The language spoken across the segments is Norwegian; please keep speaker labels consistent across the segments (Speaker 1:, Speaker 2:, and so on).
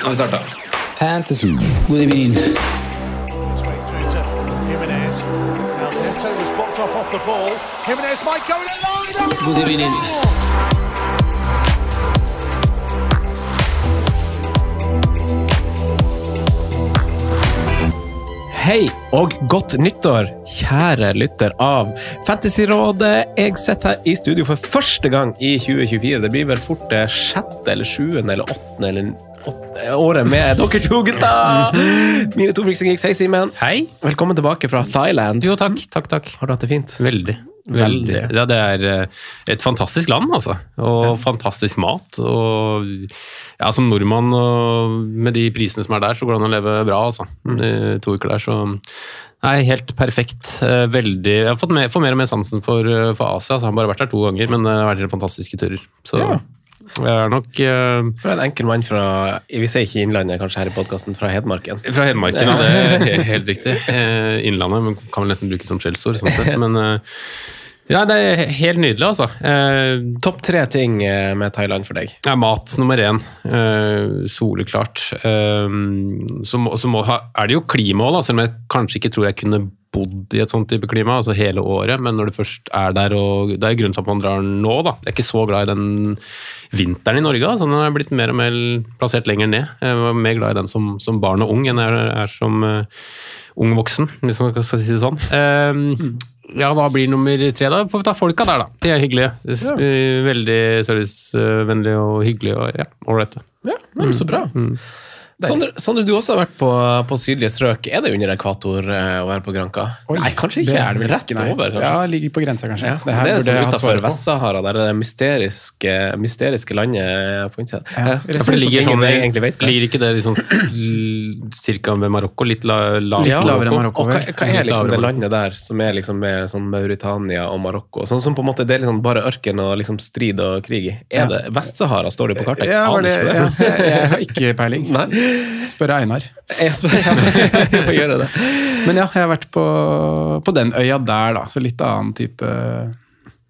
Speaker 1: Nå har vi starta. Fantasy. God evening. God evening.
Speaker 2: Hei og godt nyttår, kjære lytter av Fantasyrådet. Jeg sitter her i studio for første gang i 2024. Det blir vel fort det sjette eller sjuende eller åttende eller året med dere to gutta! Mine to and Hei, Simen.
Speaker 3: Hei.
Speaker 2: Velkommen tilbake fra Thailand.
Speaker 3: Jo, takk. Takk, takk.
Speaker 2: Har du hatt det fint?
Speaker 3: Veldig. Veldig. Ja, det er eh, et fantastisk land, altså. Og fantastisk mat. Og ja, som nordmann og med de prisene som er der, så går det an å leve bra, altså. I to uker der, så Nei, helt perfekt. Eh, Veldig Jeg har fått mer, får mer og mer sansen for, eh, for Asia. Altså, jeg har bare vært der to ganger, men det har vært helt fantastiske turer. Så
Speaker 2: Ja.
Speaker 3: Jeg er nok uh,
Speaker 2: For en enkel mann fra Vi sier ikke Innlandet kanskje her i podkasten, fra Hedmarken.
Speaker 3: Fra Hedmarken, ja. det er helt riktig. Eh, Innlandet men kan vel nesten bruke som skjellsord, sånn sett. Men uh, ja, det er helt nydelig, altså. Eh,
Speaker 2: Topp tre ting eh, med Thailand for deg.
Speaker 3: Ja, mat nummer én. Uh, soleklart. Eh, så må, så må, er det jo klima òg, selv om jeg kanskje ikke tror jeg kunne bodd i et sånt type klima altså hele året. Men når du først er der, og det er grunnen til at man drar nå, da. Jeg er ikke så glad i den vinteren i Norge. Altså, den er blitt mer og mer plassert lenger ned. Jeg var mer glad i den som, som barn og ung enn jeg er, er som uh, ung voksen, hvis man skal si det sånn. Um, ja, hva blir nummer tre, da? Får vi ta folka der, da. De er hyggelige. Veldig servicevennlige og hyggelige og ja, ålreite.
Speaker 2: Ja, men Så bra. Sondre, Sondre, du også har vært på, på sydlige strøk. Er det under ekvator eh, å være på Granca?
Speaker 4: Oi,
Speaker 2: Nei, kanskje ikke.
Speaker 4: det
Speaker 2: er det vel rett
Speaker 4: ikke, nei.
Speaker 2: over? kanskje?
Speaker 4: Ja, ligger på grensa, kanskje.
Speaker 2: Ja,
Speaker 4: Det her
Speaker 2: det er
Speaker 4: burde
Speaker 2: sånn
Speaker 4: på.
Speaker 2: Vest-Sahara, der er det mysteriske, mysteriske landet på innsida.
Speaker 4: Ja,
Speaker 3: Ja, for det ligger sånn,
Speaker 2: egentlig vet
Speaker 3: ligger ikke det liksom cirka ved Marokko? Litt, la, la,
Speaker 4: Litt lavere enn Marokko,
Speaker 2: Og hva, hva er liksom det landet der som er liksom med sånn Mauritania og Marokko? Sånn som på en måte Det er liksom bare ørken og liksom strid og krig i. Er
Speaker 4: Ja.
Speaker 2: det Vest-Sahara står det på kartet? Jeg
Speaker 4: Ja, det, jeg, jeg har ikke peiling.
Speaker 2: Nei,
Speaker 4: Spør Einar.
Speaker 2: jeg spør jeg får gjøre det.
Speaker 4: Men ja, jeg har vært på, på den øya der, da. Så litt annen type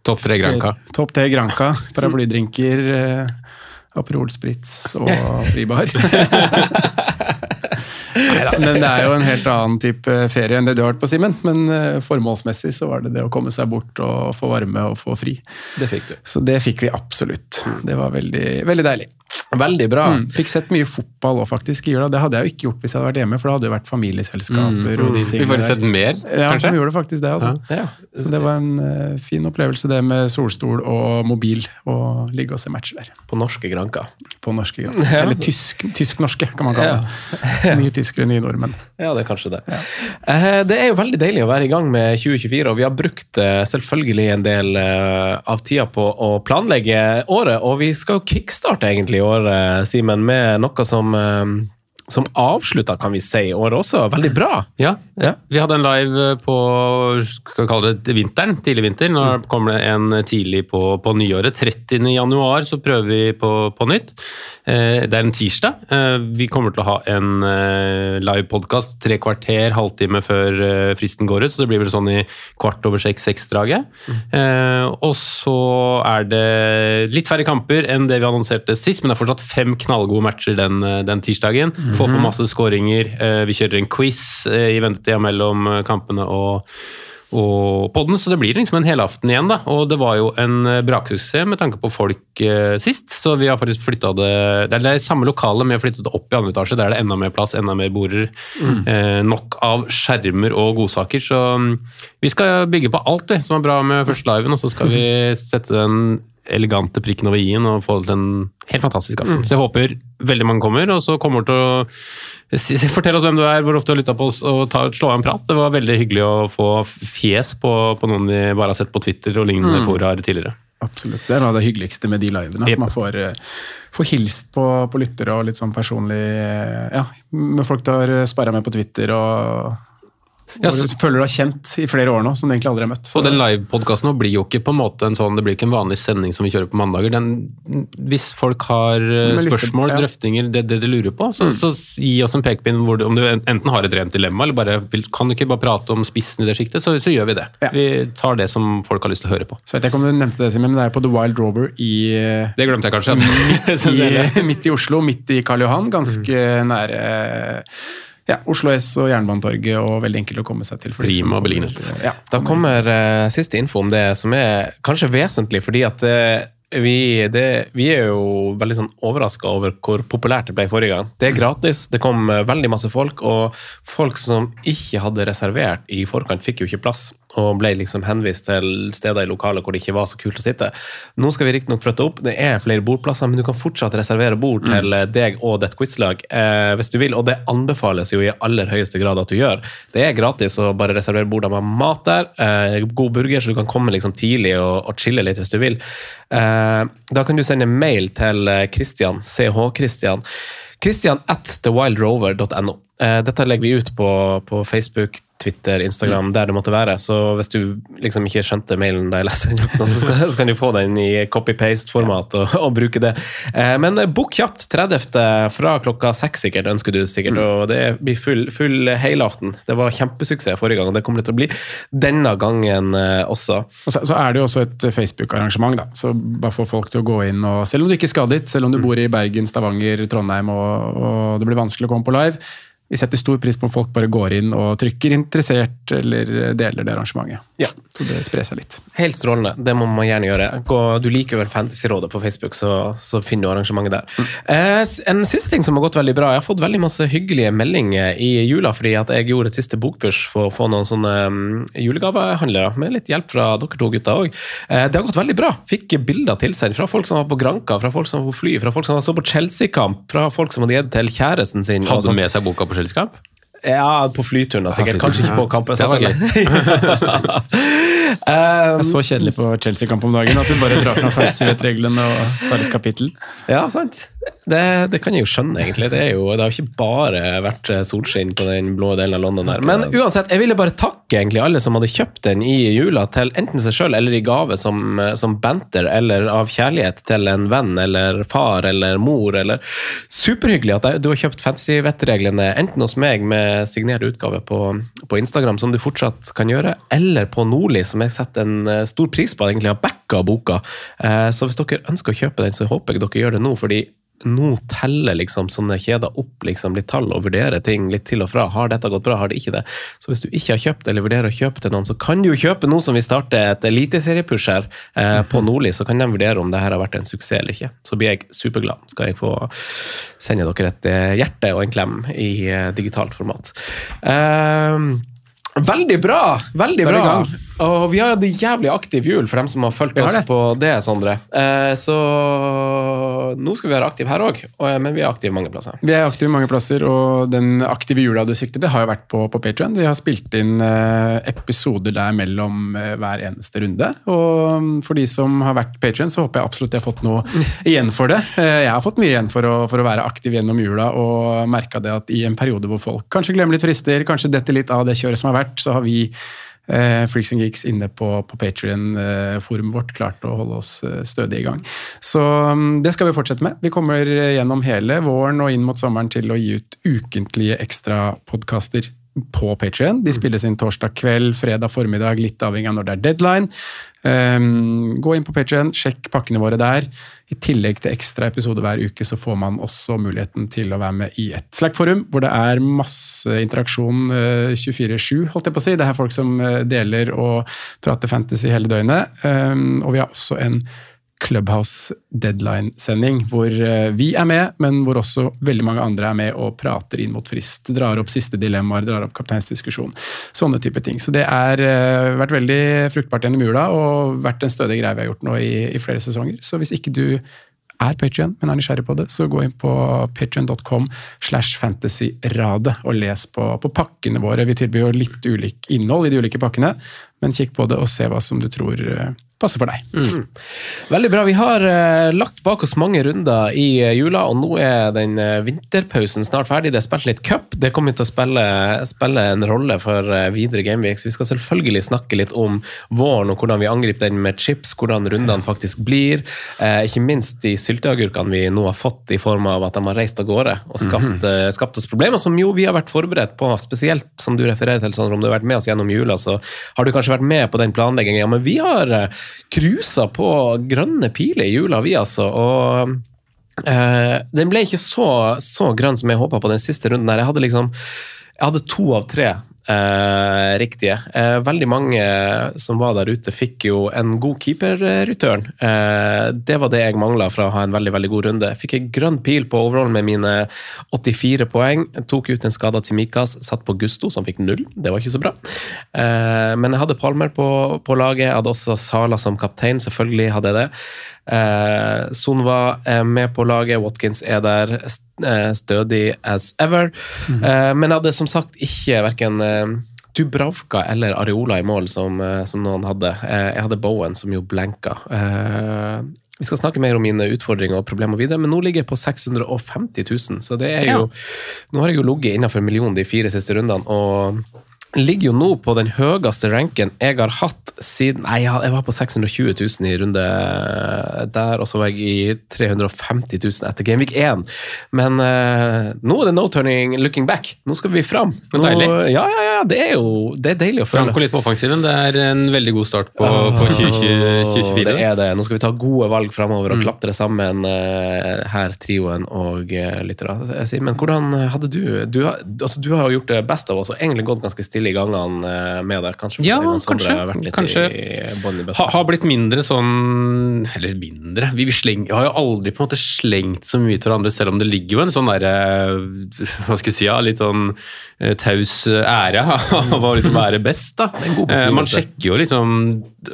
Speaker 3: Topp tre Granca.
Speaker 4: Topp tre Granca. Paraplydrinker, eh, Aperol Spritz og fribar. Neida, men det er jo en helt annen type ferie enn det du har vært på, Simen. Men eh, formålsmessig så var det det å komme seg bort og få varme og få fri.
Speaker 2: Det fikk du.
Speaker 4: Så det fikk vi absolutt. Det var veldig, veldig deilig.
Speaker 2: Veldig bra.
Speaker 4: Mm. Fikk sett mye fotball òg, faktisk. i jula. Det hadde jeg jo ikke gjort hvis jeg hadde vært hjemme, for det hadde jo vært familieselskaper og de
Speaker 3: Vi
Speaker 4: fikk
Speaker 3: får sett mer,
Speaker 4: Ja,
Speaker 3: kanskje?
Speaker 4: vi gjorde faktisk det, altså.
Speaker 2: Ja.
Speaker 4: Så det var en uh, fin opplevelse, det med solstol og mobil, og ligge og se matcher der.
Speaker 2: På norske granker.
Speaker 4: På norske grenser. Eller tysk- tysk-norske, kan man kalle det. Mye tyskere enn nye nordmenn.
Speaker 2: Ja, det er kanskje det. Uh, Det er jo veldig deilig å være i gang med 2024, og vi har brukt uh, selvfølgelig en del av tida på å planlegge året. Og vi skal jo kickstarte egentlig året, Simen, med noe som, eh, som avslutta, kan vi si, året også. Veldig bra.
Speaker 3: Ja, ja. Vi hadde en live på skal vi kalle det vinteren, tidlig vinter. Nå kommer det en tidlig på, på nyåret. 30. januar så prøver vi på, på nytt. Eh, Det er en tirsdag. Eh, Vi kommer til å ha en eh, live podkast tre kvarter, halvtime før fristen går ut. Så det blir vel sånn i kvart over seks-seks-draget. Eh, Og så er det litt færre kamper enn det vi annonserte sist, men det er fortsatt fem knallgode matcher den, den tirsdagen. Få på masse skåringer. Eh, Vi kjører en quiz eh, i ventetida mellom eh, kampene og og podden, så det blir liksom en helaften igjen. da, Og det var jo en braksuksess med tanke på folk sist, så vi har faktisk flytta det Det er det samme lokale, men vi har flyttet det opp i andre etasje. Der er det enda mer plass, enda mer border. Eh, nok av skjermer og godsaker. Så mm, vi skal bygge på alt vi, som er bra med første liven, og så skal vi sette den elegante prikken over i-en og få til en helt fantastisk aften. Så jeg håper veldig mange kommer, og så kommer til å si- si- Fortell oss hvem du er, hvor ofte du har lytta på oss, og ta, slå av en prat. Det var veldig hyggelig å få fjes på, på noen vi bare har sett på Twitter og lignende foraer tidligere.
Speaker 4: Absolutt. Det er noe av det hyggeligste med de livene.
Speaker 3: Yep.
Speaker 4: Man får, eh, får hilst på, på lyttere og litt sånn personlig eh, Ja, med folk du har sperra med på Twitter og
Speaker 3: Ja, så-
Speaker 4: føler du har kjent i flere år nå, som du egentlig aldri har møtt. Så
Speaker 3: Og den livepodkasten blir jo ikke på en måte en sånn, det blir ikke en vanlig sending som vi kjører på mandager. Den, hvis folk har eh, spørsmål,
Speaker 4: ja.
Speaker 3: drøftinger, det, det de lurer på, så, så gi oss en pekepinn om du enten har et rent dilemma, eller bare vil, kan du ikke bare prate om spissen i det sjiktet, så, så gjør vi det.
Speaker 4: Ja.
Speaker 3: Vi tar det som folk har lyst til å høre på.
Speaker 4: Så vet jeg ikke om du nevnte det, Simen, men det er på The Wild Rover i,
Speaker 3: Det glemte jeg kanskje.
Speaker 4: i, midt i Oslo, midt i Karl Johan. Ganske nære ja, Oslo S og Jernbanetorget, og veldig enkelt å komme seg til. for
Speaker 3: Prima
Speaker 4: som kommer- Ja,
Speaker 2: Da kommer uh, siste info om det, som er kanskje vesentlig, fordi at uh, vi, det, vi er jo veldig sånn overraska over hvor populært det ble forrige gang. Det er gratis, det kom eh, veldig masse folk, og folk som ikke hadde reservert i forkant, fikk jo ikke plass. Og ble liksom henvist til steder i lokalet hvor det ikke var så kult å sitte. Nå skal vi riktignok flytte opp, det er flere bordplasser, men du kan fortsatt reservere bord til eh, deg og ditt quizlag eh, hvis du vil, og det anbefales jo i aller høyeste grad at du gjør. Det er gratis å bare reservere bord med mat der, eh, god burger, så du kan komme liksom tidlig og, og chille litt hvis du vil. Eh, da kan du sende mail til eh, Christian, CH Christian, Christian at thewildrover.no. Eh, dette legger vi ut på, på Facebook, Twitter, Instagram, der det måtte være. Så hvis du liksom ikke skjønte mailen da jeg leste den så, så kan du få den i copy-paste-format og, og bruke det. Eh, men bok kjapt 30. fra klokka seks, sikkert, ønsker du sikkert. Og det blir full, full helaften. Det var kjempesuksess forrige gang, og det kommer det til å bli denne gangen eh, også.
Speaker 4: Og så, så er det jo også et Facebook-arrangement, da. Så bare få folk til å gå inn og Selv om du ikke skal dit, selv om du bor i Bergen, Stavanger, Trondheim og, og det blir vanskelig å komme på live, vi setter stor pris på om folk bare går inn og trykker 'interessert' eller deler det arrangementet.
Speaker 2: Ja.
Speaker 4: Så det sprer seg litt.
Speaker 2: Helt strålende. Det må man gjerne gjøre. Gå, du liker vel Fantasyrådet på Facebook, så, så finner du arrangementet der. Eh, en siste ting som har gått veldig bra. Jeg har fått veldig masse hyggelige meldinger i jula fordi at jeg gjorde et siste bokpush for å få noen sånne um, julegavehandlere, med litt hjelp fra dere to gutter òg. Eh, det har gått veldig bra. Fikk bilder tilsendt fra folk som var på Granka, fra folk som var på fly, fra folk som så på Chelsea-kamp, fra folk som hadde gitt til kjæresten sin.
Speaker 3: Hadde med seg boka på selskap?
Speaker 2: Ja, på flyturen da, sikkert. Kanskje ikke på kampen.
Speaker 3: Det var
Speaker 2: um,
Speaker 4: Det er så kjedelig på Chelsea-kamp om dagen at du bare drar fram fancy-reglene og tar et kapittel.
Speaker 2: Ja, sant. Det, det kan jeg jo skjønne, egentlig. Det, jo, det har jo ikke bare vært eh, solskinn på den blå delen av London der. Men uansett, jeg ville bare takke egentlig alle som hadde kjøpt den i jula, til enten seg sjøl eller i gave som, eh, som banter, eller av kjærlighet til en venn eller far eller mor, eller Superhyggelig at du har kjøpt fancy vettreglene, enten hos meg med signert utgave på, på Instagram, som du fortsatt kan gjøre, eller på Nordli, som jeg setter en eh, stor pris på egentlig har backa boka. Så hvis dere ønsker å kjøpe den, så håper jeg dere gjør det nå, fordi nå teller liksom sånne kjeder opp liksom litt tall og vurderer ting litt til og fra. Har dette gått bra, har det ikke det? Så hvis du ikke har kjøpt eller vurderer å kjøpe til noen, så kan du jo kjøpe nå som vi starter et eliteseriepush her eh, på Nordli, så kan de vurdere om det her har vært en suksess eller ikke. Så blir jeg superglad. Skal jeg få sende dere et eh, hjerte og en klem i eh, digitalt format. Eh, Veldig bra! Veldig bra. Og vi har hatt jævlig aktiv jul for dem som har fulgt oss
Speaker 4: det.
Speaker 2: på det, Sondre. Eh, så nå skal vi være aktive her òg, men vi er aktive mange plasser.
Speaker 4: Vi er aktive mange plasser, og den aktive jula du sikter til, har jo vært på, på Patreon. Vi har spilt inn eh, episoder der mellom eh, hver eneste runde. Og for de som har vært Patreon, så håper jeg absolutt de har fått noe igjen for det. Eh, jeg har fått mye igjen for å, for å være aktiv gjennom jula, og merka det at i en periode hvor folk kanskje glemmer litt frister, kanskje detter litt av det kjøret som har vært, så har vi eh, Freaks and Geeks inne på, på Patrion-forumet vårt klart å holde oss eh, stødig i gang. Så mm, det skal vi fortsette med. Vi kommer eh, gjennom hele våren og inn mot sommeren til å gi ut ukentlige ekstrapodkaster på Patrion. De spilles inn torsdag kveld, fredag formiddag, litt avhengig av når det er deadline. Um, gå inn på Patrion, sjekk pakkene våre der. I tillegg til ekstra episoder hver uke, så får man også muligheten til å være med i et Slack-forum, hvor det er masse interaksjon uh, 24-7, holdt jeg på å si. Det er folk som uh, deler og prater fantasy hele døgnet. Um, og vi har også en Clubhouse deadline-sending, hvor eh, vi er med, men hvor også veldig mange andre er med og prater inn mot frist. Drar opp siste dilemmaer, drar opp kapteinsdiskusjon. Sånne type ting. Så det har uh, vært veldig fruktbart gjennom jula, og vært en stødig greie vi har gjort nå i, i flere sesonger. Så hvis ikke du er Patrion, men er nysgjerrig på det, så gå inn på patrion.com slash fantasyradet og les på, på, pakkene våre. Vi tilbyr jo litt ulikt innhold i de ulike pakkene, men kikk på det og se hva som du tror uh, passer for deg.
Speaker 2: Mm. Veldig bra. Vi har uh, lagt bak oss mange runder i uh, jula, og nå er den uh, vinterpausen snart ferdig. Det er spilt litt cup. Det kommer til å spille, spille en rolle for videre Gameweeks. Vi skal selvfølgelig snakke litt om våren og hvordan vi angriper den med chips, hvordan rundene faktisk blir. ikke minst de sylteagurkene vi nå har fått i form av at de har reist av gårde og skapt, -hmm. skapt oss problemer, som jo vi har vært forberedt på. Spesielt som du refererer til, Sondre, om du har vært med oss gjennom jula, så har du kanskje vært med på den planleggingen. Ja, men vi har cruisa på grønne piler i jula, vi altså. og Uh, Den ble ikke så, så grønn som jeg håpa på den siste runden. her. Jeg hadde liksom jeg hadde to av tre eh, riktige. Eh, veldig mange som var der ute, fikk jo en god keeper-return. Eh, det var det jeg mangla for å ha en veldig veldig god runde. Fikk en grønn pil på overall med mine 84 poeng. Tok ut en skada Mikas, satt på Gusto, som fikk null. Det var ikke så bra. Eh, men jeg hadde Palmer på, på, laget. Jeg hadde også Sala som kaptein, selvfølgelig hadde jeg det. Eh, Sonva er med på laget, Watkins er der, stødig as ever. Mm. -hmm. men hadde som sagt ikke verken eh, Dubravka eller Areola i mål, som, eh, som noen hadde. Eh, jeg hadde Bowen, som jo blenka. vi skal snakke mer om mine utfordringer og problemer videre, men nå ligger jeg på 650 000, så det er jo ja. Nå har jeg jo ligget innenfor millionen de fire siste rundene. og ligger jo nå på den høyeste ranken jeg har hatt siden Nei, jeg var på 620 000 i runde der, og så var jeg i 350 000 etter Gameweek 1. Men uh, nå er det no turning looking back. Nå skal vi fram. Nå, deilig. Ja, ja, ja, det er jo det er deilig å føle.
Speaker 3: Franco litt på offensiven. Det er en veldig god start på, på 2024.
Speaker 2: Det er det. Nå skal vi ta gode valg framover og mm. klatre sammen uh, her, trioen og uh, lyttere. Men hvordan hadde du du, altså, du har jo gjort det best av oss og egentlig gått ganske stille stille i gangene eh, med det. Kanskje
Speaker 3: ja, kanskje. Har, kanskje. Ha, har blitt mindre sånn Eller mindre vi, vi sleng, har jo aldri på en måte slengt så mye til hverandre, selv om det ligger jo en sånn derre Hva skal jeg si, ja, litt sånn eh, taus ære av å liksom være best. da. Eh, man sjekker jo liksom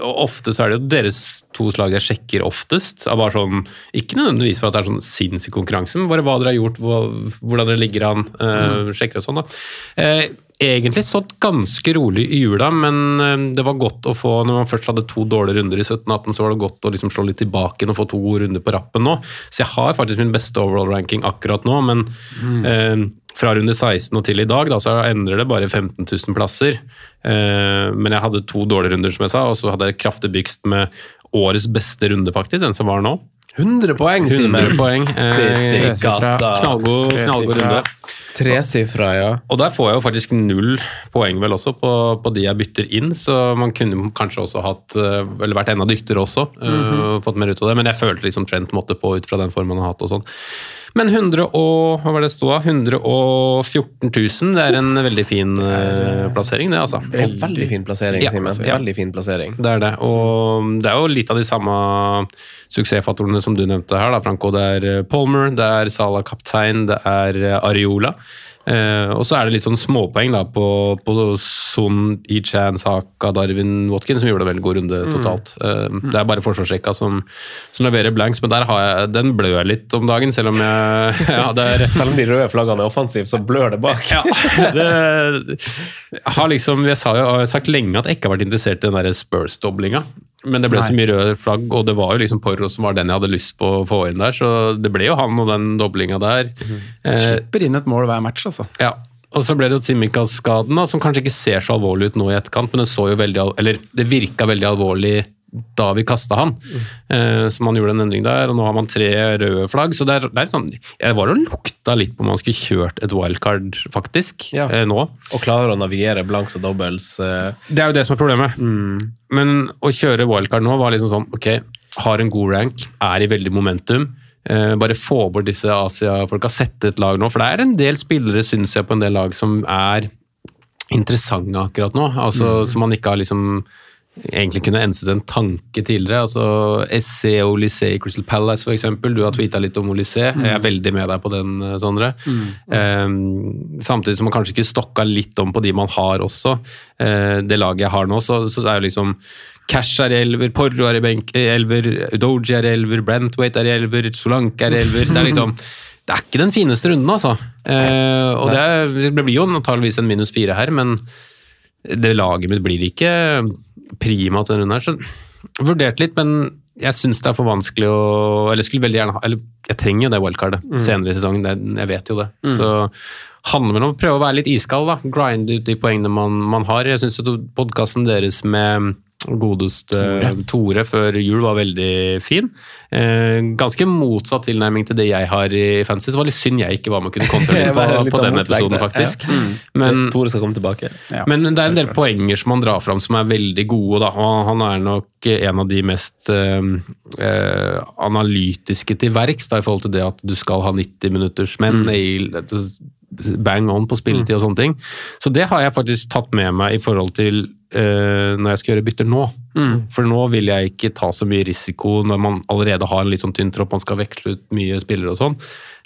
Speaker 3: Ofte så er det jo deres to slag jeg sjekker oftest. av bare sånn, Ikke nødvendigvis for at det er sånn sinnssyk konkurranse, men bare hva dere har gjort, hvordan dere ligger an. Uh, sjekker og sånn. da. Egentlig stått ganske rolig i jula, men eh, det var godt å få Når man først hadde to dårlige runder i 17-18, så var det godt å liksom slå litt tilbake og få to gode runder på rappen nå. Så jeg har faktisk min beste overall ranking akkurat nå, men mm. eh, fra runde 16 og til i dag, da, så endrer det bare 15 000 plasser. Eh, men jeg hadde to dårlige runder, som jeg sa, og så hadde jeg kraftig bygst med årets beste runde, faktisk, den som var nå.
Speaker 2: 100 poeng,
Speaker 3: 100 poeng. Eh, knallgod runde.
Speaker 2: Tresifra, ja.
Speaker 3: Og der får jeg jo faktisk null poeng vel også på, på, de jeg bytter inn, så man kunne kanskje også hatt eh, Eller vært enda dyktigere også, mm -hmm. uh, fått mer ut av det. Men jeg følte liksom Trent måtte på ut fra den formen han har hatt og sånn. Men 100 og, hva var det stod, 114 000, det er en veldig fin uh, plassering, det, altså.
Speaker 2: Er veldig fin plassering, ja, Simen. Ja. Veldig fin plassering.
Speaker 3: Det er det. Og det er jo litt av de samme suksessfaktorene som du nevnte her, da, Franco. Det er eh, Palmer, det er Salah kaptein, det er Areola. Eh, og så er det litt sånn småpoeng da, på, på Son, Ichan, Saka, Darwin, Watkin, som gjorde en veldig god runde mm. totalt. Mm. Eh, det er bare forsvarsrekka som, som, leverer blanks, men der har jeg, den blør jeg litt om dagen, selv om jeg ja,
Speaker 2: er, Selv om de røde flaggene er offensive, så blør det bak.
Speaker 3: ja, det, jeg har liksom, jeg, sa, jeg har sagt lenge at jeg ikke har vært interessert i den der Spurs-doblinga. Men det ble Nei. så mye røde flagg, og det var jo liksom Porro som var den jeg hadde lyst på å få inn der, så det ble jo han og den doblinga der. Mm.
Speaker 4: Eh, Slipper inn et mål hver match, altså.
Speaker 3: Ja. Og så ble det jo Tsimikas-skaden, som kanskje ikke ser så alvorlig ut nå i etterkant, men det så jo veldig, eller det virka veldig alvorlig da vi kasta han. Eh, så man gjorde en endring der, og nå har man tre røde flagg. Så det er, det er sånn Jeg var og lukta litt på om man skulle kjørt et wildcard, faktisk,
Speaker 2: Ja.
Speaker 3: eh, nå.
Speaker 2: Og klarer å navigere blanks og doubles. eh,
Speaker 3: Det er jo det som er problemet. Men å kjøre wildcard nå var liksom sånn Ok, har en god rank, er i veldig momentum. Eh, bare få bort disse Asia-folka, sette et lag nå. For det er en del spillere, syns jeg, på en del lag som er interessante akkurat nå. Altså Som man ikke har liksom egentlig kunne enset en tanke tidligere. altså SC og Olysée i Crystal Palace, eksempel. Du har tweeta litt om Olysée. Jeg er veldig med deg på den, eh, Mm. Eh, samtidig som man kanskje ikke stokka litt om på de man har også. Eh, det laget jeg har nå, så, så er det liksom Cash er i elver, Porro er i benk, elver, Doji er i elver, Brentwaite er i elver, Solanke er i elver. Det er liksom det er ikke den fineste runden, altså. Eh, og det, er, det blir jo antageligvis en minus fire her, men det laget mitt blir ikke prima til denne runden her. Så jeg vurderte litt, men jeg syns det er for vanskelig å Eller skulle veldig gjerne ha Eller jeg trenger jo det wildcardet senere i sesongen, det, jeg vet jo det. Så handler det om å prøve å være litt iskald, da. Grinde ut de poengene man, man har. Jeg syns podkasten deres med godeste Tore. før jul var veldig fin. Eh, ganske motsatt tilnærming til det jeg har i fantasy. Så det var litt synd jeg ikke var med og kunne
Speaker 2: var
Speaker 3: på, på den episoden, faktisk.
Speaker 2: ja.
Speaker 3: Men,
Speaker 2: Tore skal komme tilbake.
Speaker 4: Ja.
Speaker 3: men det er en del poenger som han drar fram som er veldig gode. Da. Og han er nok en av de mest eh, eh, analytiske til verks i forhold til det at du skal ha 90 minutters men Mm. bang on på spilletid og sånne ting. Så det har jeg faktisk tatt med meg i forhold til eh, når jeg skal gjøre bytter nå. For nå vil jeg ikke ta så mye risiko når man allerede har en litt sånn tynn tropp, man skal veksle ut mye spillere og sånn.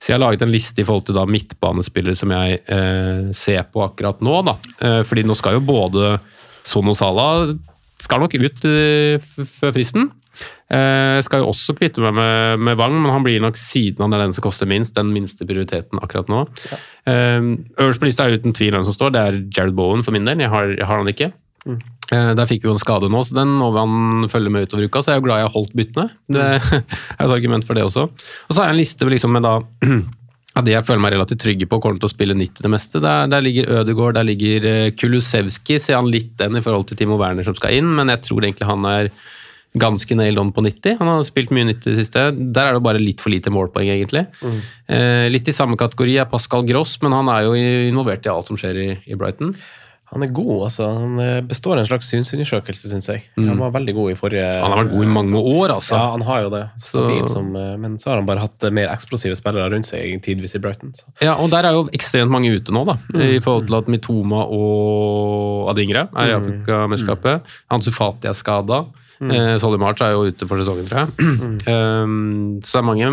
Speaker 3: Så jeg har laget en liste i forhold til da midtbanespillere som jeg uh, ser på akkurat nå. da. Uh, fordi nå skal jo både Son og Salah skal nok ut før fristen. Jeg skal jo også kvitte meg med, med Wang, men han blir nok siden han er den som koster minst, den minste prioriteten akkurat nå. Eh, Øverst på lista er uten tvil hvem som står, det er Jared Bowen for min del. Jeg har, jeg har han ikke. Eh, Der fikk vi jo en skade nå, så den må han følge med utover uka. Så jeg er jo glad jeg har holdt byttene. Det er et argument for det også. Og så har jeg en liste liksom med da av de jeg føler meg relativt trygge på kommer til å spille 90 det meste. Der, der ligger Ødegaard, der ligger eh, Kulusevski. Ser han litt den i forhold til Timo Werner som skal inn, men jeg tror egentlig han er ganske nailed on på 90. Han har spilt mye 90 i det siste. Der er det bare litt for lite målpoeng, egentlig. Eh, litt i samme kategori er Pascal Gross, men han er jo involvert i alt som skjer i, i Brighton.
Speaker 2: Han er god, altså. Han eh, består en slags synsundersøkelse, syns jeg. Han var veldig god i forrige
Speaker 3: Han har vært god i mange år, altså.
Speaker 2: Ja, han har jo det.
Speaker 3: Så-
Speaker 2: som, eh, men så har han bare hatt eh, mer eksplosive spillere rundt seg tidvis i Brighton. Så.
Speaker 3: Ja, og der er jo ekstremt mange ute nå, da. I forhold til at Mitoma og Adingra er i Afrikamesterskapet. Ansu Fati er skada. Eh, Solly March er jo ute for sesongen, tror jeg. Um, så det er mange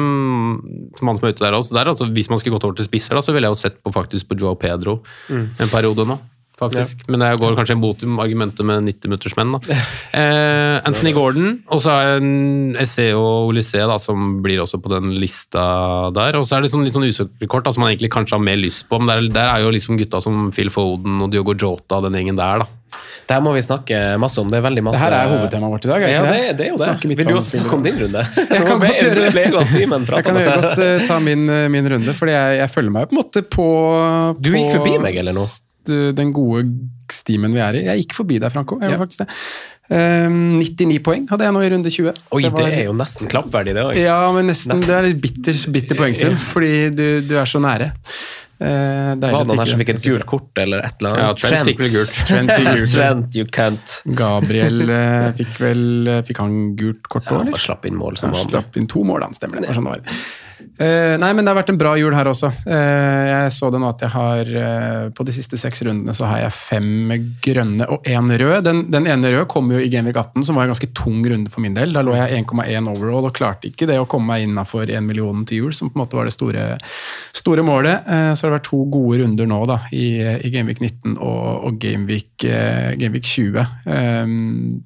Speaker 3: mann som er ute der også. Der, altså, hvis man skulle gått over til spisser, da, så ville jeg jo sett på faktisk på Joao Pedro en periode nå. Faktisk. Men det går kanskje imot argumentet med 90-minuttersmenn. da. Eh, Anthony Gordon, og så er en SE og Olysée da, som blir også på den lista der. Og så er det sånn, litt sånn usikre kort da, som man egentlig kanskje har mer lyst på. Men der, der er jo liksom gutta som Phil Foden og Diogo Jota, den gjengen der, da.
Speaker 2: Det her må vi snakke masse om. Det er veldig masse
Speaker 4: Dette er hovedtemaet vårt i dag,
Speaker 2: Ja, det,
Speaker 4: det?
Speaker 2: det er jo det.
Speaker 4: Snakke
Speaker 2: Vil du også snakke om din runde?
Speaker 4: Jeg kan godt gjøre det.
Speaker 2: Jeg
Speaker 4: kan godt eh, ta min, eh, min runde, fordi jeg, jeg følger meg på en måte på
Speaker 2: Du gikk forbi meg, eller noe?
Speaker 4: St- Den gode stimen vi er i. Jeg gikk forbi deg, Franco. Jeg
Speaker 2: Ja.
Speaker 4: faktisk det. Um, 99 poeng hadde jeg nå i runde 20.
Speaker 2: Oi,
Speaker 4: Så jeg
Speaker 2: det er jo nesten klappverdig, det òg.
Speaker 4: Ja, men nesten. Det er litt bitter, bitter poengsum, fordi du, du er så nære. Uh,
Speaker 2: Var det noen her som fikk et gult kort eller et eller annet?
Speaker 3: Ja, Trent fikk vel gult.
Speaker 4: Trent fikk gult.
Speaker 2: Trent, you can't.
Speaker 4: Gabriel uh, fikk vel Fikk han gult kort òg,
Speaker 2: ja,
Speaker 4: eller?
Speaker 2: slapp inn mål som
Speaker 4: Han
Speaker 2: vanlig.
Speaker 4: slapp inn to mål, han stemmer det. ja sånn det var. Eh, nei, men det har vært en bra jul her også. Uh, jeg så det nå at jeg har uh, På de siste seks rundene så har jeg fem grønne og én rød. Den, den ene røde kom jo i Genvik 18, som var en ganske tung runde for min del. Da lå jeg 1,1 overall og klarte ikke det å komme meg innafor 1 million til jul, som på en måte var det store, store målet. Så har det vært to gode runder nå da, i, i Genvik 19 og, og Genvik, eh, 20. Um,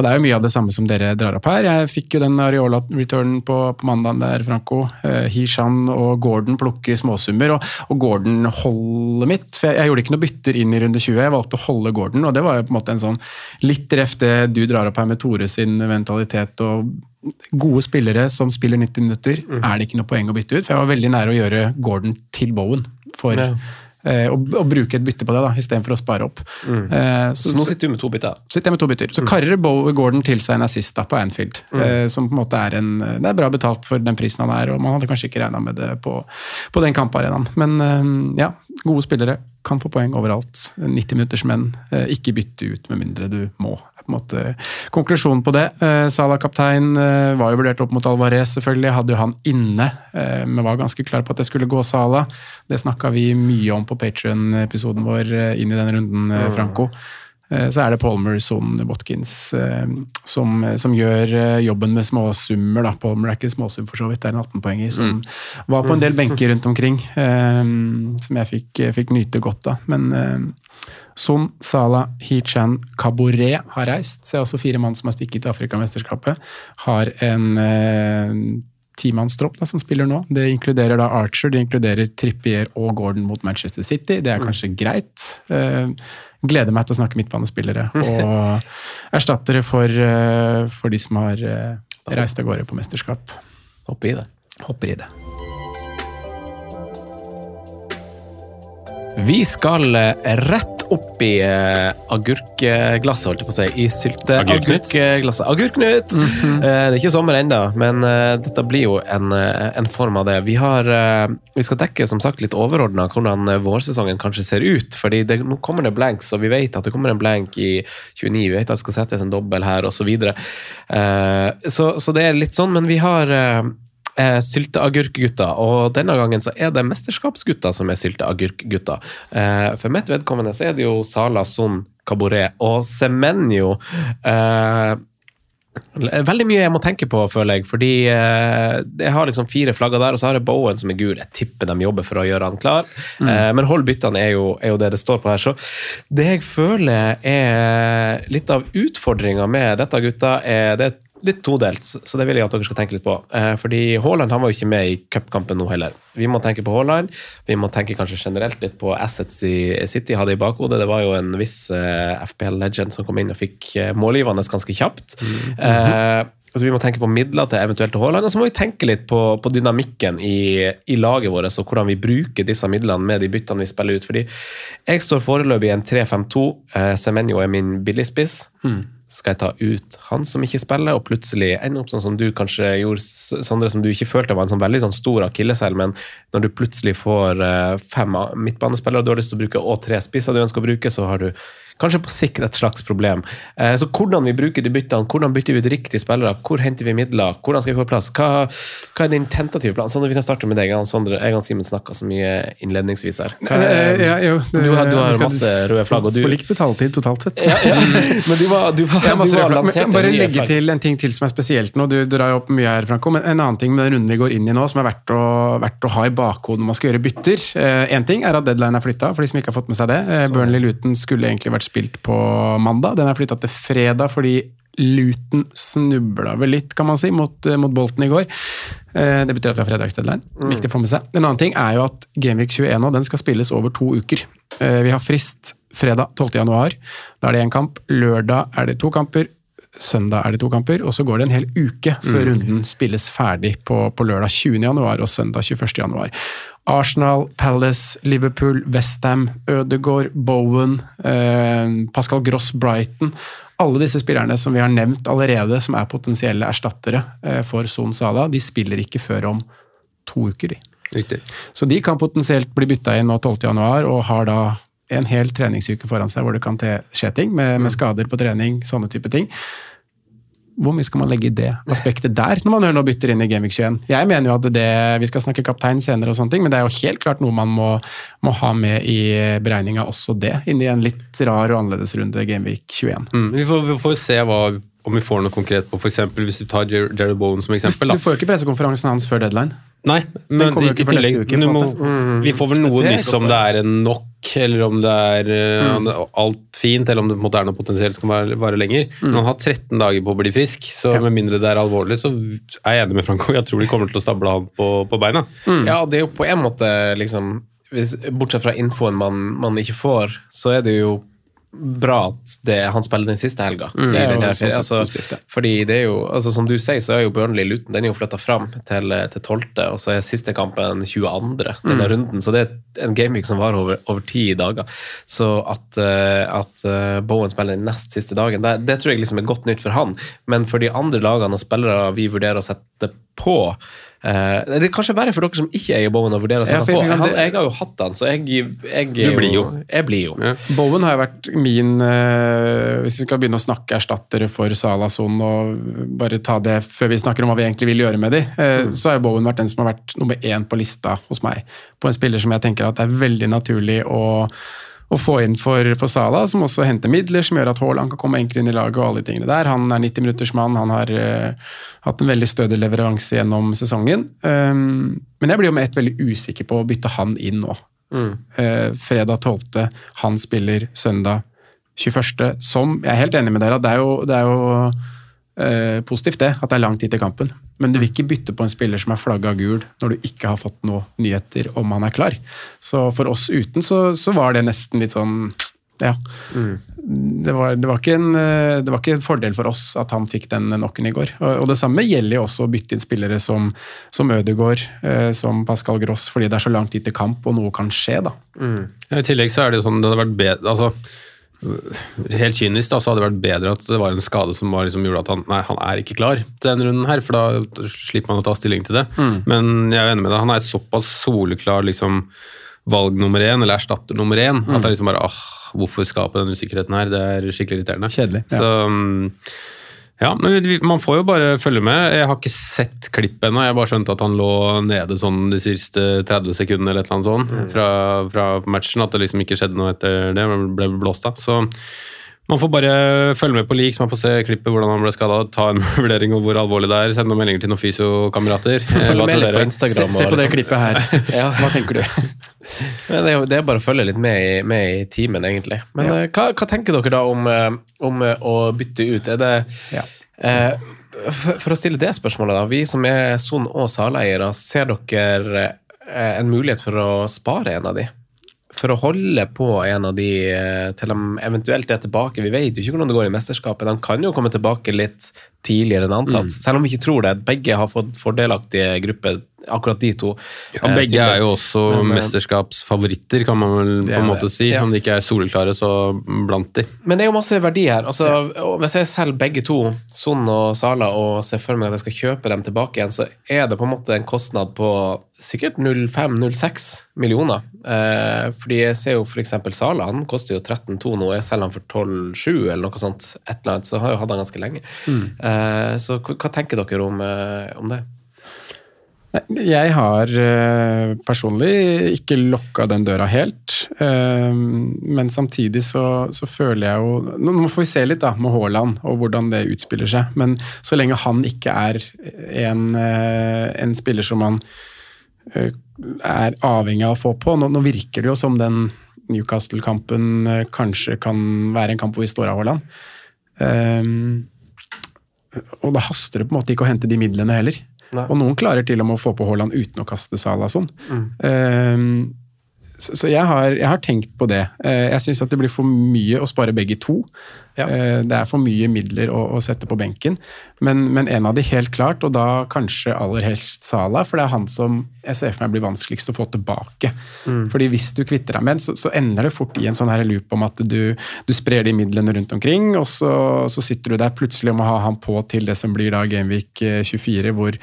Speaker 4: og det er jo mye av det samme som dere drar opp her. Jeg fikk jo den Areola-returnen på, på mandagen der, Franco. Eh, Hishan og Gordon plukker småsummer, og, og Gordon holder mitt. For jeg, jeg gjorde ikke noe bytter inn i runde 20, jeg valgte å holde Gordon, og det var jo på en måte en sånn litt ref det du drar opp her med Tore sin mentalitet og Gode spillere som spiller 90 minutter, er det ikke noe poeng å bytte ut. For jeg var veldig nære å gjøre Gordon til Bowen for
Speaker 2: Ja.
Speaker 4: Eh, og, og bruke et bytte på det, da, istedenfor å spare opp. Eh,
Speaker 2: Så nå sitter du med to bytter.
Speaker 4: sitter jeg med to bytter. Så karrer Bo Gordon til seg en assist da, på Anfield, eh, som på en måte er en Det er bra betalt for den prisen han er, og man hadde kanskje ikke regna med det på, på den kamparenaen. Men eh, ja, gode spillere kan få poeng overalt. 90 minutters menn, eh, ikke bytte ut med mindre du må. er på en måte Konklusjonen på det. Eh, Salah kaptein eh, var jo vurdert opp mot Alvarez, selvfølgelig. Hadde jo han inne, men var ganske klar på at det skulle gå Salah. Det snakka vi mye om på Patrion-episoden vår inn i den runden, Franco. Eh, Så er det Palmer, Son, Watkins eh, som, som gjør eh, jobben med småsummer. Da. Palmer er ikke småsum for så vidt, det er en 18-poenger som var på en del benker rundt omkring. eh, Som jeg fikk, fikk nyte godt av. Men eh, Son, Salah, Hichan, Kabore har reist. Så er også fire mann som har stikket til Afrikamesterskapet. Har en eh, timannstropp som spiller nå. Det inkluderer da Archer, det inkluderer Trippier og Gordon mot Manchester City. Det er kanskje greit. Eh, gleder meg til å snakke midtbanespillere og erstattere for, eh, for de som har eh, reist av gårde på mesterskap.
Speaker 2: Hopper i det.
Speaker 4: Hopper i det.
Speaker 2: Vi skal rett opp i eh, agurkglasset, holdt jeg på å si. I sylte Agurkglasset. Agurknut! Mm -hmm. uh, det er ikke sommer ennå, men uh, dette blir jo en, eh, en form av det. Vi, har, eh, vi skal dekke som sagt litt overordna hvordan eh, vårsesongen kanskje ser ut. fordi det, nå kommer det blanks, og vi vet at det kommer en blank i 29. Vi vet at det skal settes en dobbel her, osv. Så, videre. Eh, så Så det er litt sånn, men vi har eh, sylteagurkgutta, og denne gangen så er det mesterskapsgutta som er sylteagurkgutta. Eh, for mitt vedkommende så er det jo Sala, Son, Caboret og Semenyo. Eh, Veldig mye jeg må tenke på, føler jeg. Fordi eh, jeg har liksom fire flagger der, og så har jeg Bowen som er gul. Jeg tipper de jobber for å gjøre han klar. Eh, men hold byttene er er jo det det står på her. Så det jeg føler er litt av utfordringa med dette, gutta, er det er litt todelt. Så det vil jeg at dere skal tenke litt på. Eh, fordi Haaland han var jo ikke med i cupkampen nå heller. Vi må tenke på Haaland. Vi må tenke kanskje generelt litt på assets i City hadde i bakhodet. Det var jo en viss eh, FPL-legend som kom inn og fikk eh, målgivende ganske kjapt. Eh, altså Vi må tenke på midler til eventuelt Haaland, og så må vi tenke litt på, på dynamikken i, i laget vårt og hvordan vi bruker disse midlene med de byttene vi spiller ut. Fordi jeg står foreløpig i en 3-5-2. Eh, Semenyo er min billigspiss. Skal jeg ta ut han som ikke spiller, og plutselig ende opp sånn som du kanskje gjorde, Sondre, som du ikke følte var en sånn veldig sånn stor akilleshæl, men når du plutselig får eh, fem midtbanespillere, og du har lyst til å bruke og tre spisser du ønsker å bruke, så har du kanskje på sikt et slags problem. Eh, så hvordan vi bruker de byttene, hvordan bytter vi ut riktige spillere, hvor henter vi midler, hvordan skal vi få plass, hva, hva er din tentative plan? at vi kan starte med deg. Sondre, jeg og Simen snakka så mye innledningsvis her. Hva er,
Speaker 4: Eh, ja, jo, det-
Speaker 2: du har, du har masse røde flagg, og du
Speaker 4: for likt betaletid totalt sett.
Speaker 2: Men du var, du var, du var lansert
Speaker 4: men bare legge
Speaker 2: flagg.
Speaker 4: til en ting til som er spesielt nå. Du drar jo opp mye her, Franco, men en annen ting med den runden vi går inn i nå, som er verdt å, verdt å ha i bakhodet når man skal gjøre bytter. Én ting er at deadline er flytta, for de som ikke har fått med seg det. Eh, Burnley Luton skulle egentlig vært spilt på mandag. Den er flytta til fredag fordi Luton snubla vel litt, kan man si, mot, eh, mot Bolten i går. Eh, Det betyr at vi har fredagsdeadline. Viktig å få med seg. En annen ting er jo at Gameweek 21 nå, den skal spilles over to uker. Eh, Vi har frist fredag 12. januar. Da er det én kamp. Lørdag er det to kamper. Søndag er det to kamper, og så går det en hel uke før runden spilles ferdig på, på lørdag 20. januar og søndag 21. januar. Arsenal, Palace, Liverpool, Westham, Ødegaard, Bowen, eh, Pascal Gross, Brighton. Alle disse spillerne som vi har nevnt allerede, som er potensielle erstattere eh, for Son Salah, de spiller ikke før om to uker. de.
Speaker 3: Riktig.
Speaker 4: Så de kan potensielt bli bytta inn nå 12. januar, og har da en hel treningsuke foran seg hvor det kan skje ting, med, med skader på trening, sånne type ting. Hvor mye skal man legge i det aspektet der, når man hører nå bytter inn i Gamevik 21? Jeg mener jo at det, Vi skal snakke kaptein senere, og sånne ting, men det er jo helt klart noe man må, må ha med i beregninga, også det, inn i en litt rar og annerledes runde Gamevik 21.
Speaker 3: Mm. Vi, får, vi får se hva, om vi får noe konkret på f.eks. hvis du tar Jer Jerry Bowen som eksempel.
Speaker 4: Du får jo ikke pressekonferansen hans før deadline.
Speaker 3: Nei, men i, i tillegg
Speaker 4: uke,
Speaker 3: må,
Speaker 4: måte.
Speaker 3: Vi får vel noe nyss om det er nok, eller om det er uh, alt fint, eller om det på en måte er noe potensielt som vare, vare lenger. Men han har 13 dager på å bli frisk, så
Speaker 4: Ja.
Speaker 3: med mindre det er alvorlig, så er jeg enig med Franco. Jeg tror de kommer til å stable han på, på beina.
Speaker 2: Ja, det er jo på en måte liksom hvis, Bortsett fra infoen man, man ikke får, så er det jo bra at det, han spiller den siste helga.
Speaker 3: Mm.
Speaker 4: Det
Speaker 2: den her
Speaker 4: sånn
Speaker 2: altså,
Speaker 4: positivt, ja.
Speaker 2: fordi det er jo, altså Som du sier, så er jo Burnley Luton den er jo flytta fram til, til 12., og så er siste kampen 22. denne
Speaker 4: Mm.
Speaker 2: runden. Så det er en gameweek som varer over, over ti dager. Så at, eh, at eh, Bowen spiller den nest siste dagen, det, det tror jeg liksom er godt nytt for han. Men for de andre lagene og spillere vi vurderer å sette på eh, Det er kanskje verre for dere som ikke eier Bowen og vurderer å
Speaker 4: Ja,
Speaker 2: sette
Speaker 4: for
Speaker 2: på.
Speaker 4: jeg-
Speaker 2: Han, jeg har jo hatt den, så jeg, jeg
Speaker 3: Du blir jo.
Speaker 2: Jeg blir jo.
Speaker 3: Ja.
Speaker 4: Bowen har jo vært min uh, Hvis vi skal begynne å snakke erstattere for Salason og bare ta det før vi snakker om hva vi egentlig vil gjøre med de, mm. så har jo Bowen vært den som har vært nummer én på lista hos meg. På en spiller som jeg tenker at det er veldig naturlig å, å få inn for, for Sala, som også henter midler, som gjør at Haaland kan komme enklere inn i laget og alle de tingene der. Han er 90-minuttersmann, han har uh, hatt en veldig stødig leveranse gjennom sesongen. Um, men jeg blir jo med ett veldig usikker på å bytte han inn nå. Eh, fredag 12. Han spiller søndag 21. Som Jeg er helt enig med dere at det er jo, det er jo eh, positivt det, at det er lang tid til kampen. Men du vil ikke bytte på en spiller som er flagga gul når du ikke har fått noen nyheter om han er klar. Så for oss uten så, så var det nesten litt sånn ja. Det, var, det, var ikke en, eh, det var ikke en fordel for oss at han fikk den knocken i går. Og, og det samme gjelder jo også å bytte inn spillere som, som Ødegaard, eh, som Pascal Gross, fordi det er så lang tid til kamp, og noe kan skje, da.
Speaker 3: Ja, I tillegg så er det jo sånn det hadde vært bedre altså, Helt kynisk da, så hadde det vært bedre at det var en skade som var, liksom, gjorde at han nei, han er ikke klar til denne runden her, for da slipper man å ta stilling til det. Men jeg er enig med deg, han er såpass soleklar liksom, valg nummer én, eller erstatter nummer én, at det er liksom bare åh, hvorfor skape den usikkerheten her? Det er skikkelig irriterende.
Speaker 4: Kjedelig, ja.
Speaker 3: Så, mm, ja, men man får jo bare følge med. Jeg har ikke sett klippet ennå. Jeg bare skjønt at han lå nede sånn de siste 30 sekundene eller et eller annet sånt fra, fra matchen. At det liksom ikke skjedde noe etter det. men ble blåst av. Så man får bare følge med på leaks, man får se klippet hvordan han ble skada, ta en vurdering om hvor alvorlig det er, sende noen meldinger til noen fysiokamerater. Eh,
Speaker 2: Følg med litt på? Instagram.
Speaker 4: Se, se på det
Speaker 2: liksom.
Speaker 4: klippet her. Hva tenker du?
Speaker 2: Det, er det er bare å følge litt med i, med i timen, egentlig. Men ja. hva, hva tenker dere da om, eh, om eh, å bytte ut? Er det
Speaker 4: Ja.
Speaker 2: eh, for, for å stille det spørsmålet, da. Vi som er Son og Sala-eiere, ser dere eh, en mulighet for å spare en av de? For å holde på en av de eh, til de eventuelt er tilbake. Vi vet jo ikke hvordan det går i mesterskapet. De kan jo komme tilbake litt tidligere enn antatt. Selv om vi ikke tror det. Begge har fått fordelaktige grupper, akkurat de to.
Speaker 3: Ja,
Speaker 2: eh,
Speaker 3: begge er jo også
Speaker 2: Men,
Speaker 3: mesterskapsfavoritter, kan man vel på en måte
Speaker 4: det.
Speaker 3: si.
Speaker 2: Ja.
Speaker 3: Om de ikke er soleklare, så blant de.
Speaker 2: Men det er jo masse verdi her. Altså, ja. Hvis jeg selger begge to, Son og Sala, og ser for meg at jeg skal kjøpe dem tilbake igjen, så er det på en måte en kostnad på sikkert 05-06 millioner. Eh, fordi jeg ser jo f.eks. Sala, han koster jo 13,2 nå. Jeg selger han for 12,7 eller noe sånt. Et eller annet, så har jeg jo hatt han ganske lenge. Eh, så hva, hva tenker dere om, eh, om det?
Speaker 4: Jeg har eh, personlig ikke lokka den døra helt. eh, Men samtidig så, så føler jeg jo Nå får vi se litt da med Haaland og hvordan det utspiller seg. Men så lenge han ikke er en, eh, en spiller som man er avhengig av å få på Nå, nå virker det jo som den Newcastle-kampen kanskje kan være en kamp hvor vi står av Haaland. Og da haster det på en måte ikke å hente de midlene heller.
Speaker 2: Nei.
Speaker 4: Og noen klarer til og med å få på Haaland uten å kaste Salah sånn. Ehm, så så jeg, har, jeg har tenkt på det. Eh, jeg syns at det blir for mye å spare begge to.
Speaker 2: Ja.
Speaker 4: Eh, det er for mye midler å, å sette på benken. Men, men en av de helt klart, og da kanskje aller helst Salah, for det er han som jeg ser for meg blir vanskeligst å få tilbake. Fordi hvis du kvitter deg med en, så, så ender det fort i en sånn her loop om at du, du sprer de midlene rundt omkring, og så, så sitter du der plutselig og må ha han på til det som blir da Gameweek eh, 24, hvor,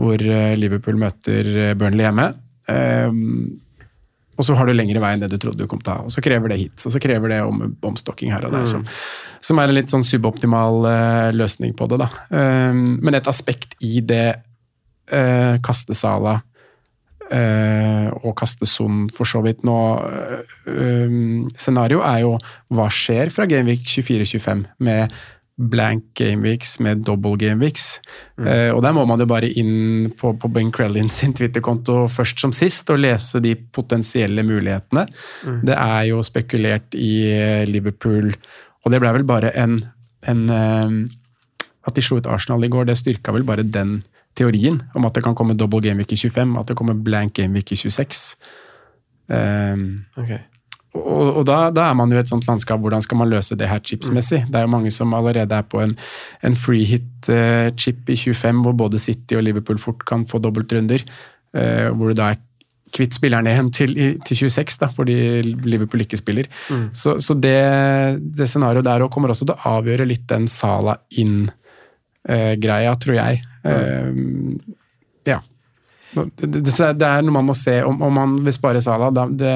Speaker 4: hvor eh, Liverpool møter eh, Burnley hjemme. Ehm, og så har du lengre vei enn det du trodde du kom til å ha. Og så krever det hits, og så krever det om, omstokking her og der. Som, som er en litt sånn suboptimal uh, løsning på det, da. Um, men et aspekt i det uh, kaste Sala eh, og kaste Son for så vidt nå uh, Scenario er jo hva skjer fra Gameweek 24-25 med blank gameweeks med double gameweeks. Eh, og der må man jo bare inn på, på Ben Crellin sin Twitter-konto først som sist og lese de potensielle mulighetene. Det er jo spekulert i eh, Liverpool, og det ble vel bare en, en eh, At de slo ut Arsenal i går, det styrka vel bare den teorien om at det kan komme double gameweek i 25, at det kommer blank gameweek i 26. Eh,
Speaker 2: Ok.
Speaker 4: Og, og da, da er man jo i et sånt landskap, hvordan skal man løse det her chipsmessig? Det er jo mange som allerede er på en, en free hit-chip i 25, hvor både City og Liverpool fort kan få dobbeltrunder. eh, hvor du da er kvitt spillerne igjen til, i- til 26, da, fordi Liverpool ikke spiller. Så, så det, det scenarioet der kommer også til å avgjøre litt den Sala inn-greia, tror jeg. Eh, ja. Det, det, det er noe man må se om, om man vil spare Sala. Da, det,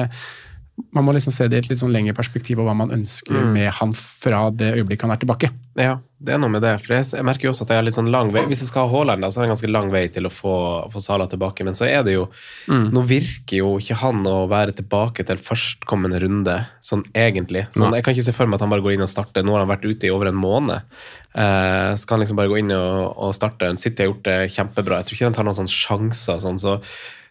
Speaker 4: man må liksom se det i et litt sånn lengre perspektiv, og hva man ønsker
Speaker 2: Mm.
Speaker 4: med han fra det øyeblikket han er tilbake.
Speaker 2: Ja, det er noe med det. For jeg, jeg merker jo også at jeg har litt sånn lang vei Hvis jeg skal ha Haaland, så er det en ganske lang vei til å få, få Sala tilbake. Men så er det jo Nå virker jo ikke han å være tilbake til førstkommende runde, sånn egentlig. Sånn, jeg kan ikke se for meg at han bare går inn og starter. Nå har han vært ute i over en måned. Eh, skal han liksom bare gå inn og, og starte? City har gjort det kjempebra. Jeg tror ikke de tar noen sånne sjanser. Sånn, så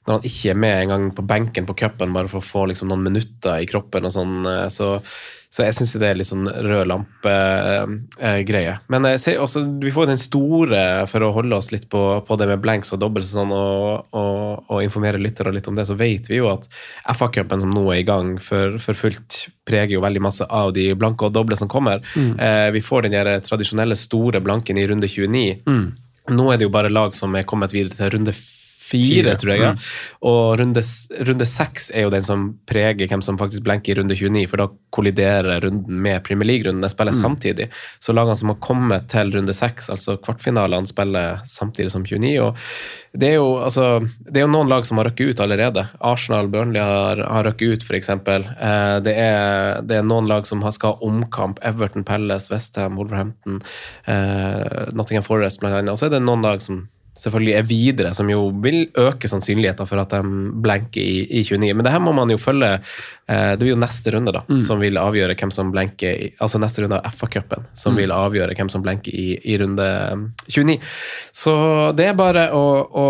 Speaker 2: når han ikke er med engang på benken på cupen bare for å få liksom noen minutter i kroppen og sånn, eh, så, så jeg syns det er litt sånn rød lampe-greie. Men jeg ser også, vi får jo den store, for å holde oss litt på, på det med blanks og dobbelt sånn, og, og, og informere lyttere litt om det, så vet vi jo at FA-cupen som nå er i gang for, for fullt, preger jo veldig masse av de blanke og doble som kommer. Eh, vi får den der tradisjonelle store blanken i runde 29. Nå er det jo bare lag som er kommet videre til runde fire,
Speaker 4: Fire,
Speaker 2: tror jeg. Ja. Og runde, runde seks er jo den som preger hvem som faktisk blenker i runde 29, for da kolliderer runden med Premier League-runden. De spiller samtidig. Så lagene som har kommet til runde seks, altså kvartfinalene, spiller samtidig som 29. og det er, jo, altså, det er jo noen lag som har røkket ut allerede. Arsenal, Burnley har, har røkket ut, f.eks. Eh, det, er, det er noen lag som har- skal ha omkamp. Everton, Pelles, Westham, Wolverhampton, eh, Nottingham Forest annet. Og så er det noen lag som selvfølgelig er videre, som jo vil øke sannsynligheten for at de blenker i, i 29. Men det her må man jo følge. Eh, det blir jo neste runde da, som vil avgjøre hvem som blenker i, altså neste runde av FA-cupen, som vil avgjøre hvem som blenker i, i runde um, 29. Så det er bare å, å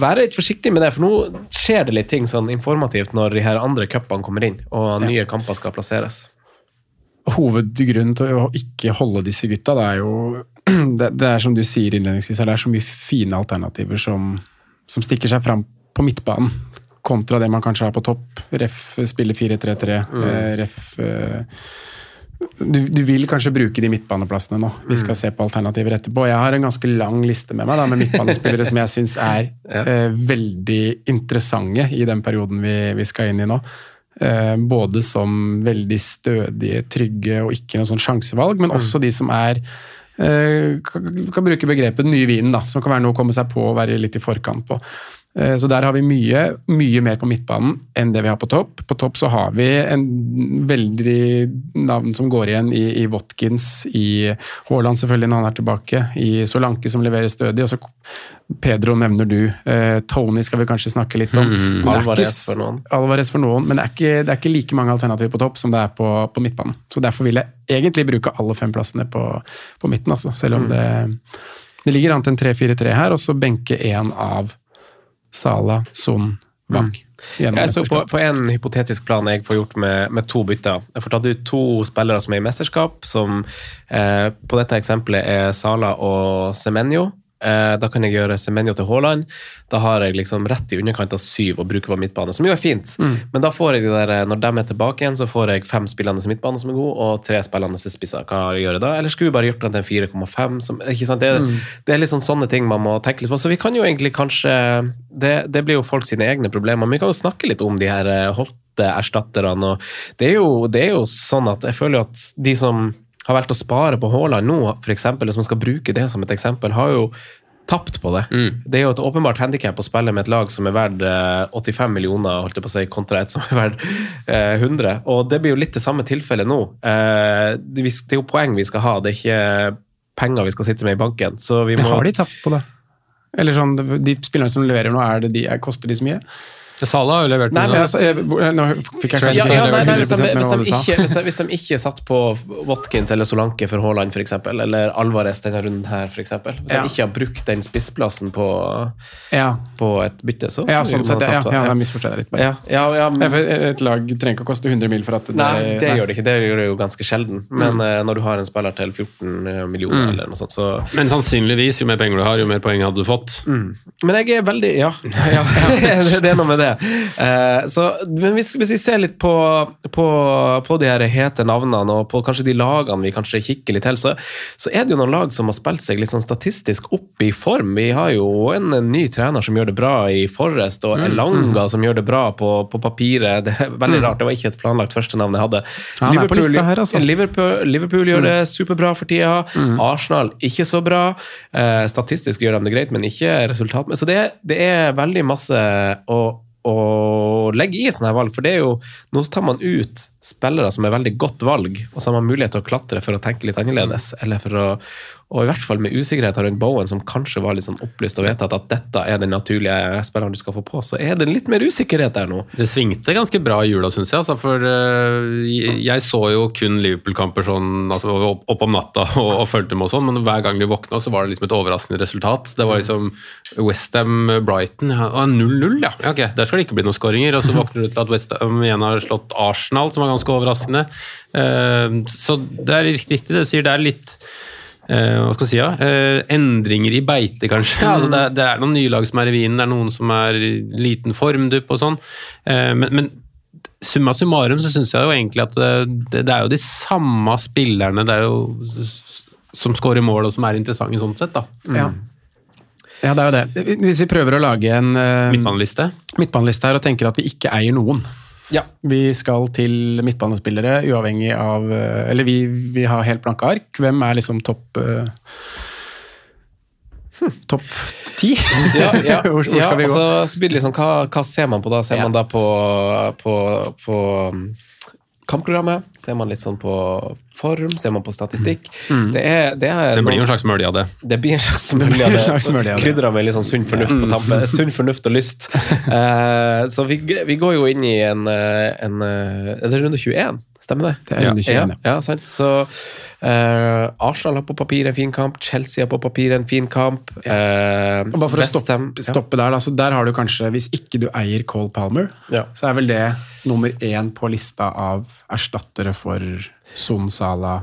Speaker 2: være litt forsiktig med det, for nå skjer det litt ting sånn informativt når de her andre cupene kommer inn, og nye kamper skal plasseres.
Speaker 4: Hovedgrunnen til å ikke holde disse gutta, det er jo det, det er som du sier innledningsvis, det er så mye fine alternativer som, som stikker seg fram på midtbanen, kontra det man kanskje har på topp. Ref spiller 4-3-3. Mm. Ref eh, du, du vil kanskje bruke de midtbaneplassene nå. Vi skal se på alternativer etterpå. Jeg har en ganske lang liste med meg da, med midtbanespillere som jeg syns er eh, veldig interessante i den perioden vi, vi skal inn i nå. Eh, både som veldig stødige, trygge og ikke noe sånn sjansevalg, men også de som er eh, kan, bruke begrepet nye vinen, da, som kan være noe å komme seg på og være litt i forkant på. Eh, Så der har vi mye, mye mer på midtbanen enn det vi har på topp. På topp så har vi en veldig navn som går igjen i, i Watkins, i Haaland selvfølgelig når han er tilbake, i Solanke som leverer stødig, og så Pedro nevner du. Eh, Tony skal vi kanskje snakke litt om. Mm,
Speaker 2: Alvarez for noen.
Speaker 4: Alvarez for noen, men det er, ikke, det er ikke like mange alternativer på topp som det er på, på midtbanen. Så derfor vil jeg egentlig bruke alle fem plassene på, på midten, altså. Selv om det, det ligger an til en 3-4-3 her, og så benke én av Sala, Son, Wang. gjennom
Speaker 2: Jeg så på, på en hypotetisk plan jeg får gjort med, med to bytter. Jeg får tatt ut to spillere som er i mesterskap, som eh, på dette eksempelet er Sala og Semenyo. Eh, da kan jeg gjøre Semenyo til Haaland. Da har jeg liksom rett i underkant av syv å bruke på midtbane, som jo er fint. Men da får jeg de der, når de er tilbake igjen, så får jeg fem spillende midtbane som er gode, og tre spillende spisser. Hva gjør jeg da? Eller skulle vi bare gjort den til en 4,5? ikke sant? Det, det er litt sånn sånne ting man må tenke litt på. Så vi kan jo egentlig kanskje Det, det blir jo folk sine egne problemer, men vi kan jo snakke litt om de her eh, hotte erstatterne. og det er, jo, det er jo sånn at jeg føler jo at de som har valgt å spare på Haaland nå, f.eks., hvis man skal bruke det som et eksempel, har jo tapt på det. Det er jo et åpenbart handikap å spille med et lag som er verdt eh, 85 millioner, holdt jeg på å si, kontra et som er verdt eh, 100. Og det blir jo litt det samme tilfellet nå. Eh, det er jo poeng vi skal ha, det er ikke penger vi skal sitte med i banken. Så vi må
Speaker 4: har de tapt på det? Eller sånn, De spillerne som leverer nå, er det de, er, koster de så mye?
Speaker 3: Sala har jo levert
Speaker 2: Nei, men
Speaker 4: Altså, jeg, nå fikk jeg kanskje
Speaker 2: ja, ja, nei, nei, hvis, de, hvis, de ikke, hvis, de, hvis de ikke satt på Watkins eller Solanke for Haaland, f.eks., eller Alvarez denne runden her, f.eks. Hvis
Speaker 4: Ja.
Speaker 2: de ikke har brukt den spissplassen på,
Speaker 4: Ja,
Speaker 2: på et bytte, så
Speaker 4: ja sånn sett. Ja, ja, ja, jeg misforstår deg litt. Bare.
Speaker 2: ja, ja, ja,
Speaker 4: Ja, for Et lag trenger ikke å koste 100 mil for at det
Speaker 2: Nei, det gjør det ikke. Det gjør det jo ganske sjelden. Men
Speaker 4: Mm.
Speaker 2: eh, når du har en spiller til 14 millioner eller noe sånt, så
Speaker 3: Men sannsynligvis, jo mer penger du har, jo mer poeng hadde du fått.
Speaker 2: Men jeg er veldig Ja, ja det, det er noe med det. Det. Eh, så, men hvis, hvis vi ser litt på, på, på de her hete navnene, og på kanskje de lagene vi kanskje kikker litt til, så, så er det jo noen lag som har spilt seg litt sånn statistisk opp i form. Vi har jo en, en ny trener som gjør det bra i Forrest, og Elanga som gjør det bra på, på papiret. Det er veldig rart, det var ikke et planlagt førstenavn jeg hadde.
Speaker 4: Ja, Liverpool, er her, altså.
Speaker 2: Liverpool, Liverpool gjør det superbra for tida. Arsenal ikke så bra. Eh, statistisk gjør de det greit, men ikke resultat. Så det, det er veldig masse å, å legge i et sånt her valg, for det er jo Nå tar man ut spillere som er veldig godt valg, og som har mulighet til å klatre for å tenke litt annerledes. Eller for å, og i hvert fall med usikkerhet rundt Bowen, som kanskje var litt sånn opplyst og vedtatt at dette er den naturlige spilleren du skal få på, så er det litt mer usikkerhet der nå.
Speaker 3: Det svingte ganske bra i jula, syns jeg. Altså, for uh, jeg- så jo kun Liverpool-kamper sånn at opp, opp om natta og, og fulgte med og sånn, men hver gang de våkna, så var det liksom et overraskende resultat. Det var liksom Westham-Brighton ja, 0-0, ja. ja. Ok, der skal det ikke bli noen skåringer. Og så våkner du til at Westham igjen har slått Arsenal, som var ganske overraskende. Eh, så det er riktig, riktig det du sier. Det er litt eh, hva skal jeg si, ja? Eh, endringer i beite, kanskje. Altså, det, er, det er noen nye lag som er i vinen, det er noen som er i liten formdupp og sånn. Men, men summa summarum så syns jeg jo egentlig at det, det er jo de samme spillerne det er jo, som skårer mål og som er interessante sånn sett. da.
Speaker 4: Ja. ja, det er jo det. Hvis vi prøver å lage en uh,
Speaker 3: midtbaneliste
Speaker 4: her og tenker at vi ikke eier noen. Vi skal til midtbanespillere uavhengig av eh, Eller vi, vi har helt blanke ark. Hvem er liksom topp eh, hm, Topp ti?
Speaker 2: Ja, ja,
Speaker 4: hvor, hvor
Speaker 2: ja altså, så blir det liksom, hva, hva ser man på da? Ser
Speaker 4: Ja.
Speaker 2: man da på, på, på um, kampprogrammet? Ser man litt sånn på form? Ser man på statistikk? Det, er, det, er
Speaker 3: Det blir jo en slags mølje av det.
Speaker 2: det blir en slags mulig av
Speaker 4: det. det.
Speaker 2: Krydra med litt sånn sunn fornuft på tampen. Sunn fornuft og lyst. uh, så vi, vi går jo inn i en, en, en eh, runde 21? Stemmer det?
Speaker 4: Det er runde 21,
Speaker 2: ja.
Speaker 4: ja.
Speaker 2: sant. Så uh, Arsenal har på papir en fin kamp. Chelsea har på papir en fin kamp. Uh,
Speaker 4: Og bare for å stoppe, stoppe der, da, så der har du kanskje, hvis ikke du eier Cole Palmer,
Speaker 2: Ja.
Speaker 4: så er vel det nummer én på lista av erstattere for Son Salah,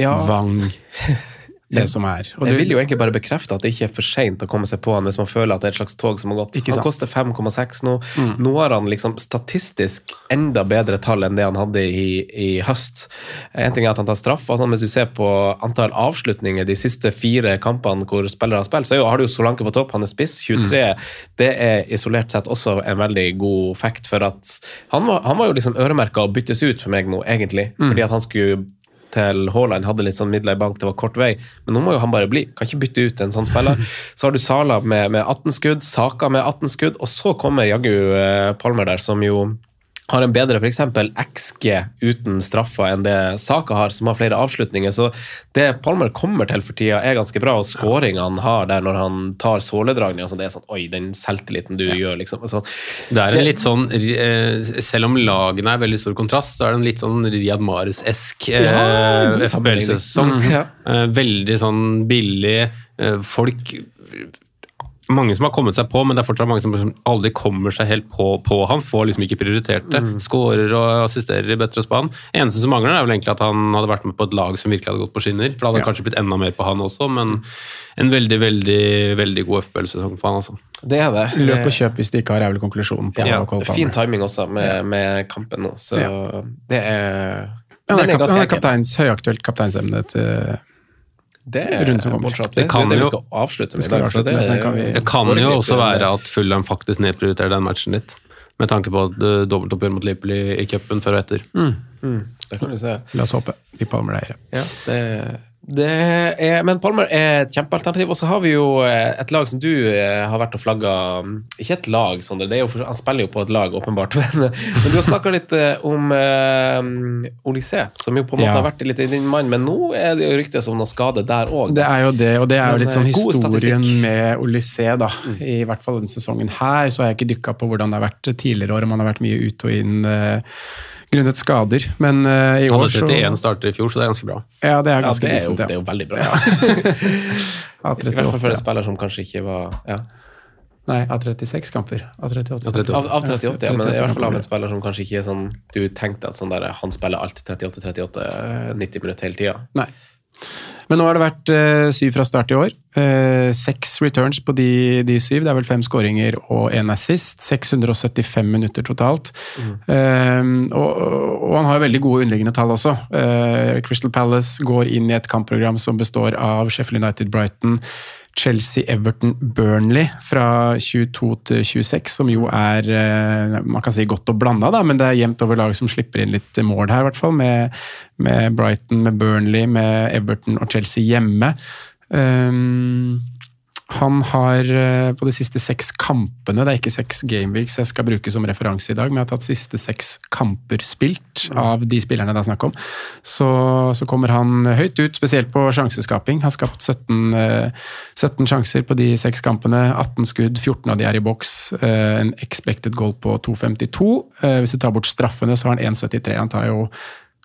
Speaker 2: Ja.
Speaker 4: Wang Det som er. Og
Speaker 2: jeg vil jo egentlig bare bekrefte at det ikke er for seint å komme seg på han hvis man føler at det er et slags tog som har gått. Han koster 5,6 nå. Nå har han liksom statistisk enda bedre tall enn det han hadde i, i høst. En ting er at han tar straff. Altså, hvis du ser på antall avslutninger de siste fire kampene hvor spillere har spilt, så jo- har du jo Solanke på topp, han er spiss. 23. Det er isolert sett også en veldig god fact, for at han var, han var jo liksom øremerka å byttes ut for meg nå, egentlig. Fordi at han skulle til Haaland hadde litt sånn midler i bank, det var kort vei. Men nå må jo han bare bli. Kan ikke bytte ut en sånn spiller. Så har du Sala med, med 18 skudd, Saka med 18 skudd, og så kommer jaggu eh, Palmer der, som jo har en bedre f.eks. XG uten straffer enn det Saka har, som har flere avslutninger. Så det Palmer kommer til for tida, er ganske bra. Og skåringa han har der når han tar såledragninga, så det er sånn Oi, den selvtilliten du gjør, liksom. Så,
Speaker 3: Det er en litt sånn, eh, Selv om lagene er veldig stor kontrast, så er det en litt sånn Riyad Mares-esk
Speaker 2: Ja,
Speaker 3: eh,
Speaker 2: sammenligning. Mm, ja.
Speaker 3: Eh, Veldig sånn billig. eh, Folk mange som har kommet seg på, men det er fortsatt mange som liksom aldri kommer seg helt på, på han. Får liksom ikke prioritert det.
Speaker 2: Mm.
Speaker 3: Skårer og assisterer i bøtter og spann. Eneste som mangler, er vel egentlig at han hadde vært med på et lag som virkelig hadde gått på skinner. For det hadde
Speaker 4: Ja.
Speaker 3: kanskje blitt enda mer på han også, men en veldig, veldig veldig god FBL-sesong for han, altså.
Speaker 2: det er det.
Speaker 4: Løp og kjøp hvis du ikke har, er konklusjon. på
Speaker 2: Ja,
Speaker 4: Cole
Speaker 2: fin timing også med, med kampen nå, så det er
Speaker 4: ja,
Speaker 2: det
Speaker 4: er, kap, er kapteins, høyaktuelt kapteinsemne til
Speaker 2: Det er
Speaker 4: rundt som kommer.
Speaker 3: Det
Speaker 2: Det,
Speaker 3: kan
Speaker 2: det, det vi skal avslutte med
Speaker 4: skal
Speaker 2: dag.
Speaker 4: avslutte med, så kan vi-
Speaker 3: Det kan jo også være at Fulham faktisk nedprioriterer den matchen litt. Med tanke på et uh, dobbeltoppgjør mot Liverpool i, i cupen før og etter.
Speaker 2: Det kan du se.
Speaker 4: La oss håpe. Vi Palmer deg. eiere.
Speaker 2: Ja, det, det er, men Palmer er et kjempealternativ. Og så har vi jo eh, et lag som du eh, har vært og flagga Ikke et lag, Sondre, han spiller jo på et lag, åpenbart. Men, men du har snakka litt eh, om uh, Olysée, som jo på en måte
Speaker 4: Ja.
Speaker 2: har vært litt i din mann, men nå er det jo ryktes om noe skade der òg.
Speaker 4: Det er jo det, og det er jo litt sånn historien med Olysée, da. I hvert fall denne sesongen her, så har jeg ikke dykka på hvordan det har vært tidligere år, om han har vært mye ut og inn eh, grunnet skader. Men uh, i
Speaker 3: Han
Speaker 4: år
Speaker 3: hadde
Speaker 4: så
Speaker 3: 31 starter i fjor, så det er ganske bra.
Speaker 4: Ja, det er
Speaker 2: Ja,
Speaker 4: ganske
Speaker 2: det, er jo,
Speaker 4: decent,
Speaker 2: det er jo veldig bra.
Speaker 4: Ja.
Speaker 2: I hvert fall for
Speaker 4: 38.
Speaker 2: en spiller som kanskje ikke var ja.
Speaker 4: Nei, av 36 kamper. Av 38.
Speaker 3: Av 38.
Speaker 2: Av, av 38, ja, men i hvert fall av en spiller som kanskje ikke er sånn Du tenkte at sånn der, han spiller alt 38-38 90 minutter hele tida.
Speaker 4: Men nå har det vært eh, syv fra start i år. Eh, seks returns på de, de syv. Det er vel fem skåringer og én assist. 675 minutter totalt. Eh, og, og han har veldig gode underliggende tall også. Eh, Crystal Palace går inn i et kampprogram som består av Sheffield United, Brighton, Chelsea, Everton, Burnley fra 22 til 26, som jo er eh, man kan si godt og blanda, da, men det er jevnt over lag som slipper inn litt mål her, i hvert fall. Med, med Brighton, med Burnley, med Everton og Chelsea hjemme. Um, han har eh, på de siste seks kampene, det er ikke seks gameweeks jeg skal bruke som referanse i dag, men jeg har tatt siste seks kamper spilt av de spillerne det er snakk om, så, så kommer han høyt ut, spesielt på sjanseskaping. Har skapt 17, eh, 17 sjanser på de seks kampene, 18 skudd, 14 av de er i boks. eh, En expected goal på 2,52. Eh, Hvis du tar bort straffene, så har han 1,73. Han tar jo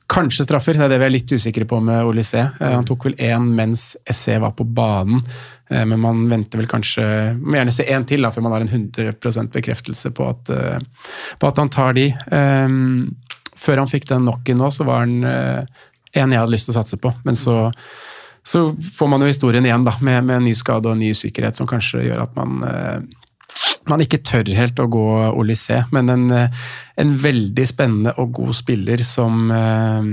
Speaker 4: Kanskje straffer, det er det vi er litt usikre på med Olysée. Eh, Han tok vel én mens Essé var på banen, eh, men man venter vel kanskje Må gjerne se én til da, før man har en 100 bekreftelse på at, eh, på at han tar de. Før han fikk den knocken nå, så var han en jeg hadde lyst til å satse på, men så så får man jo historien igjen da, med, med en ny skade og en ny usikkerhet som kanskje gjør at man man ikke tør helt å gå Olysée, men en, eh, en veldig spennende og god spiller som eh,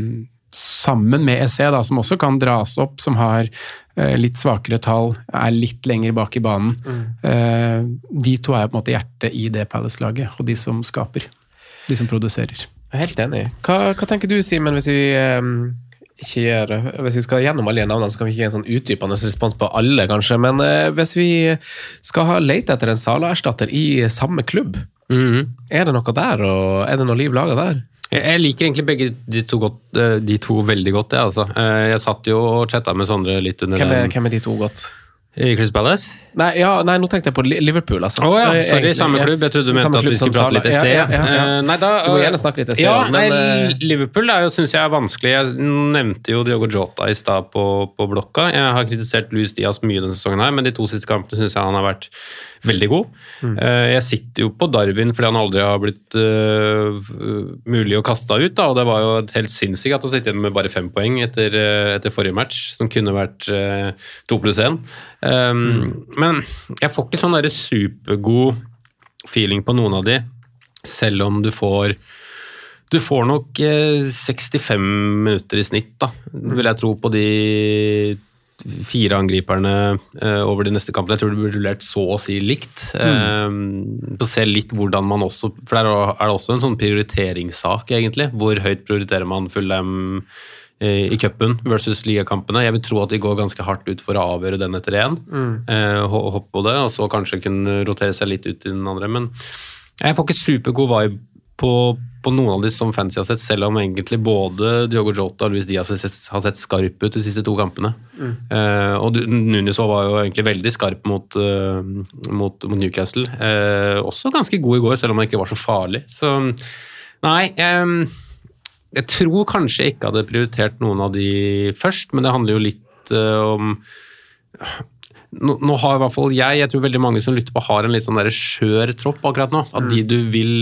Speaker 4: sammen med SE, da, som også kan dras opp, som har eh, litt svakere tall, er litt lenger bak i banen. Mm. de to er på en måte hjertet i det Palace-laget, og de som skaper. De som produserer.
Speaker 2: Jeg er helt enig. Hva, hva tenker du, Simen, hvis vi ikke gjøre Hvis vi skal gjennom alle navnene, så kan vi ikke gi en sånn utdypende respons på alle, kanskje. Men eh, hvis vi skal ha lete etter en Sala-erstatter i samme klubb, er det noe der, og er det noe liv laga der?
Speaker 3: Jeg, jeg liker egentlig begge de to, godt, eh, de to veldig godt, jeg, altså. Eh, Jeg satt jo og chatta med Sondre litt under
Speaker 2: Hvem er,
Speaker 3: den
Speaker 2: hvem er de to godt?
Speaker 3: i Chris Palace.
Speaker 2: Nei, ja, nei, nå tenkte jeg på Liverpool, altså.
Speaker 3: Oh, ja, sorry,
Speaker 2: egentlig,
Speaker 3: samme klubb. Jeg trodde du mente at vi skulle prate litt essay.
Speaker 2: Ja, ja,
Speaker 3: Nei, da,
Speaker 2: Du må gjerne snakke litt SE.
Speaker 3: Ja,
Speaker 2: men,
Speaker 3: nei,
Speaker 2: eh,
Speaker 3: Liverpool er jo, synes jeg er vanskelig. Jeg nevnte jo Diogo Jota i stad på, på blokka. Jeg har kritisert Luis Diaz mye denne sesongen, her, men de to siste kampene syns jeg han har vært veldig god.
Speaker 2: Mm.
Speaker 3: Eh, Jeg sitter jo på Darwin fordi han aldri har blitt uh, mulig å kaste ut. Da, og Det var jo helt sinnssykt at å sitte igjen med bare fem poeng etter, etter forrige match, som kunne vært to pluss én. Um, Men jeg får ikke sånn der supergod feeling på noen av de, selv om du får du får nok eh, 65 minutter i snitt, da, vil jeg tro, på de fire angriperne uh, over de neste kampene. Jeg tror det blir rullert så å si likt. Mm. Eh, se litt hvordan man også For der er det også en sånn prioriteringssak, egentlig. Hvor høyt prioriterer man Fulham eh, i cupen versus ligakampene? Jeg vil tro at de går ganske hardt ut for å avgjøre den etter én. Eh, hoppe på det, og så kanskje kunne rotere seg litt ut i den andre. Men jeg får ikke supergod vibe på, på noen av de som fancy har sett, selv om egentlig både Diogo Jota og Luis Diaz har sett, skarpe skarp ut de siste to kampene. Eh, og Nunes var jo egentlig veldig skarp mot, uh, mot, mot Newcastle. Eh, også ganske god i går, selv om han ikke var så farlig. Så nei em, Jeg tror kanskje jeg ikke hadde prioritert noen av de først, men det handler jo litt eh, om nå, nå har i hvert fall jeg, jeg tror veldig mange som lytter på, har en litt sånn der skjør tropp akkurat nå. At de du vil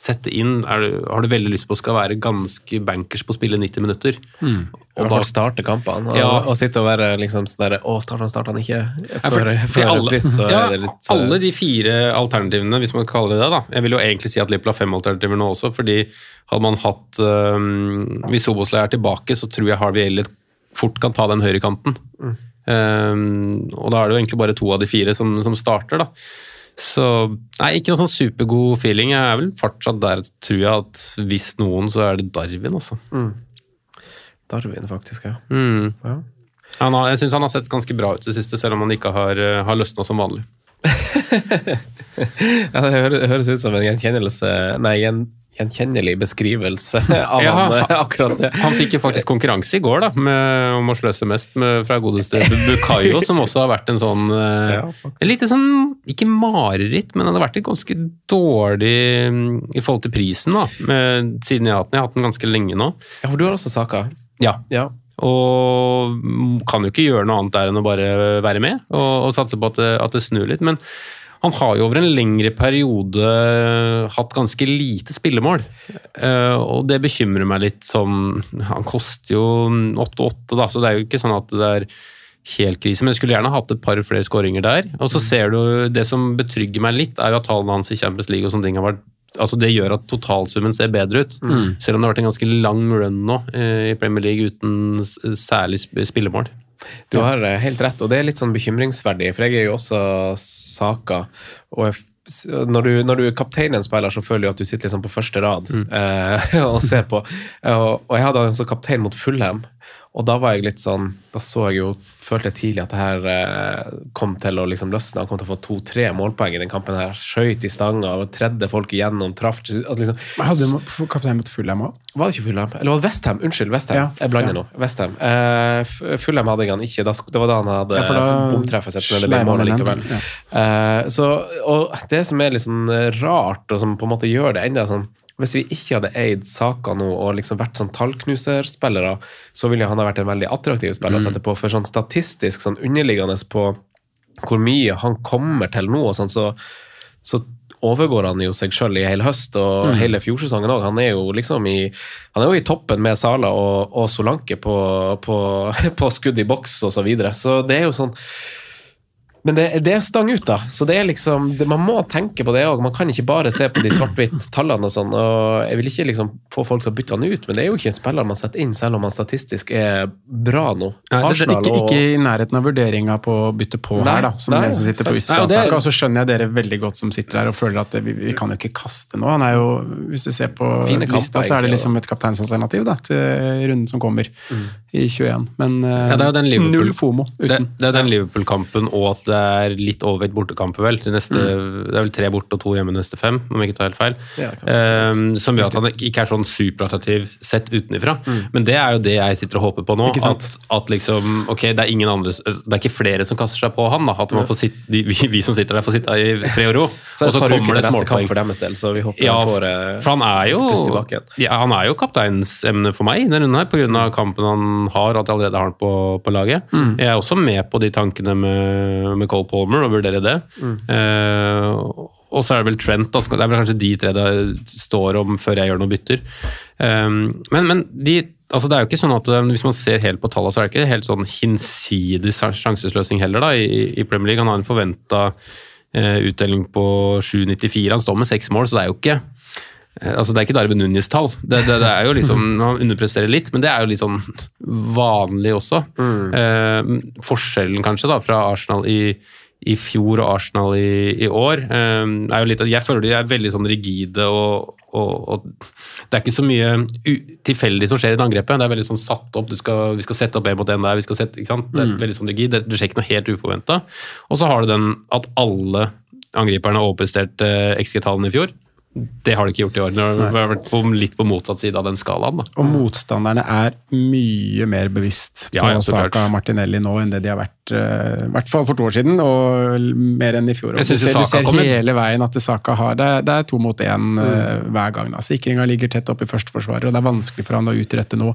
Speaker 3: sette inn, er, du- har du veldig lyst på skal være ganske bankers på å spille 90 minutter.
Speaker 2: I
Speaker 3: Og da
Speaker 2: starte kampene. Og,
Speaker 3: Ja.
Speaker 2: og sitte og være liksom sånn der Å, starter han, starter han ikke?
Speaker 3: Ja,
Speaker 2: Før,
Speaker 3: for-
Speaker 2: før
Speaker 3: for alle,
Speaker 2: frist, så
Speaker 3: ja,
Speaker 2: er det litt eh,
Speaker 3: alle de fire alternativene, hvis man kaller det det, da. Jeg vil jo egentlig si at Lippel har fem alternativer nå også, fordi hadde man hatt um, Hvis Soboslay er tilbake, så tror jeg Harvey Elliot fort kan ta den høyrekanten. Um, og da er det jo egentlig bare to av de fire som, som starter, da. Så nei, ikke noe sånn supergod feeling. Jeg er vel fortsatt der, tror jeg, at hvis noen, så er det Darwin, altså.
Speaker 2: Darwin, faktisk, ja.
Speaker 3: Mm.
Speaker 2: ja.
Speaker 3: Han jeg syns han har sett ganske bra ut det siste, selv om han ikke har, uh, har løsna som vanlig.
Speaker 2: Ja, det høres, ut som en gjenkjennelse Nei, gjen, gjenkjennelig beskrivelse av
Speaker 3: Ja,
Speaker 2: han,
Speaker 3: han-
Speaker 2: akkurat det.
Speaker 3: Han fikk jo faktisk konkurranse i går da, med, om å sløse mest med, fra godeste Bukayo, som også har vært en sånn eh,
Speaker 2: Ja,
Speaker 3: en lite sånn, Ikke mareritt, men det har vært ganske dårlig mm, i forhold til prisen, da, med, siden jeg har hatt den. Jeg har hatt den ganske lenge nå.
Speaker 2: Ja, for du har også saker.
Speaker 3: Ja,
Speaker 2: Ja.
Speaker 3: Og kan jo ikke gjøre noe annet der enn å bare være med og, og satse på at det, at det snur litt. Men han har jo over en lengre periode hatt ganske lite spillemål. Eh, og det bekymrer meg litt som Han koster jo 8-8, da, så det er jo ikke sånn at det er helt krise. Men jeg skulle gjerne hatt et par flere skåringer der. Og så ser du Det som betrygger meg litt, er jo at tallene hans i Champions League og sånne ting har vært Altså Det gjør at totalsummen ser bedre ut. Selv om det har vært en ganske lang run nå eh, i Premier League uten særlig sp- spillemål.
Speaker 2: Du har eh, helt rett, og det er litt sånn bekymringsverdig, for jeg er jo også Saka. Og jeg, når, du, når du er kaptein i en spiller, så føler du at du sitter liksom på første rad eh, og ser på. Og, og jeg hadde han som kaptein mot Fulham, og da var jeg litt sånn Da så jeg jo, følte jeg tidlig at det her eh, kom til å liksom løsne. Han kom til å få to-tre målpoeng i den kampen her. Skøyt i stanga, tredde folk igjennom, traff liksom,
Speaker 4: Hadde du kaptein mot Fulham òg?
Speaker 2: var det ikke Fulham? Eller var det Westham? Unnskyld, Westham.
Speaker 4: Ja.
Speaker 2: Jeg blander
Speaker 4: Ja.
Speaker 2: nå. Westham. Eh, F- Fulham hadde jeg han ikke. Det var da han hadde
Speaker 4: Ja,
Speaker 2: bomtreffet sitt, men det ble mål likevel.
Speaker 4: Ja.
Speaker 2: Eh, så, og det som er litt sånn rart, og som på en måte gjør det enda sånn Hvis vi ikke hadde eid Saka nå og liksom vært sånn tallknuserspillere, så ville han ha vært en veldig attraktiv spiller å sette på. For sånn statistisk, sånn underliggende på hvor mye han kommer til nå, og sånn, så, så overgår han jo seg sjøl i hele høst og hele fjorsesongen òg. Han er jo liksom i han er jo i toppen med Sala og, og Solanke på, på, på skudd i boks og så videre. Så det er jo sånn men det, det er stang ut, da. Så det er liksom, det, Man må tenke på det òg. Man kan ikke bare se på de svart-hvitt-tallene. og sånn, og Jeg vil ikke liksom få folk til å bytte han ut, men det er jo ikke en spiller man setter inn, selv om han statistisk er bra nå.
Speaker 3: Nei, det-
Speaker 2: er
Speaker 4: Ikke,
Speaker 2: og-
Speaker 4: ikke i nærheten av vurderinga på å bytte på
Speaker 2: Nei,
Speaker 4: her, da, som
Speaker 2: nei,
Speaker 4: som sitter på
Speaker 2: sant.
Speaker 4: utsida
Speaker 2: Nei,
Speaker 4: av
Speaker 2: og det
Speaker 4: saka. Og så skjønner jeg dere veldig godt som sitter der og føler at det, vi, vi kan jo ikke kaste noe. Han er jo, Hvis du ser på
Speaker 2: Fine kamper,
Speaker 4: lista, så er det liksom et kapteinsalternativ da, til runden som kommer i 21. Men eh,
Speaker 3: Ja, det er jo den Liverpool-
Speaker 4: null FOMO
Speaker 3: Det,
Speaker 4: uten.
Speaker 3: det er den Liverpool-kampen og at det er litt overvekt bortekamper, vel. Til neste, Det er vel tre borte og to hjemme neste fem, om jeg ikke tar helt feil.
Speaker 2: Ja.
Speaker 3: Ehm, som gjør at han ikke er sånn superattraktiv sett utenifra. Men det er jo det jeg sitter og håper på nå. At, at liksom Ok, det er ingen andre Det er ikke flere som kaster seg på han, da. At man får sitte, de, vi, vi som sitter der, får sitte i fred og ro.
Speaker 2: Så
Speaker 3: og så kommer det et målpoeng.
Speaker 2: for deres del, så vi håper
Speaker 3: Ja,
Speaker 2: han får eh,
Speaker 3: for han er jo, ja, han er jo kapteinsemne for meg i denne runden her, pga. kampen han har, og at jeg allerede har han på, på laget.
Speaker 2: Mm.
Speaker 3: Jeg er også med på de tankene med, med Cole Palmer, og vurdere det.
Speaker 2: Mm.
Speaker 3: Uh, og så er det vel Trent, da. Det er vel kanskje de tre det står om før jeg gjør noen bytter. Um, men, men de, altså det er jo ikke sånn at eh, hvis man ser helt på tallene, så er det ikke helt sånn hinsides sjansesløsning heller da, i, i Premier League. Han har en forventa utdeling på 7,94. Han står med seks mål, så det er jo ikke Altså Det er ikke Darwin Núñez-tall. Det, det, det er jo liksom, Han underpresterer litt, men det er jo litt sånn vanlig også. Eh, forskjellen kanskje da fra Arsenal i, i fjor og Arsenal i, i år eh, er jo litt at Jeg føler de er veldig sånn rigide og, og, og det er ikke så mye tilfeldig som skjer i det angrepet. Det er veldig sånn satt opp. Du skal, vi skal sette opp en mot en der. vi skal sette, ikke sant? Det er veldig sånn rigid. Det, det skjer ikke noe helt uforventa. Og så har du den at alle angriperne har overprestert eh, XG-tallene i fjor. Det har de ikke gjort i år. De har vært på, litt på motsatt side av den skalaen. da.
Speaker 4: Og motstanderne er mye mer bevisst på
Speaker 3: Ja, ja.
Speaker 4: Saka Martinelli nå enn det de har vært eh, i hvert fall for to år siden, og mer enn i fjor.
Speaker 3: Jeg
Speaker 4: du ser, du ser hele veien at det Saka har Det er, det er to mot én
Speaker 3: Mm.
Speaker 4: eh, hver gang. da. Sikringa ligger tett oppe i førsteforsvaret, og det er vanskelig for han å utrette noe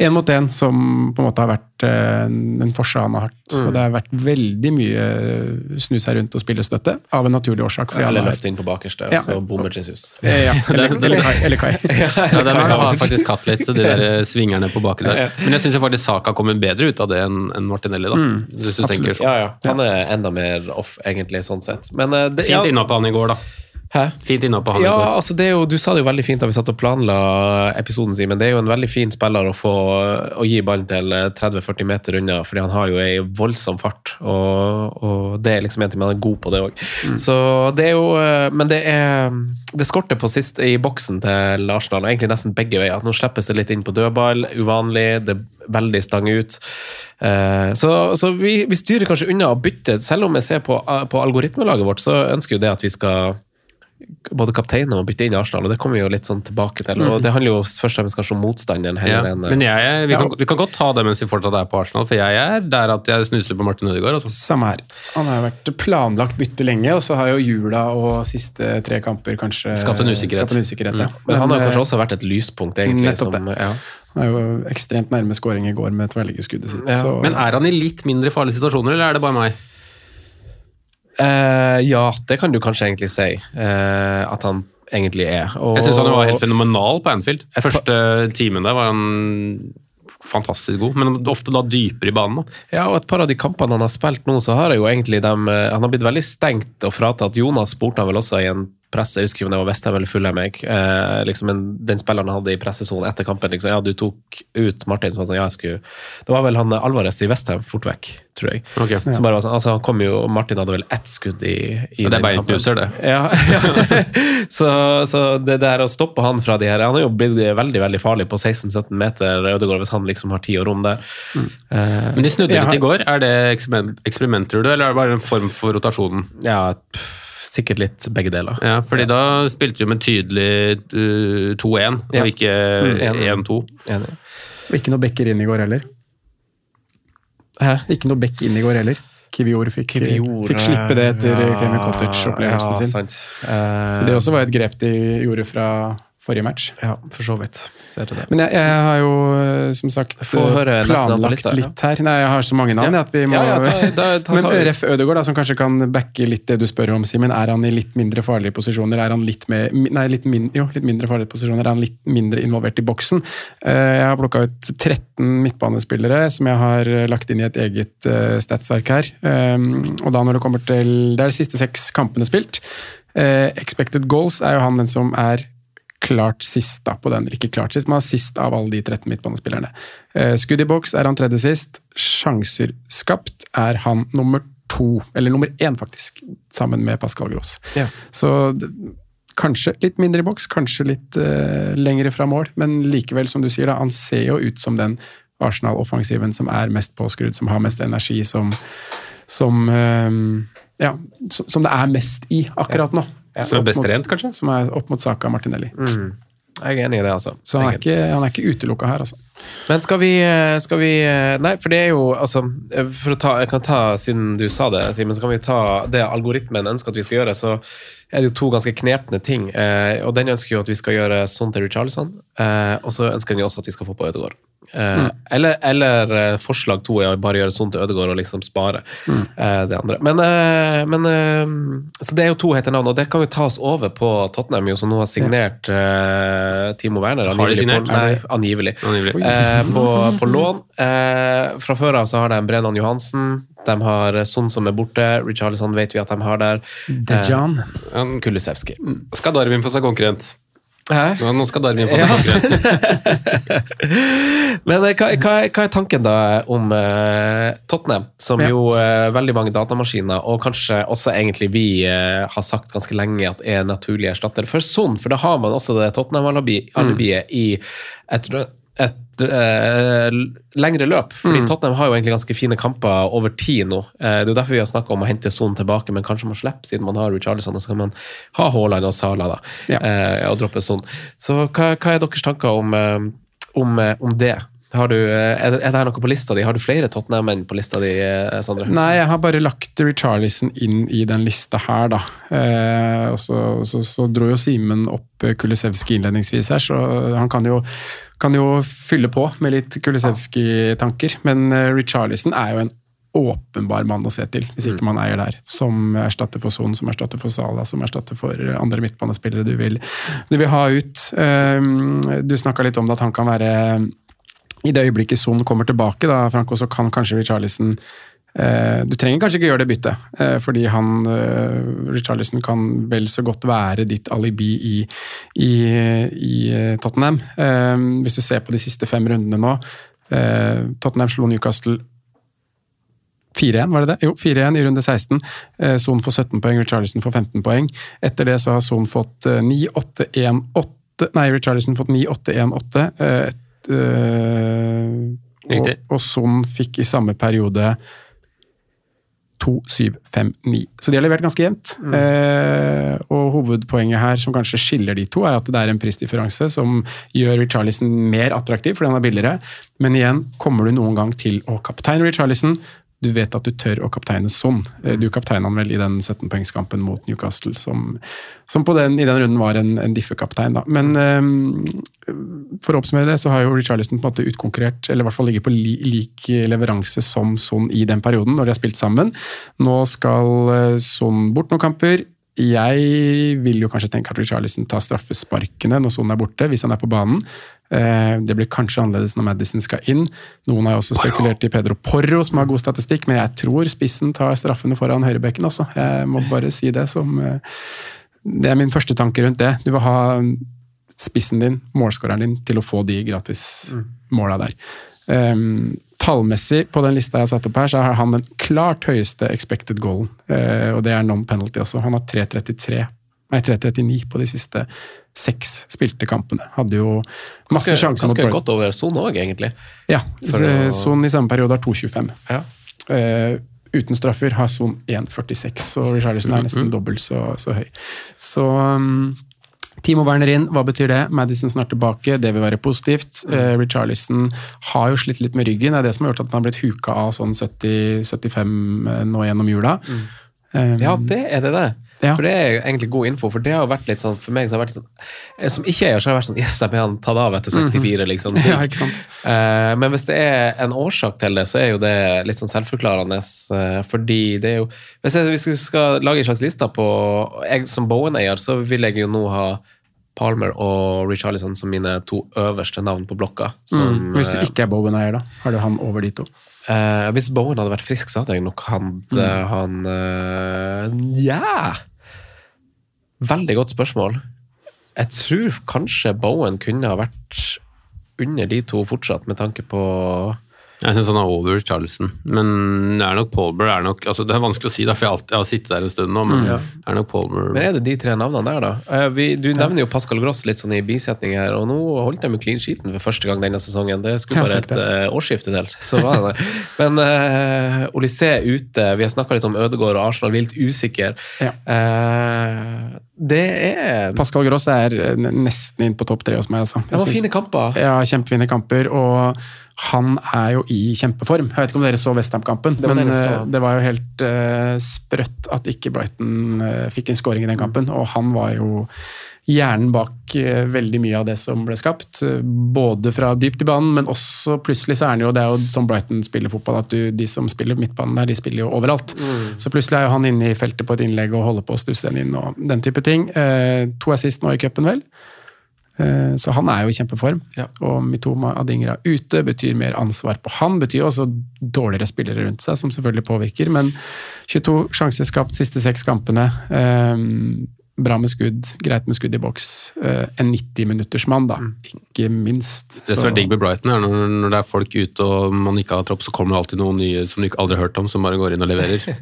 Speaker 4: én mot én, som på en måte har vært uh, en forse han har hatt.
Speaker 3: Mm.
Speaker 4: Og det har vært veldig mye snu seg rundt og spille støtte, av en naturlig årsak. fordi
Speaker 2: Eller
Speaker 4: løft
Speaker 2: løfte inn på bakerste,
Speaker 4: Ja.
Speaker 2: og så bommer Jesus.
Speaker 4: Ja, eller, eller Kai. Eller Kai.
Speaker 3: Ja, den har faktisk hatt litt, de der svingerne på baken der. Men jeg syns faktisk Saka kommer bedre ut av det enn Martinelli. da. Hvis du tenker sånn.
Speaker 2: Ja, ja. Han er enda mer off, egentlig, sånn sett. Men eh, det, ja,
Speaker 3: Fint innhopp av han i går, da.
Speaker 2: Hæ?
Speaker 3: Fint innhopp av
Speaker 2: Ja, altså det er jo, Du sa det jo veldig fint da vi satt og planla episoden sin, men det er jo en veldig fin spiller å få å gi ballen til eh, 30-40 meter unna, fordi han har jo ei voldsom fart. Og, og det er liksom en ting man er god på, det òg. Så det er jo eh, Men det er Det skorter på sist i boksen til Arsenal, og egentlig nesten begge veier. Nå slippes det litt inn på dødball, uvanlig, det veldig stang ut. Eh, Så, så vi, vi styrer kanskje unna å bytte. Selv om jeg ser på, på algoritmelaget vårt, så ønsker jo det at vi skal både kaptein og bytte inn i Arsenal, og det kommer vi jo litt sånn tilbake til. og Det handler jo først og fremst kanskje om motstanderen
Speaker 3: Ja,
Speaker 2: enn
Speaker 3: men jeg, vi, kan, vi kan godt ta det mens vi fortsatt er på Arsenal, for jeg er der at jeg snuser på Martin Ødegaard. Altså.
Speaker 4: Samme her. Han har vært planlagt bytte lenge, og så har jo jula og siste tre kamper kanskje
Speaker 3: Skapt en usikkerhet.
Speaker 4: Skapt en usikkerhet ja.
Speaker 2: Men han har
Speaker 4: eh,
Speaker 2: kanskje også vært et lyspunkt, egentlig.
Speaker 4: Nettopp
Speaker 2: Som,
Speaker 4: det.
Speaker 2: ja.
Speaker 4: Han er jo ekstremt nærme skåring i går med tverrliggerskuddet sitt.
Speaker 2: Ja,
Speaker 4: så,
Speaker 3: Men er han i litt mindre farlige situasjoner, eller er det bare meg?
Speaker 2: Eh, ja, det kan du kanskje egentlig si Uh, at han egentlig er. Og,
Speaker 3: Jeg syns han var helt fenomenal på Anfield. Første timen der var han fantastisk god, men ofte da dypere i banen. Da.
Speaker 2: Ja, og et par av de kampene han har spilt nå, så har jeg jo egentlig dem eh, Han har blitt veldig stengt og fratatt. Jonas spurte han vel også i en presse, jeg husker ikke om det var Vestheim eller Fulheim. Eh, liksom en, den spilleren hadde i pressesonen etter kampen. liksom, Ja, du tok ut Martin, så var sånn, ja, jeg skulle Det var vel han Alvarez i Vestheim fort vekk, tror jeg.
Speaker 3: Ok.
Speaker 2: Som bare var sånn, altså han kom jo, Martin hadde vel ett skudd i, i
Speaker 3: Ja, det er beinknuser, det.
Speaker 2: Ja, ja. så, så det der å stoppe han fra de her Han er jo blitt veldig veldig farlig på 16-17 meter, Ødegaard, hvis han liksom har tid og rom der. Eh,
Speaker 3: Men de snudde litt
Speaker 4: har-
Speaker 3: i går. Er det eksperiment, eksperiment, tror du, eller er det bare en form for rotasjonen?
Speaker 2: ja, pff, sikkert litt begge deler.
Speaker 3: Ja, fordi da spilte vi med tydelig uh, 2-1,
Speaker 2: Ja.
Speaker 3: og ikke
Speaker 2: Mm,
Speaker 3: 1-2.
Speaker 4: Og ikke noe backer inn i går heller.
Speaker 2: Hæ?
Speaker 4: Ikke noe back inn i går heller. Kivior fikk,
Speaker 2: Kivior,
Speaker 4: fikk slippe det etter
Speaker 2: ja,
Speaker 4: Cottage-opplevelsen
Speaker 2: ja,
Speaker 4: sin.
Speaker 2: Sant. Eh,
Speaker 4: Så det også var et grep de gjorde fra forrige match.
Speaker 2: Ja, for så vidt. Ser du det.
Speaker 4: Men jeg, jeg har jo, eh, som sagt,
Speaker 2: på
Speaker 4: planlagt litt her. Nei, jeg har så mange navn
Speaker 2: Ja.
Speaker 4: at vi må
Speaker 2: Ja, ja, ta- ta- ta-
Speaker 4: Men Ref Ødegaard, da, som kanskje kan backe litt det du spør om, Simen. Er han i litt mindre farlige posisjoner? Er han litt, med, nei, litt, min, jo, litt mindre farlige posisjoner? Er han litt mindre involvert i boksen? Eh, Jeg har plukka ut 13 midtbanespillere som jeg har eh, lagt inn i et eget eh, statsark her. Um, Og da når det kommer til Det er de siste seks kampene spilt. Eh, Expected goals er jo han den som er klart sist da på den. Ikke klart sist, men sist av alle de 13 midtbanespillerne. Eh, Skudd i boks er han tredje sist. Sjanser skapt er han nummer to, eller nummer én faktisk, sammen med Pascal Gross.
Speaker 2: Ja.
Speaker 4: Så kanskje litt mindre i boks, kanskje litt uh, lengre fra mål, men likevel, som du sier, da, han ser jo ut som den Arsenal-offensiven som er mest påskrudd, som har mest energi, som, som uh, ja, som det er mest i akkurat nå.
Speaker 3: Som er best trent, kanskje?
Speaker 4: Som er opp mot Saka Martinelli.
Speaker 2: Jeg er enig i det, altså.
Speaker 4: Så han er ikke, han er ikke utelukka her, altså.
Speaker 2: Men skal vi, skal vi Nei, for det er jo altså å ta, Jeg kan ta, siden du sa det, Simen, så kan vi ta det algoritmen ønsker at vi skal gjøre. Så er det jo to ganske knepne ting. Eh, og Den ønsker jo at vi skal gjøre sånn til Richarlison, eh, og så ønsker den jo også at vi skal få på Ødegaard. Eh, eller, eller eh, forslag to er å bare gjøre sånn til Ødegaard og liksom spare mm. det andre. Men, eh, men eh, Så det er jo to hete navn, og det kan jo tas over på Tottenham, jo, som nå har signert ja. Timo Werner.
Speaker 3: Har de
Speaker 2: angivelig
Speaker 3: signert?
Speaker 2: på- Nei, angivelig.
Speaker 3: Angivelig.
Speaker 2: Eh, på, på lån. Eh, fra før av så har de Brennan Johansen. De har Son som er borte. Richarlison vet vi at de har der.
Speaker 4: Dejan.
Speaker 3: Eh,
Speaker 2: Kulisevskij.
Speaker 3: Skal Darwin få seg konkurrent?
Speaker 2: Hæ?
Speaker 3: Nå skal Darwin få seg konkurranse.
Speaker 2: Men eh, hva, hva, hva er tanken da om uh, Tottenham, som
Speaker 4: Ja.
Speaker 2: jo uh, veldig mange datamaskiner, og kanskje også egentlig vi uh, har sagt ganske lenge at er naturlig erstatter for Son, for da har man også det Tottenham-alibiet i et, et eh, lengre løp. Fordi Tottenham har jo egentlig ganske fine kamper over tid nå. Eh, det er jo derfor vi har snakka om å hente Son tilbake, men kanskje man slipper siden man har Richarlison, og så kan man ha Haaland og Sala da,
Speaker 4: Ja.
Speaker 2: eh, og droppe Son. Så hva, hva er deres tanker om, eh, om, eh, om det? Har du, eh, er, det, er her noe på lista di? Har du flere Tottenham-menn på lista di, eh, Sondre?
Speaker 4: Nei, jeg har bare lagt Richarlison inn i den lista her, da. Eh, og så, så, så dro jo Simen opp eh, Kulisevskij innledningsvis her, så han kan jo, kan jo fylle på med litt Kulisevskij-tanker. Men Richarlison er jo en åpenbar mann å se til, hvis ikke man eier der. Som erstatter for Son, som erstatter for Sala, som erstatter for andre midtbanespillere du vil, du vil ha ut. Du snakka litt om at han kan være i det øyeblikket Son kommer tilbake, da, Franco, så kan kanskje Richarlison eh, Du trenger kanskje ikke gjøre det byttet, eh, fordi han eh, Richarlison kan vel så godt være ditt alibi i, i, i Tottenham. Hvis du ser på de siste fem rundene nå Tottenham slo Newcastle 4-1, var det det? Jo, 4-1 i runde 16. Eh, Son får 17 poeng, Richarlison får 15 poeng. Etter det så har Son fått eh, 9-8-1-8 Nei, Richarlison fått 9-8-1-8. Eh, og, og Son fikk i samme periode 2-7-5-9. Så de har levert ganske jevnt. Eh, og hovedpoenget her, som kanskje skiller de to, er at det er en prisdifferanse som gjør Richarlison mer attraktiv fordi han er billigere. Men igjen, kommer du noen gang til å kapteine Richarlison, du vet at du tør å kapteine. Eh, Du kapteina vel i den 17-poengskampen mot Newcastle, som, som den, i den runden var en, en diffekaptein. Men um, for å oppsummere det, så har jo Richarlison på en måte utkonkurrert, eller i hvert fall ligger på li, lik leveranse som Son i den perioden, når de har spilt sammen. Nå skal eh, Son bort noen kamper. Jeg vil jo kanskje tenke at Richarlison tar straffesparkene når Son er borte, hvis han er på banen. Eh, Det blir kanskje annerledes når Madison skal inn. Noen har jo også spekulert i Pedro Porro, som har god statistikk, men jeg tror spissen tar straffene foran høyrebekken. også. Jeg må bare si det som eh, Det er min første tanke rundt det. Du vil ha spissen din, målskåreren din, til å få de gratismåla der. Um, tallmessig på den lista jeg har satt opp her, så har han den klart høyeste expected goalen. Uh, og det er non-penalty også. Han har 3.33 Nei, 3-39 på de siste seks spilte kampene. Hadde jo masse
Speaker 2: Ganske,
Speaker 4: sjanser mot
Speaker 2: ganske godt over Son òg, egentlig.
Speaker 4: Ja,
Speaker 2: å-
Speaker 4: Son i samme periode har 2,25.
Speaker 2: Ja.
Speaker 4: Eh, uten straffer har Son 1,46, og Richarlison er nesten dobbelt så, så høy. Så um, Timo Werner inn, hva betyr det? Madison snart tilbake, det vil være positivt. Eh, Richarlison har jo slitt litt med ryggen, det er det som har gjort at han har blitt huka av sånn 70-75 nå gjennom jula. Eh,
Speaker 2: Ja, det er det, det.
Speaker 4: Ja.
Speaker 2: For det er egentlig god info, for det har jo vært litt sånn for meg så har vært sånn, eh, Som ikke-eier så har det vært sånn Yes, jeg ble han tatt av etter 64, liksom.
Speaker 4: Mhm. Ja, ikke sant?
Speaker 2: Uh, men hvis det er en årsak til det, så er jo det litt sånn selvforklarende. Uh, fordi det er jo Hvis jeg, hvis vi skal lage en slags liste på jeg Som Bowen-eier, så vil jeg jo nå ha Palmer og Richarlison som mine to øverste navn på blokka. Som,
Speaker 4: Mm. Hvis du ikke er Bowen-eier, da? Har du han over de to?
Speaker 2: Eh, hvis Bowen hadde vært frisk, så hadde jeg nok han,
Speaker 4: Mm.
Speaker 2: han uh, Ja! Veldig godt spørsmål. Jeg tror kanskje Bowen kunne ha vært under de to fortsatt, med tanke på
Speaker 3: Jeg syns han er over Charleston, men det er nok Palmer. Er nok, altså det er vanskelig å si, da, for jeg, alltid, jeg har sittet der en stund nå, men det er nok Palmer.
Speaker 2: Men er det de tre navnene der, da? Eh, vi, du nevner jo Pascal Gross litt sånn i bisetning her, og nå holdt de med clean sheeten for første gang denne sesongen. Det skulle bare et uh, årsskifte til, så var det det. Men uh, Olysé ute, vi har snakka litt om Ødegaard og Arsenal, vi er litt usikre.
Speaker 4: Ja.
Speaker 2: Uh, det er
Speaker 4: Pascal Gross er eh, nesten inn på topp tre hos meg. Altså.
Speaker 2: Det var fine kamper.
Speaker 4: Ja, kjempefine kamper, og han er jo i kjempeform. Jeg vet ikke om dere så Westham-kampen, men
Speaker 2: det jeg
Speaker 4: eh,
Speaker 2: så.
Speaker 4: det var jo helt uh, sprøtt at ikke Brighton uh, fikk en scoring i den kampen, og han var jo hjernen bak uh, veldig mye av det som ble skapt. Både fra dypt i banen, men også plutselig så er han jo Det er jo sånn Brighton spiller fotball, at du, de som spiller midtbanen der, de spiller jo overalt. Så plutselig er jo han inne i feltet på et innlegg og holder på å stusse den inn og den type ting. To assist nå i cupen, vel. Eh, Så han er jo i kjempeform.
Speaker 2: Ja.
Speaker 4: Og Mitoma Adingra ute betyr mer ansvar på han. Betyr også dårligere spillere rundt seg, som selvfølgelig påvirker. Men 22 sjanser skapt siste seks kampene. Eh, Bra med skudd, greit med skudd i boks. Eh, En 90-minuttersmann, da. Ikke minst.
Speaker 3: Det som
Speaker 4: Så-
Speaker 3: er digg med Brighton, er når, når det er folk ute og man ikke har tropp, så kommer det alltid noen nye som du ikke aldri har hørt om, som bare går inn og leverer.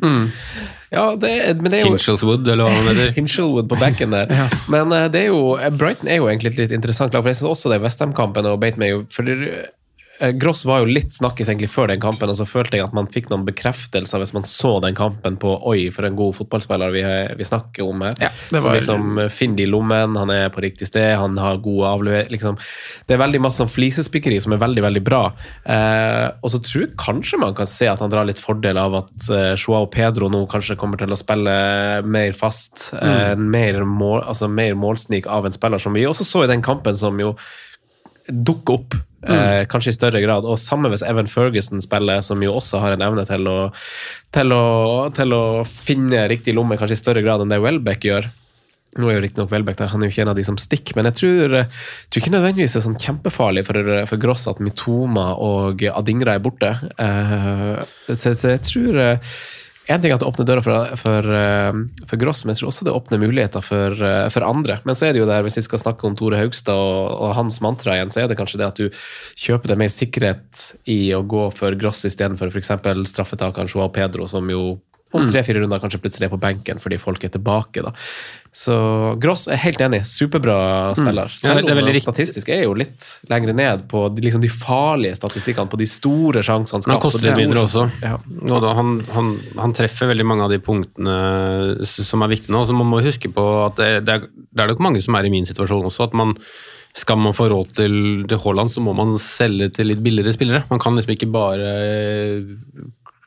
Speaker 2: Ja, det, men det er jo
Speaker 3: Hinchelswood, eller hva han heter.
Speaker 2: Hinchelwood på benken der. Men eh, det er jo, Brighton er jo egentlig et litt interessant lag. For jeg synes også det Westham-kampen og beit meg jo For Gross var jo litt snakkis egentlig før den kampen, og så følte jeg at man fikk noen bekreftelser hvis man så den kampen på Oi, for en god fotballspiller vi, vi snakker om her.
Speaker 4: Ja, det
Speaker 2: Som
Speaker 4: var-
Speaker 2: liksom Finn finner det i lommen, han er på riktig sted, han har gode avlever... Liksom. Det er veldig masse sånn flisespikkeri som er veldig, veldig bra. Eh, og så tror jeg kanskje man kan se at han drar litt fordel av at eh, Joao Pedro nå kanskje kommer til å spille mer fast. Eh, mm. mer, mål, altså mer målsnik av en spiller som vi også så i den kampen, som jo dukker opp. Eh, kanskje i større grad. Og samme hvis Evan Ferguson spiller, som jo også har en evne til å, til å, til å finne riktig lomme, kanskje i større grad enn det Welbeck gjør. Nå er jo riktignok Welbeck der, han er jo ikke en av de som stikker, men jeg tror, eh, tror ikke nødvendigvis det er sånn kjempefarlig for, for Gross at Mitoma og Adingra er borte. Eh, så, så jeg tror eh, en ting er at det åpner døra for, for, eh, for Gross, men jeg tror også det åpner muligheter for, eh, for andre. Men så er det jo der, hvis vi skal snakke om Tore Haugstad og, og hans mantra igjen, så er det kanskje det at du kjøper deg mer sikkerhet i å gå for Gross istedenfor f.eks. straffetakeren Joao Pedro, som jo om tre-fire runder kanskje plutselig er på benken fordi folk er tilbake. da. Så Gross er helt enig. Superbra spiller.
Speaker 3: Ja,
Speaker 2: Selv om
Speaker 3: det
Speaker 2: statistisk er jo litt lenger ned på de, liksom de farlige statistikkene, på de store sjansene
Speaker 3: han
Speaker 2: skapt, Han
Speaker 3: koster mindre også.
Speaker 2: Ja.
Speaker 3: Og da, han, han, han treffer veldig mange av de punktene som er viktige nå. Så man må huske på at det, det, er, det er nok mange som er i min situasjon også. at man skal man få råd til, til Haaland, så må man selge til litt billigere spillere. Man kan liksom ikke bare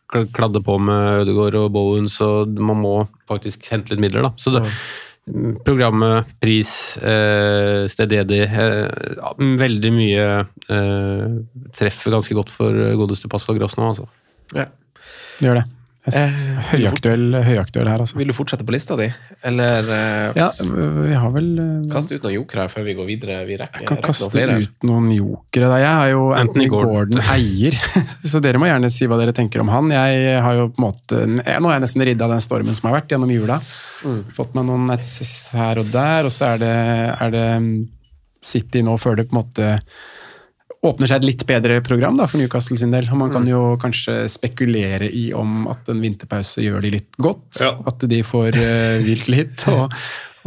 Speaker 3: kladde på med Ødegaard og Bowen, så man må faktisk hente litt midler, da. Så det, programmet, pris, eh, stededig eh, Veldig mye eh, treffer ganske godt for godeste Pascal Gross nå, altså.
Speaker 4: Det gjør det.
Speaker 2: Eh,
Speaker 4: Høyaktuell, høyaktuell her, altså.
Speaker 2: Vil du fortsette på lista di, eller eh,
Speaker 4: Ja, vi har vel eh,
Speaker 2: kaste ut noen jokere her før vi går videre? Vi rekker,
Speaker 4: Jeg kan kaste ut noen jokere. Jeg har jo
Speaker 3: Anthony Gordon.
Speaker 4: Eier, så dere må gjerne si hva dere tenker om han. Jeg har jo på en måte, jeg- Nå har jeg nesten ridd av den stormen som har vært gjennom jula. Fått meg noen assist her og der, og så er det, er det City nå før det på en måte åpner seg et litt bedre program da, for Newcastle sin del. Og man kan jo kanskje spekulere i om at en vinterpause gjør de litt godt.
Speaker 3: Ja.
Speaker 4: At de får uh, hvilt litt. og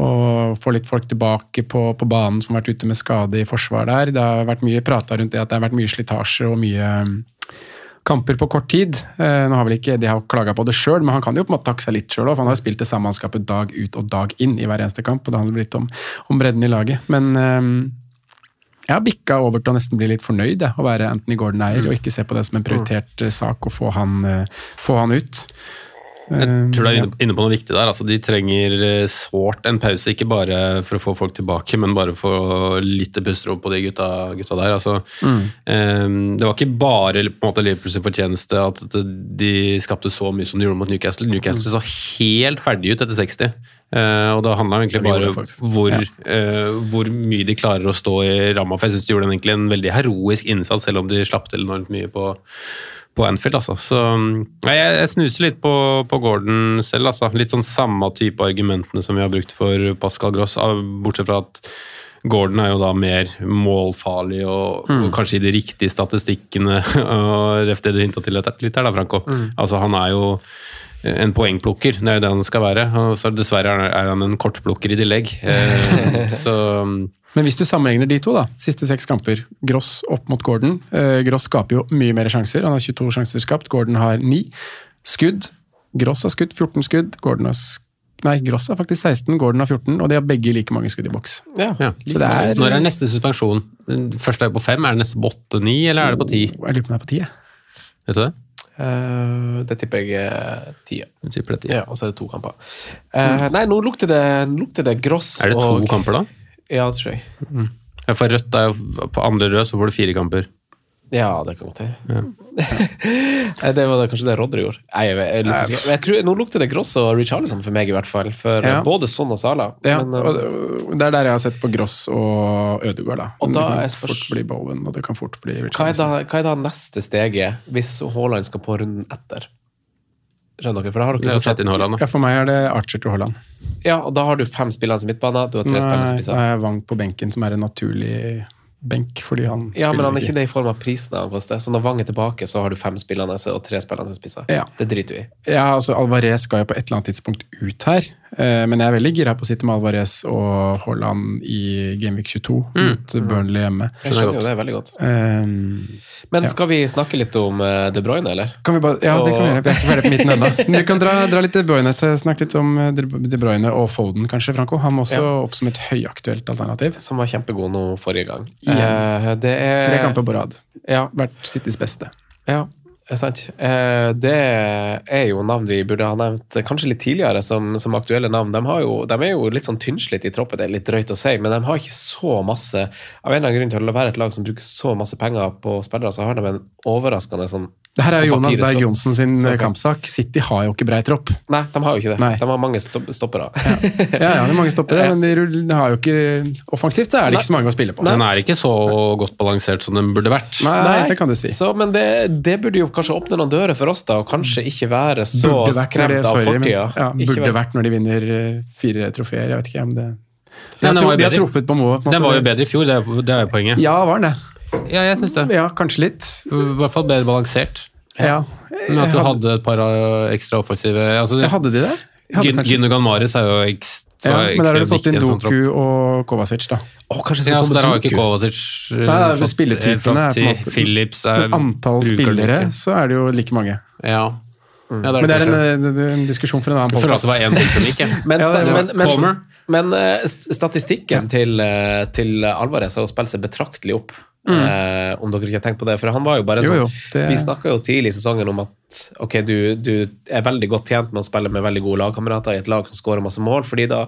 Speaker 4: og får litt folk tilbake på, på banen som har vært ute med skade i forsvar der. Det har vært mye prata rundt det at det har vært mye slitasje og mye um, kamper på kort tid. Eh, nå har vel ikke de har klaga på det sjøl, men han kan jo på en måte takke seg litt sjøl òg. Han har spilt det samme mannskapet dag ut og dag inn i hver eneste kamp, og det handler litt om, om bredden i laget. Men eh, jeg har bikka over til å nesten bli litt fornøyd jeg, å være Anthony Gordon-eier, og ikke se på det som en prioritert mm. sak å få han, eh, få han ut.
Speaker 3: Jeg tror du er
Speaker 4: Eh,
Speaker 3: inne, på noe viktig der. Altså, de trenger sårt en pause, ikke bare for å få folk tilbake, men bare for å litt pusterom på de gutta, gutta der. Altså, eh, det var ikke bare på en måte Liverpools fortjeneste at de skapte så mye som de gjorde mot Newcastle. Newcastle så helt ferdig ut etter 60. Eh, og det handla egentlig bare om hvor,
Speaker 4: Ja.
Speaker 3: uh, hvor mye de klarer å stå i ramma. For jeg syns de gjorde egentlig en veldig heroisk innsats, selv om de slapp til enormt mye på på Anfield, altså. Så ja, jeg, jeg snuser litt på, på Gordon selv, altså. Litt sånn samme type argumentene som vi har brukt for Pascal Gross, bortsett fra at Gordon er jo da mer målfarlig og, og kanskje i de riktige statistikkene. og det du hinta til litt her, da, Franco. Altså, han er jo en poengplukker, det er jo det han skal være. Og så dessverre er han en kortplukker i tillegg. Eh, så
Speaker 4: Men hvis du sammenligner de to, da, siste seks kamper, Gross opp mot Gordon eh, Gross skaper jo mye mer sjanser. Han har 22 sjanser skapt, Gordon har 9. Skudd. Gross har skutt 14 skudd, Gordon har sk Nei, Gross har faktisk 16, Gordon har 14, og de har begge like mange skudd i boks.
Speaker 2: Ja.
Speaker 3: ja.
Speaker 4: Så det er
Speaker 3: Når er neste suspensjon? Første er på fem, er det neste på åtte-ni, eller er det på ti?
Speaker 4: Jeg lurer på om det er på 10. jeg.
Speaker 3: Vet du det?
Speaker 2: Uh, det tipper jeg er ti. ja.
Speaker 3: Tipper det er.
Speaker 2: Ja, og så er det to kamper. Eh, nei, nå lukter det, lukter det gross
Speaker 3: Er det to
Speaker 2: og
Speaker 3: kamper, da?
Speaker 2: Ja, det tror jeg.
Speaker 3: Ja, for rødt er jo på andre rød, så får du fire kamper.
Speaker 2: Ja, det kan godt hende. Ja. det var det, kanskje det Rodry gjorde. Nei, jeg, jeg, er litt usikker. Jeg tror, nå lukter det Gross og Richarlison for meg, i hvert fall. For
Speaker 4: Ja.
Speaker 2: både Son og Sala.
Speaker 4: Ja,
Speaker 2: Men,
Speaker 4: og det er der jeg har sett på Gross og Ødegaard. Da.
Speaker 2: Og da
Speaker 4: det kan
Speaker 2: spørs-
Speaker 4: fort bli Bowen, og det kan fort bli
Speaker 2: hva, er
Speaker 4: Richarlison.
Speaker 2: da, hva er da neste steget, hvis Haaland skal på runden etter? Skjønner dere? For da har dere
Speaker 3: fortsatt inn Haaland.
Speaker 4: Ja, For meg er det Archer til Haaland.
Speaker 2: Ja, og da har du fem spillere som midtbane, du har tre spillere som
Speaker 4: Nei,
Speaker 2: spisser.
Speaker 4: er Wang på benken, som er en naturlig benk, fordi han
Speaker 2: Ja, men han er
Speaker 4: ikke.
Speaker 2: det i form av prisen han koster. Så når Wang er tilbake, så har du fem spillende og tre spillende spisser.
Speaker 4: Ja.
Speaker 2: Det driter du i.
Speaker 4: Ja, altså Alvarez skal jo på et eller annet tidspunkt ut her, men jeg er veldig gira på å sitte med Alvarez og Haaland i Gameweek 22 mot Burnley hjemme.
Speaker 2: Jeg skjønner jo det veldig godt.
Speaker 4: Um,
Speaker 2: Men
Speaker 4: Ja.
Speaker 2: skal vi snakke litt om eh, De Bruyne, eller?
Speaker 4: kan vi bare, ja, det kan vi gjøre. Vi er ikke ferdig på midten ennå. Men Vi kan dra, dra litt De Bruyne til, snakke litt om eh, De Bruyne og Foden, kanskje, Franco. Han må også
Speaker 2: Ja.
Speaker 4: opp som et høyaktuelt alternativ.
Speaker 2: Som var kjempegod nå forrige gang.
Speaker 4: Ja.
Speaker 2: Eh, det er
Speaker 4: Tre kamper på rad.
Speaker 2: Ja,
Speaker 4: Vært Citys beste.
Speaker 2: ja er sant. Eh, det er jo navn vi burde ha nevnt eh, kanskje litt tidligere som, som aktuelle navn. De, har jo, de er jo litt sånn tynnslitt i troppen, det er litt drøyt å si, men de har ikke så masse Av en eller annen grunn til å være et lag som bruker så masse penger på spillere, så har de en overraskende sånn
Speaker 4: Det her er Jonas Berg Johnsen sin
Speaker 2: så
Speaker 4: eh, kampsak. City har jo ikke brei tropp.
Speaker 2: Nei, de har jo ikke det.
Speaker 4: Nei.
Speaker 2: De har mange stoppere.
Speaker 4: Ja, ja, de har mange stoppere, men de, de har jo ikke Offensivt så er det ikke så mange å spille på.
Speaker 3: Den er ikke så godt balansert som den burde vært.
Speaker 4: Nei, det kan du si.
Speaker 2: Så, men det, det burde jo kanskje åpne noen dører for oss, da, og kanskje ikke være så skremt det,
Speaker 4: sorry, av
Speaker 2: fortida.
Speaker 4: Ja, burde
Speaker 2: være-
Speaker 4: vært når de vinner eh, fire trofeer. Jeg vet ikke om det De har,
Speaker 3: Nei,
Speaker 4: tro, de har truffet på noe.
Speaker 3: Den var jo bedre i fjor, det er, det er jo poenget.
Speaker 4: Ja, var den det?
Speaker 3: Ja, jeg syns det.
Speaker 4: Ja, kanskje litt.
Speaker 3: I hvert fall bedre balansert.
Speaker 4: Ja.
Speaker 3: Men at du
Speaker 4: hadde,
Speaker 3: hadde et par uh, ekstra offensive altså,
Speaker 4: hadde de det?
Speaker 3: Gyn- Gündogan Maris er jo ekstremt
Speaker 4: ja, men der har du fått inn
Speaker 3: sånn
Speaker 4: Doku og Kovacic, da.
Speaker 2: Å, kanskje
Speaker 3: Ja,
Speaker 2: skal
Speaker 3: så der har ikke Kovacic uh,
Speaker 4: Nei,
Speaker 3: fått
Speaker 4: spilletypene er på en måte-
Speaker 3: Phillips er
Speaker 4: Men antall spillere,
Speaker 3: ikke.
Speaker 4: så er det jo like mange.
Speaker 3: Ja.
Speaker 2: Mm.
Speaker 3: ja
Speaker 4: Men det er en, eh, det en diskusjon for en annen podkast.
Speaker 3: det.
Speaker 2: Men,
Speaker 4: Ja,
Speaker 2: men, men, men eh, st- statistikken til, eh, til Alvarez har spilt seg betraktelig opp Eh, om dere ikke har tenkt på det. For han var jo bare
Speaker 4: Jo,
Speaker 2: sånn
Speaker 4: jo, det-
Speaker 2: Vi snakka jo tidlig i sesongen om at ok, du, du er veldig godt tjent med å spille med veldig gode lagkamerater i et lag som skårer masse mål, fordi da,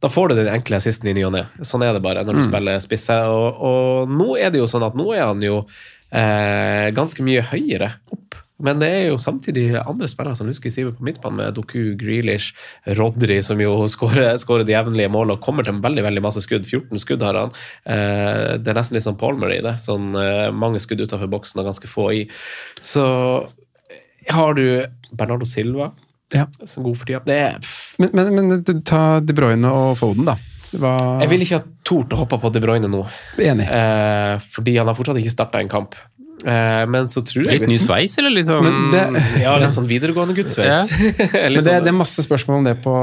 Speaker 2: da får du den enkle assisten i ny og ne. Sånn er det bare når du spiller spisse. Og, og nå er det jo sånn at nå er han jo eh, ganske mye høyere opp. Men det er jo samtidig andre spillere som husker Siver på midtbanen, med Doku, Grealish, Rodri, som jo skårer skårer de jevnlige målene og kommer til veldig veldig masse skudd. 14 skudd har han. Eh, det er nesten litt sånn Palmer i det. Sånn, eh, mange skudd utenfor boksen og ganske få i. Så har du Bernardo Silva,
Speaker 4: Ja.
Speaker 2: som god for tida. Det er
Speaker 4: Men, men, men ta De Bruyne og Foden, da. Var
Speaker 2: Jeg ville ikke ha tort å hoppe på De Bruyne nå,
Speaker 4: enig.
Speaker 2: eh, fordi han har fortsatt ikke starta en kamp. Eh, men så tror jeg
Speaker 3: Litt ny sveis, eller liksom
Speaker 4: det-
Speaker 2: Ja, litt sånn videregående gudsveis.
Speaker 4: Men det, det er masse spørsmål om det på,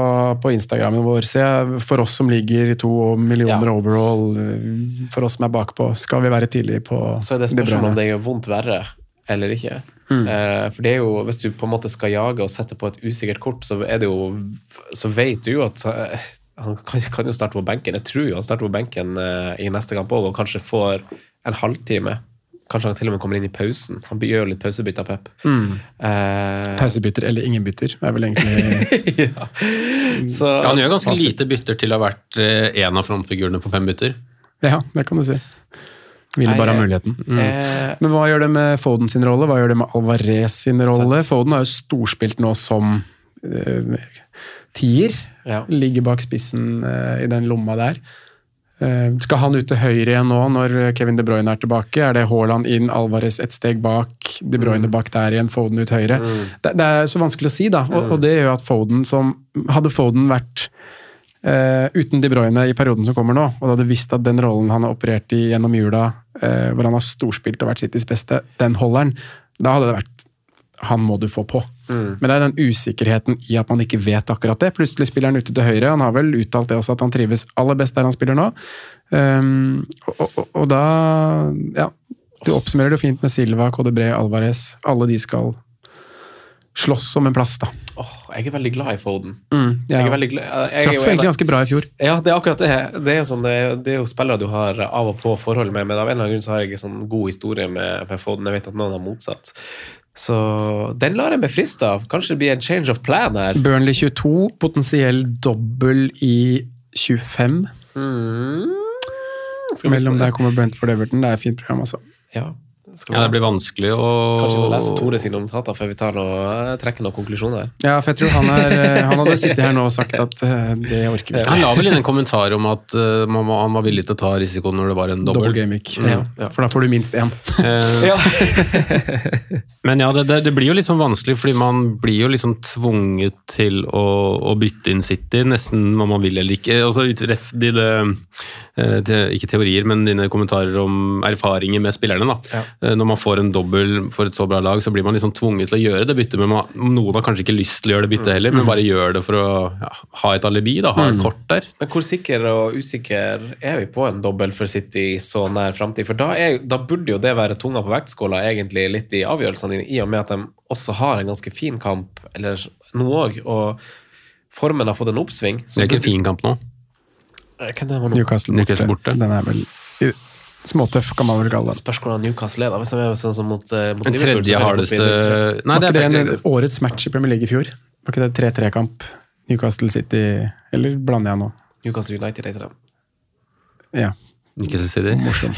Speaker 4: på Instagrammen vår. Så jeg, for oss som ligger i to millioner
Speaker 2: Ja.
Speaker 4: overall, eh, for oss som er bakpå, skal vi være tidlig på
Speaker 2: Så er det
Speaker 4: De
Speaker 2: spørsmål om det gjør vondt verre eller ikke.
Speaker 4: Mm.
Speaker 2: Eh, for det er jo, hvis du på en måte skal jage og sette på et usikkert kort, så er det jo Så vet du jo at eh, han kan, kan jo starte på benken. Jeg tror jo han starter på benken eh, i neste kamp òg, og kanskje får en halvtime. Kanskje han til og med kommer inn i pausen. Han gjør litt pausebytte av Pep.
Speaker 4: Mm.
Speaker 2: Uh,
Speaker 4: Pausebytter eller ingen bytter, er vel egentlig
Speaker 2: ja. Så,
Speaker 3: Ja, han gjør ganske lite bytter til å ha vært eh, en av frontfigurene på fem bytter.
Speaker 4: Ja, det kan du si. Ville bare ha
Speaker 2: muligheten.
Speaker 4: muligheten.
Speaker 2: eh,
Speaker 4: Men hva gjør det med Foden sin rolle? Hva gjør det med Alvarez sin rolle?
Speaker 2: Sant.
Speaker 4: Foden har jo storspilt nå som uh, tier.
Speaker 2: ja.
Speaker 4: Ligger bak spissen uh, i den lomma der. Eh, skal han ut til høyre igjen nå når Kevin De Bruyne er tilbake? Er det Haaland inn, Alvarez et steg bak, De Bruyne bak der igjen, Foden ut høyre? Det, det er så vanskelig å si, da. Og, og det gjør at Foden som Hadde Foden vært eh, uten De Bruyne i perioden som kommer nå, og du hadde visst at den rollen han har operert i gjennom jula, eh, hvor han har storspilt og vært Citys beste, den holder han, da hadde det vært han må du få på. Men det er den usikkerheten i at man ikke vet akkurat det. Plutselig spiller han ute til høyre. Han har vel uttalt det også, at han trives aller best der han spiller nå. Um, og, og, og da Ja. Du oppsummerer det jo fint med Silva, KDB, Alvarez. Alle de skal slåss om en plass, da.
Speaker 2: åh, jeg er veldig glad i Foden.
Speaker 4: Mm,
Speaker 2: Jeg er glad, jeg er
Speaker 4: Traff
Speaker 2: jo
Speaker 4: egentlig ganske bra i fjor.
Speaker 2: Ja, det er akkurat det. Det er jo, sånn, det er, det er jo spillere du har av og på forhold med, men av en eller annen grunn så har jeg en sånn god historie med, med Foden. Jeg vet at noen har motsatt. Så den lar jeg meg friste av. Kanskje det blir en change of plan her.
Speaker 4: Burnley 22, potensiell dobbel i 25.
Speaker 2: Mm.
Speaker 4: Mellom der kommer Brentford Everton. Det er et fint program, altså.
Speaker 2: Ja. Skal
Speaker 3: Ja, det blir vanskelig å
Speaker 2: Kanskje vi må lese Tore sine notater før vi tar noe, trekker noen konklusjoner.
Speaker 4: Ja, for jeg tror han, er, eh, han hadde sittet her nå og sagt at eh, det orker vi ikke.
Speaker 3: Han la vel inn en kommentar om at eh, man han var villig til å ta risikoen når det var en dobbel.
Speaker 4: game week.
Speaker 2: Ja, ja.
Speaker 4: For da får du minst én.
Speaker 3: Eh, Men ja, det, det, det blir jo litt sånn vanskelig, fordi man blir jo liksom tvunget til å, å bytte inn City, nesten om man vil eller ikke. Altså, eh, te, ikke teorier, men dine kommentarer om erfaringer med spillerne. da.
Speaker 2: Ja.
Speaker 3: Eh, Når man får en dobbel for et så bra lag, så blir man liksom tvunget til å gjøre det byttet. Men man, noen har kanskje ikke lyst til å gjøre det byttet heller, men bare gjør det for å ja, ha et alibi, da, ha et kort der.
Speaker 2: Men hvor sikker og usikker er vi på en dobbel for City i så nær framtid? For da, er, da burde jo det være tunga på vektskåla egentlig litt i avgjørelsene dine, i og med at de også har en ganske fin kamp, eller noe òg, og formen har fått en oppsving.
Speaker 3: Det er ikke en fin kamp nå.
Speaker 2: Hvem det var nå?
Speaker 4: Newcastle borte.
Speaker 3: Newcastle borte.
Speaker 4: Den er vel småtøff, kan man vel kalle den.
Speaker 2: Spørs hvordan Newcastle er, da. Hvis de er sånn som mot, eh, mot
Speaker 3: Den tredje hardeste. Nei,
Speaker 4: Var
Speaker 3: det
Speaker 4: ikke det en, årets match i Premier League i fjor? Var ikke det 3-3-kamp? Newcastle City Eller blander jeg nå?
Speaker 2: Newcastle United heter dem
Speaker 4: Ja,
Speaker 3: Newcastle City.
Speaker 4: morsom.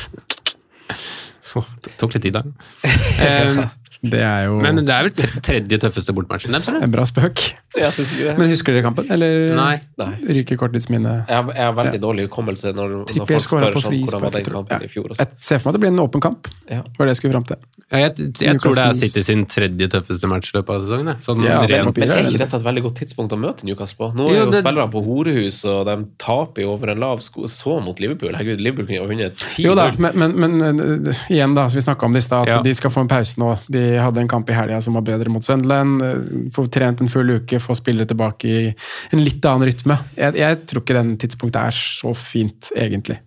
Speaker 3: Tok litt tid, da. Eh,
Speaker 4: Det er jo
Speaker 3: Men det er vel tredje tøffeste bortmatchen deres,
Speaker 4: en bra spøk.
Speaker 2: Jeg synes ikke det.
Speaker 4: Men husker dere kampen? Eller
Speaker 3: Nei.
Speaker 2: Nei.
Speaker 4: ryker korttidsminnet?
Speaker 2: Jeg har, jeg har veldig dårlig hukommelse når, når folk spør sånn, hvordan var den
Speaker 4: jeg
Speaker 2: ja. i fjor.
Speaker 4: Jeg ser for meg at det blir en åpen kamp.
Speaker 2: Ja.
Speaker 4: var det jeg skulle fram til.
Speaker 3: Ja, jeg, jeg tror det er City sin tredje tøffeste match i løpet av sesongen. jeg. Sånn
Speaker 4: Ja,
Speaker 3: ren...
Speaker 4: det
Speaker 2: Men er
Speaker 4: er
Speaker 2: ikke dette et veldig godt tidspunkt å møte Newcastle på? Nå er
Speaker 3: Jo,
Speaker 2: jo
Speaker 3: det-
Speaker 2: spillerne på horehus, og de taper jo over en lav sko. Så mot Liverpool. Herregud, Liverpool kunne jo vunnet ti
Speaker 4: Jo da, men, men, men uh, igjen, da, vi snakka om det i stad, at de skal få en pause nå. De hadde en kamp i helga som var bedre mot Sunderland. Få trent en full uke, få spille tilbake i en litt annen rytme. Jeg, jeg tror ikke den tidspunktet er så fint, egentlig.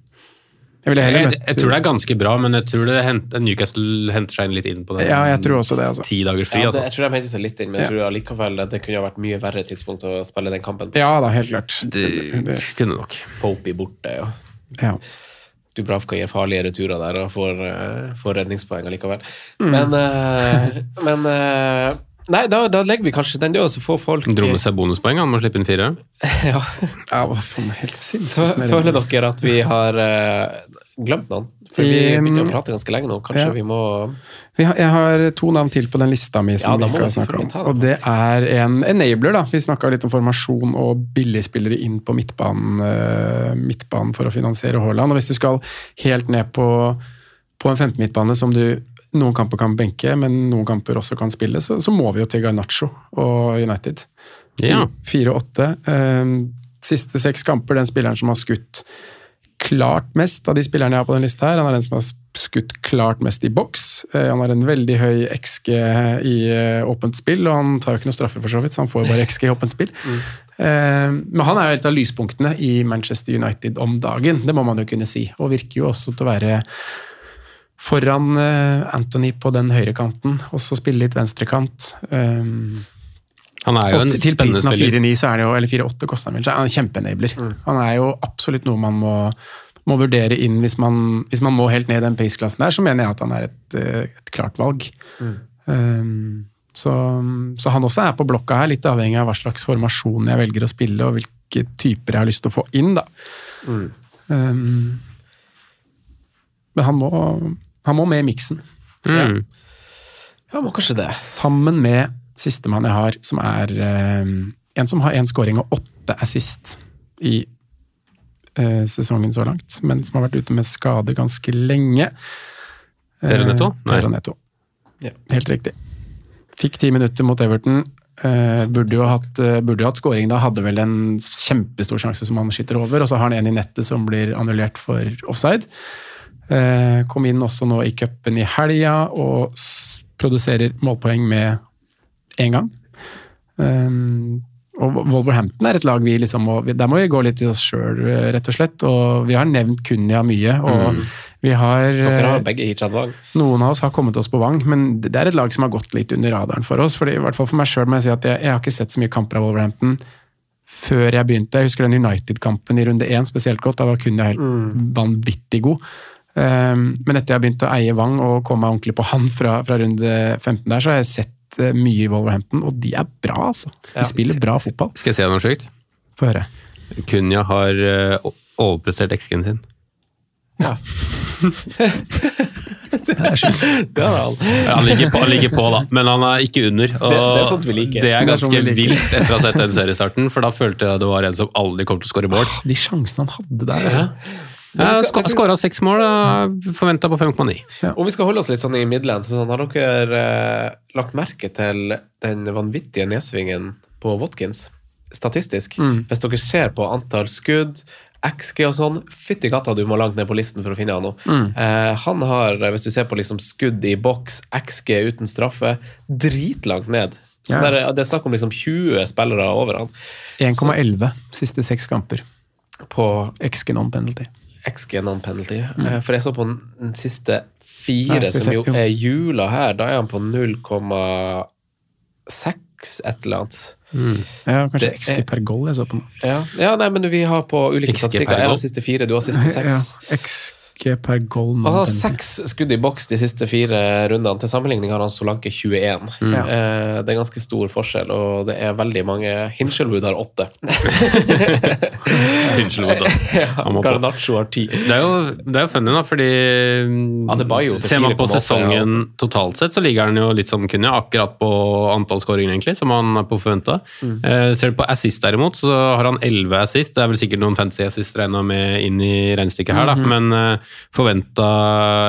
Speaker 4: Jeg
Speaker 3: Jeg, jeg tror det er ganske bra, men jeg tror det hent, Newcastle henter seg litt inn på den
Speaker 4: Ja, jeg tror også det, altså.
Speaker 3: ti dager fri.
Speaker 2: Ja, det,
Speaker 3: altså.
Speaker 2: jeg tror de henter seg litt inn, men jeg
Speaker 4: Ja.
Speaker 2: tror allikevel at det kunne vært mye verre tidspunkt å spille den kampen.
Speaker 4: Ja da, helt klart.
Speaker 3: Det
Speaker 4: det-
Speaker 3: kunne nok.
Speaker 2: Popey borte, ja.
Speaker 4: ja.
Speaker 2: Dubravka gir farlige returer der og får, eh, får redningspoeng allikevel. Men, eh, men eh, Nei, da, da legger vi kanskje den død, så får folk
Speaker 3: Dro med seg bonuspoeng, han må slippe inn fire.
Speaker 2: ja.
Speaker 4: Ja, hva faen, helt sinnssykt.
Speaker 2: Føler dere at vi har eh, glemt noen? For vi begynner å prate ganske lenge nå. Kanskje
Speaker 4: ja.
Speaker 2: vi må
Speaker 4: Vi har, jeg har to navn til på den lista mi som
Speaker 2: Ja,
Speaker 4: vi ikke har snakket om.
Speaker 2: det,
Speaker 4: Og det er en enabler. da. Vi snakka litt om formasjon og billigspillere inn på midtbanen, eh, midtbanen for å finansiere Haaland. Og hvis du skal helt ned på, på en 15 midtbane som du noen kamper kan benke, men noen kamper også kan spille, så, så må vi jo til Garnaccio og United.
Speaker 3: Ja.
Speaker 4: Fire og åtte. Eh, siste seks kamper, den spilleren som har skutt klart mest av de spillerne jeg har på den lista her. Han er den som har skutt klart mest i boks. Eh, Han har en veldig høy XG i eh, åpent spill, og han tar jo ikke noe straffer for så vidt, så han får jo bare XG i åpent spill. Mm. Men han er jo et av lyspunktene i Manchester United om dagen, det må man jo kunne si. Og virker jo også til å være foran eh, Anthony på den høyre kanten, også spille litt venstrekant. Um,
Speaker 3: Han er jo en
Speaker 4: til- prisen av
Speaker 3: spiller.
Speaker 4: 4,9 så er det jo, eller 4,8 koster han vel, så er han en kjempeenabler. Han er jo absolutt noe man må, må vurdere inn hvis man, hvis man må helt ned i den prisklassen der, så mener jeg at han er et, eh, et klart valg. Um, så, så han også er på blokka her, litt avhengig av hva slags formasjon jeg velger å spille, og hvilke typer jeg har lyst til å få inn, da. Um, men han må, han må med i miksen.
Speaker 3: Mm.
Speaker 2: Ja, må kanskje det.
Speaker 4: Sammen med sistemann jeg har, som er eh, en som har én scoring og åtte assist i eh, sesongen så langt, men som har vært ute med skade ganske lenge.
Speaker 3: Neto?
Speaker 4: Eh,
Speaker 3: Nei.
Speaker 4: Pedro Neto.
Speaker 2: Ja.
Speaker 4: Helt riktig. Fikk ti minutter mot Everton. Uh, burde jo hatt, uh, burde jo hatt scoring da, hadde vel en kjempestor sjanse som han skyter over, og så har han en i nettet som blir annullert for offside. Uh, kom inn også nå i cupen i helga og s produserer målpoeng med én gang. Um, og Wolverhampton er et lag vi liksom må Der må vi gå litt i oss sjøl, rett og slett. Og vi har nevnt Kunya mye, og vi har
Speaker 2: Dere har
Speaker 4: eh,
Speaker 2: begge Hichad Wang.
Speaker 4: noen av oss har kommet oss på vang, men det er et lag som har gått litt under radaren for oss. Fordi, I hvert fall for meg sjøl må jeg si at jeg, jeg har ikke sett så mye kamper av Wolverhampton før jeg begynte. Jeg husker den United-kampen i runde én spesielt godt. Da var Kunya helt helt vanvittig god. Um, men etter jeg har begynt å eie Wang og komme meg ordentlig på han fra, fra runde 15 der, så har jeg sett eh, mye i Wolverhampton, og de er bra, altså. De spiller bra fotball.
Speaker 3: Skal jeg si noe sjukt?
Speaker 4: Få høre.
Speaker 3: Kunja har eh, overprestert XG-en sin.
Speaker 4: Det er sjukt.
Speaker 2: Det har han.
Speaker 3: Han ligger, på, han ligger på, da, men han er ikke under. Og
Speaker 2: Det- det er sånt vi liker.
Speaker 3: Det er
Speaker 4: Det er
Speaker 3: ganske
Speaker 4: sånn vi liker.
Speaker 3: vilt etter å ha sett den seriestarten, for da følte jeg det var en som aldri kom til å skåre mål.
Speaker 4: De sjansene han hadde der, altså.
Speaker 3: Ja, Skåra seks mål, forventa på 5,9.
Speaker 2: Om vi skal holde oss litt sånn i Midlands, sånn, har dere eh, lagt merke til den vanvittige nedsvingen på Watkins? Statistisk. Hvis dere ser på antall skudd, XG og sånn, fytti katta du må langt ned på listen for å finne han nå. Eh, han har, hvis du ser på liksom skudd i boks, XG uten straffe, dritlangt ned. Så
Speaker 4: Ja.
Speaker 2: der, det er snakk om liksom 20 spillere over han
Speaker 4: 1,11 siste seks kamper.
Speaker 2: på
Speaker 4: XG non-penalty.
Speaker 2: XG non-penalty. Mm. For jeg så på den, siste fire,
Speaker 4: Nei,
Speaker 2: som jo er jula her. Da er han på 0,6 et eller annet.
Speaker 4: Ja, kanskje
Speaker 2: Det
Speaker 4: XG
Speaker 2: er-
Speaker 4: per goal jeg så på.
Speaker 2: Ja, ja nei, men vi har på ulike statistikker. Jeg har siste fire, du har siste seks.
Speaker 4: Ja, XG per goal
Speaker 2: Han har seks skudd i boks de siste fire rundene. Til sammenligning har han Solanke 21. Eh, det er ganske stor forskjell, og det er veldig mange Hinchelwood har åtte.
Speaker 3: Hinchelwood, altså. Han.
Speaker 2: Garnaccio har ti.
Speaker 3: Det er jo, det er jo funny, da, fordi
Speaker 2: Adebayo til
Speaker 3: Ser man på
Speaker 2: på en måte,
Speaker 3: sesongen totalt sett, så ligger han jo litt som kunne, akkurat på antall skåringer, egentlig, som han er på forventa.
Speaker 2: Mm.
Speaker 3: Eh, ser du på assist, derimot, så har han 11 assist. Det er vel sikkert noen fancy assist regna med inn i regnestykket her, da,
Speaker 2: Mhm.
Speaker 3: men eh, forventa,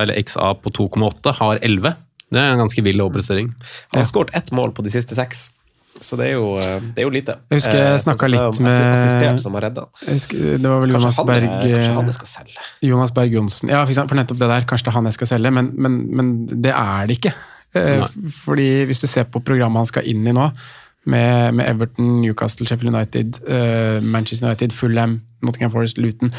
Speaker 3: eller XA på 2,8, har 11. Det er en ganske vill overprestering.
Speaker 2: Han har skåret ett mål på de siste seks. Så det er jo, eh, det er jo lite.
Speaker 4: Jeg husker jeg
Speaker 2: snakka er jo
Speaker 4: litt med-
Speaker 2: Assistert som har redda.
Speaker 4: Det var vel Jonas
Speaker 2: Kanskje, han
Speaker 4: Berg
Speaker 2: er- kanskje han skal selge.
Speaker 4: Jonas Berg Johnsen. Ja, for nettopp det der. Kanskje det er han jeg skal selge, men, men, men det er det ikke. Eh,
Speaker 3: Nei.
Speaker 4: Fordi hvis du ser på programmet han skal inn i nå, med, med Everton, Newcastle, Sheffield United, uh, Manchester United, Fulham, Nottingham Forest, Luton eh,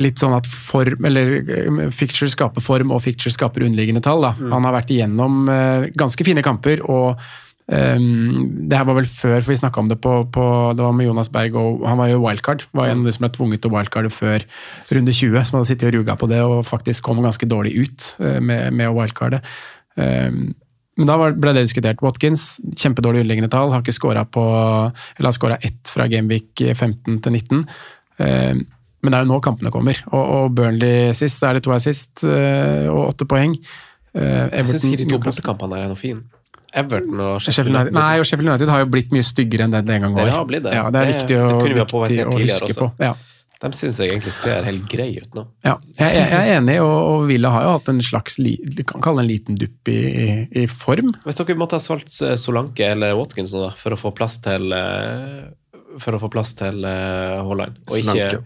Speaker 4: Litt sånn at form, eller eh, Ficture skaper form, og ficture skaper underliggende tall. Da. Han har vært igjennom eh, ganske fine kamper, og Um, det her var vel før, for vi snakka om det på, på Det var med Jonas Berg, og han var jo wildcard. Var en av de som ble tvunget til wildcard før runde 20, som hadde sittet og ruga på det og faktisk kom ganske dårlig ut eh, med, med å wildcarde. Um, men da ble det diskutert. Watkins, kjempedårlig underliggende tall, har ikke skåra på Eller har scora ett fra Gameweek 15 til 19. Um, men det er jo nå kampene kommer. Og, og Burnley sist, så er det to assist uh, og åtte poeng. Uh,
Speaker 2: Jeg syns ikke de to bortekampene der er noe fin. Everton og
Speaker 4: Sheffield United. Nei, og Sheffield United har jo blitt mye styggere enn det det en gang var.
Speaker 2: Det har blitt det.
Speaker 4: Ja, det er
Speaker 2: Det-
Speaker 4: viktig å,
Speaker 2: det kunne vi ha påpekt
Speaker 4: viktig å
Speaker 2: tidligere
Speaker 4: huske på. Ja.
Speaker 2: De syns jeg egentlig ser helt greie ut nå.
Speaker 4: Ja, jeg, jeg jeg er enig, og, og Villa har jo hatt en slags li, Du kan kalle en liten dupp i, i, i form.
Speaker 2: Hvis dere måtte ha solgt eh, Solanke eller Watkins nå, da, for å få plass til eh, For å få plass til eh, Haaland, og ikke.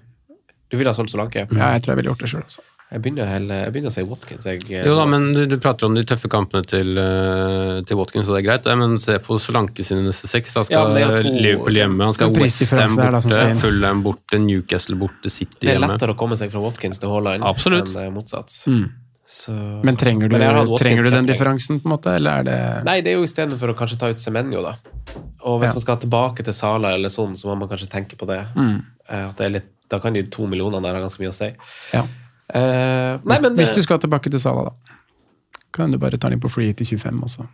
Speaker 2: Du ville ha solgt Solanke?
Speaker 4: Ja, jeg tror jeg ville gjort det sjøl. Altså.
Speaker 2: Jeg begynner, heller, jeg begynner å si Watkins. Jeg, eh,
Speaker 3: Jo da, men du, du prater om de tøffe kampene til, eh, til Watkins, og det er greit. Men se på Solanke sine neste seks. Da skal
Speaker 2: ja, det to-
Speaker 3: Liverpool hjemme, han skal
Speaker 4: Det
Speaker 3: Westham borte. Fulham borte, Newcastle borte, City
Speaker 2: Det er
Speaker 3: hjemme.
Speaker 2: lettere å komme seg fra Watkins til Haaland enn eh, motsatt.
Speaker 4: Mm.
Speaker 2: Så,
Speaker 4: Men trenger du,
Speaker 2: Men
Speaker 4: trenger du den differansen, på en måte, eller er det
Speaker 2: Nei, det er jo istedenfor å kanskje ta ut Semenyo, da. Og hvis
Speaker 4: Ja.
Speaker 2: man skal tilbake til Sala eller sånn, så må man kanskje tenke på det.
Speaker 4: Mm.
Speaker 2: At det er litt, da kan de to millionene der ha ganske mye å si.
Speaker 4: Ja.
Speaker 2: Eh, nei,
Speaker 4: Hvis,
Speaker 2: men
Speaker 4: hvis
Speaker 2: eh,
Speaker 4: du skal tilbake til Sala, da. Kan du bare ta den inn på free til 25, og så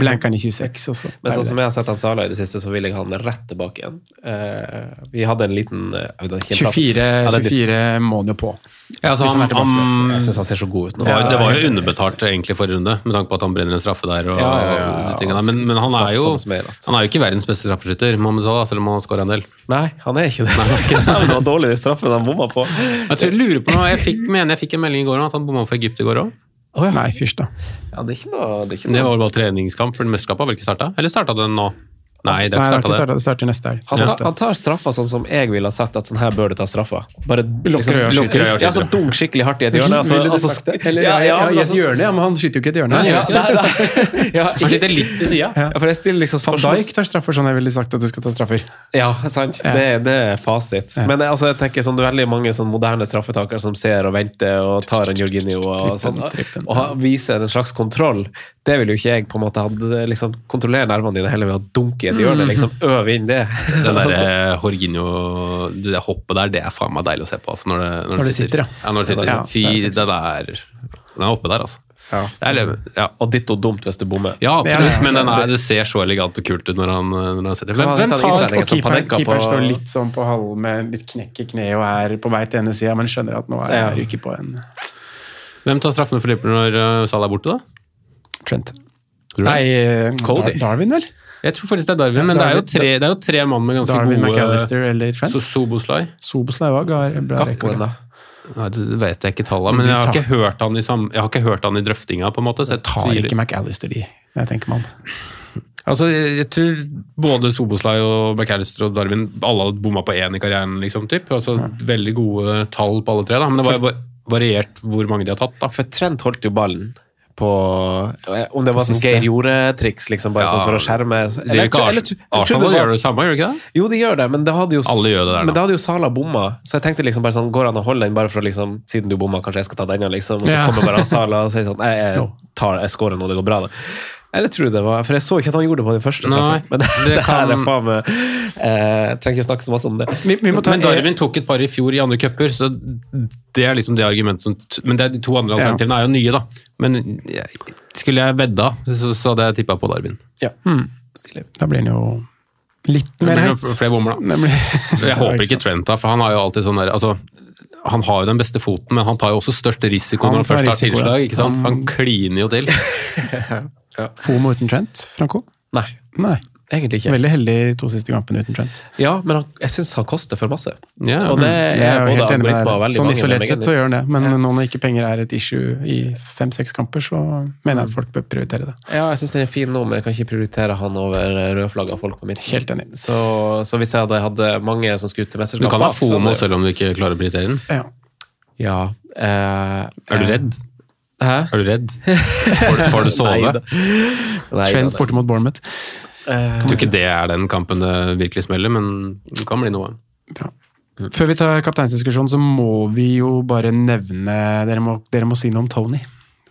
Speaker 4: blanker den i 26, Også.
Speaker 2: Men
Speaker 4: er
Speaker 2: sånn som jeg har sett han Sala i det siste, så vil jeg ha han rett tilbake igjen. Uh, vi hadde en liten uh, prat-
Speaker 4: 24,
Speaker 2: Ja, det er
Speaker 4: 24 må han jo på.
Speaker 3: Ja, altså,
Speaker 4: han
Speaker 3: han,
Speaker 4: tilbake.
Speaker 3: han,
Speaker 2: Jeg syns han ser så god ut nå.
Speaker 3: det, var,
Speaker 4: Ja,
Speaker 3: det var jo underbetalt egentlig forrige runde, med tanke på at han brenner en straffe der. Og,
Speaker 2: Ja, ja, ja, ja.
Speaker 3: og de der. Men, men han, er jo,
Speaker 2: smør, at-
Speaker 3: han er jo ikke verdens beste straffeskytter, Mohammed Salah, selv om han har skåra en del.
Speaker 2: Nei, han er ikke det. det var dårlig i straffen han bomma på.
Speaker 3: Jeg tror, jeg lurer på noe, jeg fikk, mener jeg fikk en melding i går om at han bomma for Egypt i går òg.
Speaker 4: Nei, fyrst da.
Speaker 2: Ja, det er ikke noe, det er ikke
Speaker 3: Det var bare treningskamp, for mesterskapet har vel ikke starta? Eller starta den nå? Nei, det har ikke
Speaker 4: ikke
Speaker 3: starta det.
Speaker 4: starter neste helg.
Speaker 2: Han, tar, han tar straffa sånn som jeg ville ha sagt at sånn her bør du ta straffa. Bare
Speaker 4: og
Speaker 2: lukker
Speaker 4: skyter.
Speaker 2: øya Ja, så dunk skikkelig hardt i et hjørne. Altså, altså?
Speaker 4: Eller,
Speaker 2: ja,
Speaker 4: ja,
Speaker 2: ja,
Speaker 4: et
Speaker 2: altså-
Speaker 4: hjørne, ja, men han skyter jo ikke et hjørne.
Speaker 2: ja, ja,
Speaker 3: Han skyter litt i sida.
Speaker 2: ja, for jeg stiller liksom
Speaker 4: Van
Speaker 2: spørsmål
Speaker 4: Dijk tar straffer sånn jeg ville sagt at du skal ta straffer.
Speaker 2: Ja, sant. Det, det er fasit. Men jeg- altså, jeg tenker sånn, det er veldig mange sånn moderne straffetakere som ser og venter og tar en Jorginho og, sånn, og viser en slags kontroll. Det vil jo ikke jeg på en måte hatt. liksom, kontrollere nervene dine heller ved å dunke i et hjørnet, liksom Øve inn det.
Speaker 3: Den
Speaker 2: Altså,
Speaker 3: der Jorginho, det der hoppet der, det er faen meg deilig å se på. Altså, når, det, når,
Speaker 4: Når det sitter, ja.
Speaker 3: ja. når det sitter.
Speaker 4: Ja, det er
Speaker 3: det der, den er oppe der, altså.
Speaker 2: Ja.
Speaker 3: Det er, ja.
Speaker 2: Og ditto dumt hvis du bommer.
Speaker 3: ja, absolutt,
Speaker 4: Ja, ja,
Speaker 3: men er, det ser så elegant og kult ut når han, når han sitter.
Speaker 2: Hvem-
Speaker 3: Hvem,
Speaker 4: tar
Speaker 2: som
Speaker 4: keeperen?
Speaker 2: på-
Speaker 4: står litt sånn på halv med litt knekk i kneet og er på vei til ene sida, men skjønner at nå er jeg ryker på en
Speaker 3: hvem tar straffene for Liverpool når Sal Salah er borte, da?
Speaker 4: Trent. Nei, eh,
Speaker 2: Cody.
Speaker 4: Darwin, vel?
Speaker 3: Jeg tror faktisk det er Darwin,
Speaker 4: Ja,
Speaker 3: men det er, tre, det er jo tre mann med ganske
Speaker 4: Darwin
Speaker 3: gode
Speaker 4: McAllister eller
Speaker 3: Så
Speaker 4: Trent.
Speaker 3: Soboslai?
Speaker 4: òg var bra rekord.
Speaker 3: Nei, det vet jeg ikke tallet,
Speaker 4: Men
Speaker 3: men jeg har ikke hørt han i, sam, jeg har ikke hørt han i drøftinga, på en måte. Så jeg
Speaker 4: Tar
Speaker 3: tviler-
Speaker 4: ikke McAllister de, jeg tenker man.
Speaker 3: Altså, jeg, jeg tror både Soboslai og McAllister og Darwin alle hadde bomma på én i karrieren. liksom, typ. Altså, Veldig gode tall på alle tre, da. men det var jo variert hvor mange de har tatt. da.
Speaker 2: For Trent holdt jo ballen på Om det var sånn. Geir Jorde-triks, liksom, bare
Speaker 3: Ja,
Speaker 2: sånn for å skjerme
Speaker 3: Det gjør ikke
Speaker 2: eller-
Speaker 3: Arsenal
Speaker 2: det
Speaker 3: gjør det samme, gjør det ikke det?
Speaker 2: Jo, de gjør det, men det hadde jo,
Speaker 3: Alle gjør det der
Speaker 2: men det hadde jo Sala bomma. Så jeg tenkte liksom bare sånn, går han og holder den bare for å liksom, siden du bomma, kanskje jeg skal ta denne, liksom. Og så
Speaker 4: Ja.
Speaker 2: kommer bare Sala og sier sånn, jeg, jeg, tar, jeg scorer nå, det går bra da. Eller tror du det var, for jeg så ikke at han gjorde det på den første
Speaker 3: Nei.
Speaker 2: Men det,
Speaker 3: det
Speaker 2: her er
Speaker 3: kan-
Speaker 2: faen meg, eh, jeg trenger ikke snakke så masse om det.
Speaker 4: Vi, vi må ta
Speaker 3: Men Darwin tok et par i fjor i andre cuper, så det er liksom det argumentet som Men det er de to andre
Speaker 4: Ja.
Speaker 3: alternativene er jo nye, da. Men jeg, skulle jeg vedda, så, så hadde jeg tippa på Darwin.
Speaker 2: Ja.
Speaker 4: Hmm.
Speaker 2: Stilig.
Speaker 4: Da blir han jo litt mer heit.
Speaker 3: flere bommer, da.
Speaker 4: Blir...
Speaker 3: Jeg håper ikke Trent da, for han har jo alltid sånn der altså, Han har jo den beste foten, men han tar jo også størst risiko
Speaker 4: Han
Speaker 3: når han først har
Speaker 4: risiko, ja.
Speaker 3: tilslag. ikke sant?
Speaker 4: Han-
Speaker 3: Han kliner jo til.
Speaker 4: Fomo uten Trent, Franco?
Speaker 2: Nei,
Speaker 4: Nei.
Speaker 2: egentlig ikke.
Speaker 4: Veldig heldig to siste kampene uten Trent.
Speaker 2: Ja, men han, jeg synes han koster for masse.
Speaker 3: Ja,
Speaker 2: Og det
Speaker 4: Jeg
Speaker 2: er
Speaker 4: jo
Speaker 2: både
Speaker 4: helt enig med
Speaker 2: algoritmer og
Speaker 4: deg.
Speaker 2: veldig
Speaker 4: Sånn
Speaker 2: mange.
Speaker 4: isolert sett så gjør han det, men nå når ikke penger er et issue i fem-seks kamper, så mener jeg at folk bør prioritere det.
Speaker 2: Ja, jeg syns den er fin nå, men jeg kan ikke prioritere han over rødflagga folk på midten.
Speaker 4: Helt enig.
Speaker 2: Så, så hvis jeg hadde hatt mange som skulle til
Speaker 3: Du kan ha FOMO selv om du ikke klarer å prioritere den.
Speaker 4: Ja.
Speaker 2: Ja. Eh,
Speaker 3: Er du redd?
Speaker 2: Hæ?
Speaker 3: Er du redd? Får, får du sove?
Speaker 4: Trent borte mot Bournemouth.
Speaker 2: Eh,
Speaker 3: Jeg tror ikke det er den kampen det virkelig smeller, men det kan bli noe.
Speaker 4: Bra. Før vi tar kapteinsdiskusjonen, så må vi jo bare nevne Dere må, dere må si noe om Tony.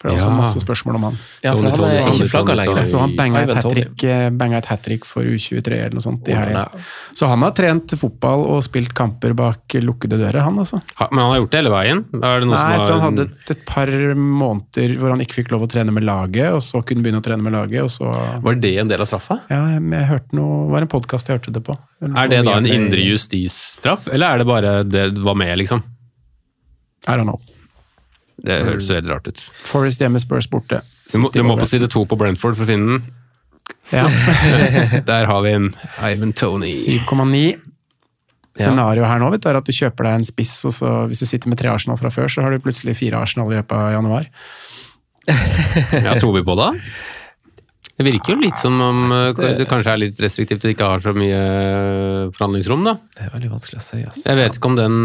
Speaker 4: For det er også
Speaker 3: Ja.
Speaker 4: masse spørsmål om han.
Speaker 2: Ja, for han er ikke flagga lenger.
Speaker 4: Så han banga et
Speaker 2: Ivan
Speaker 4: hat
Speaker 2: Tony.
Speaker 4: trick, eh, et hat trick for U23 eller noe sånt i helga. Så han har trent fotball og spilt kamper bak lukkede dører, han altså.
Speaker 3: Men han har gjort det hele veien? Da er det noe
Speaker 4: Nei, jeg tror han hadde et, et par måneder hvor han ikke fikk lov å trene med laget, og så kunne begynne å trene med laget, og så
Speaker 3: Var det en del av straffa?
Speaker 4: Ja, jeg, jeg hørte noe, det var en podkast jeg hørte det på.
Speaker 3: Er det da en indre justisstraff, eller er det bare det var med, liksom?
Speaker 4: I don't know.
Speaker 3: Det høres jo helt rart ut.
Speaker 4: Forest hjemme, Spurs borte.
Speaker 3: Du må, du må på side to på Brentford for å finne den.
Speaker 4: Ja.
Speaker 3: Der har vi en Ivan Tony.
Speaker 4: 7,9. Scenarioet her nå vet du, er at du kjøper deg en spiss, og så hvis du sitter med tre Arsenal fra før, så har du plutselig fire Arsenal i løpet av januar.
Speaker 3: Ja, tror vi på det? Det virker jo litt som om eh,
Speaker 2: det-
Speaker 3: det kanskje er litt restriktivt og ikke har så mye forhandlingsrom, da.
Speaker 2: Det er veldig vanskelig å si. Altså.
Speaker 3: Jeg vet ikke om den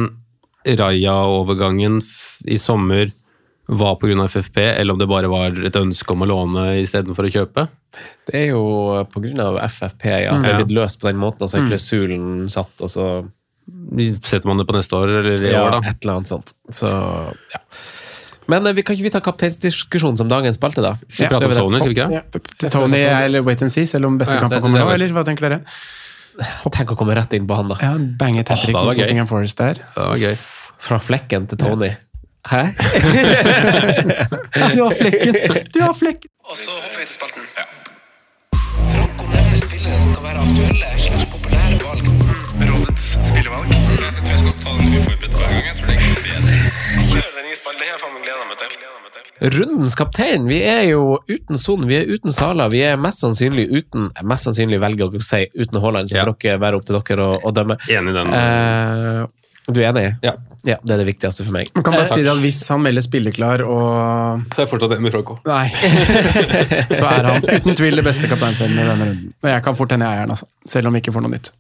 Speaker 3: Raja-overgangen i sommer var pga. FFP, eller om det bare var et ønske om å låne istedenfor å kjøpe.
Speaker 2: Det er jo pga. FFP ja, at det er blitt løst på den måten, og så er klausulen satt, og så
Speaker 3: Setter man det på neste år eller i
Speaker 2: ja,
Speaker 3: år, da?
Speaker 2: et eller annet sånt. Så, ja. Men eh, vi kan ikke vi ta kapteinsdiskusjonen som dagens spalte, da?
Speaker 3: Vi prater om Tony, skal vi ikke?
Speaker 4: Ja. Tony eller wait and see, selv om beste
Speaker 3: Ja,
Speaker 4: kampen kommer nå, eller hva tenker dere?
Speaker 2: Tenk å komme rett inn på han, da.
Speaker 4: Ja, Bange et hat trick mot. Nottingham Forest der.
Speaker 3: Det var gøy.
Speaker 2: Fra flekken til Tony. Hæ?
Speaker 4: Du har flekken! Du har flekken!
Speaker 5: Og så hopper vi til spalten.
Speaker 1: Franco nevner spillere som kan være aktuelle.
Speaker 5: Rådets spillevalg. Jeg tror jeg skal ta den uforberedt hver gang. Jeg tror det går bedre. Kjør den nye spalten. Det har jeg faen gleda meg til.
Speaker 2: Rundens kaptein. Vi er jo uten Son, vi er uten Sala. Vi er mest sannsynlig uten Mest sannsynlig velger å si uten Haaland, så
Speaker 3: Ja.
Speaker 2: får dere være opp til dere å, å dømme.
Speaker 3: Enig i den.
Speaker 2: Eh, du er enig?
Speaker 3: Ja.
Speaker 2: ja. Det er det viktigste for meg.
Speaker 4: Man kan bare
Speaker 2: Eh,
Speaker 4: si det at hvis han melder spilleklar og
Speaker 3: Så er jeg fortsatt enig med Franco.
Speaker 4: Nei. Så er han uten tvil det beste kapteinselven i denne runden. Og jeg kan fort hende jeg er den, altså. Selv om vi ikke får noe nytt.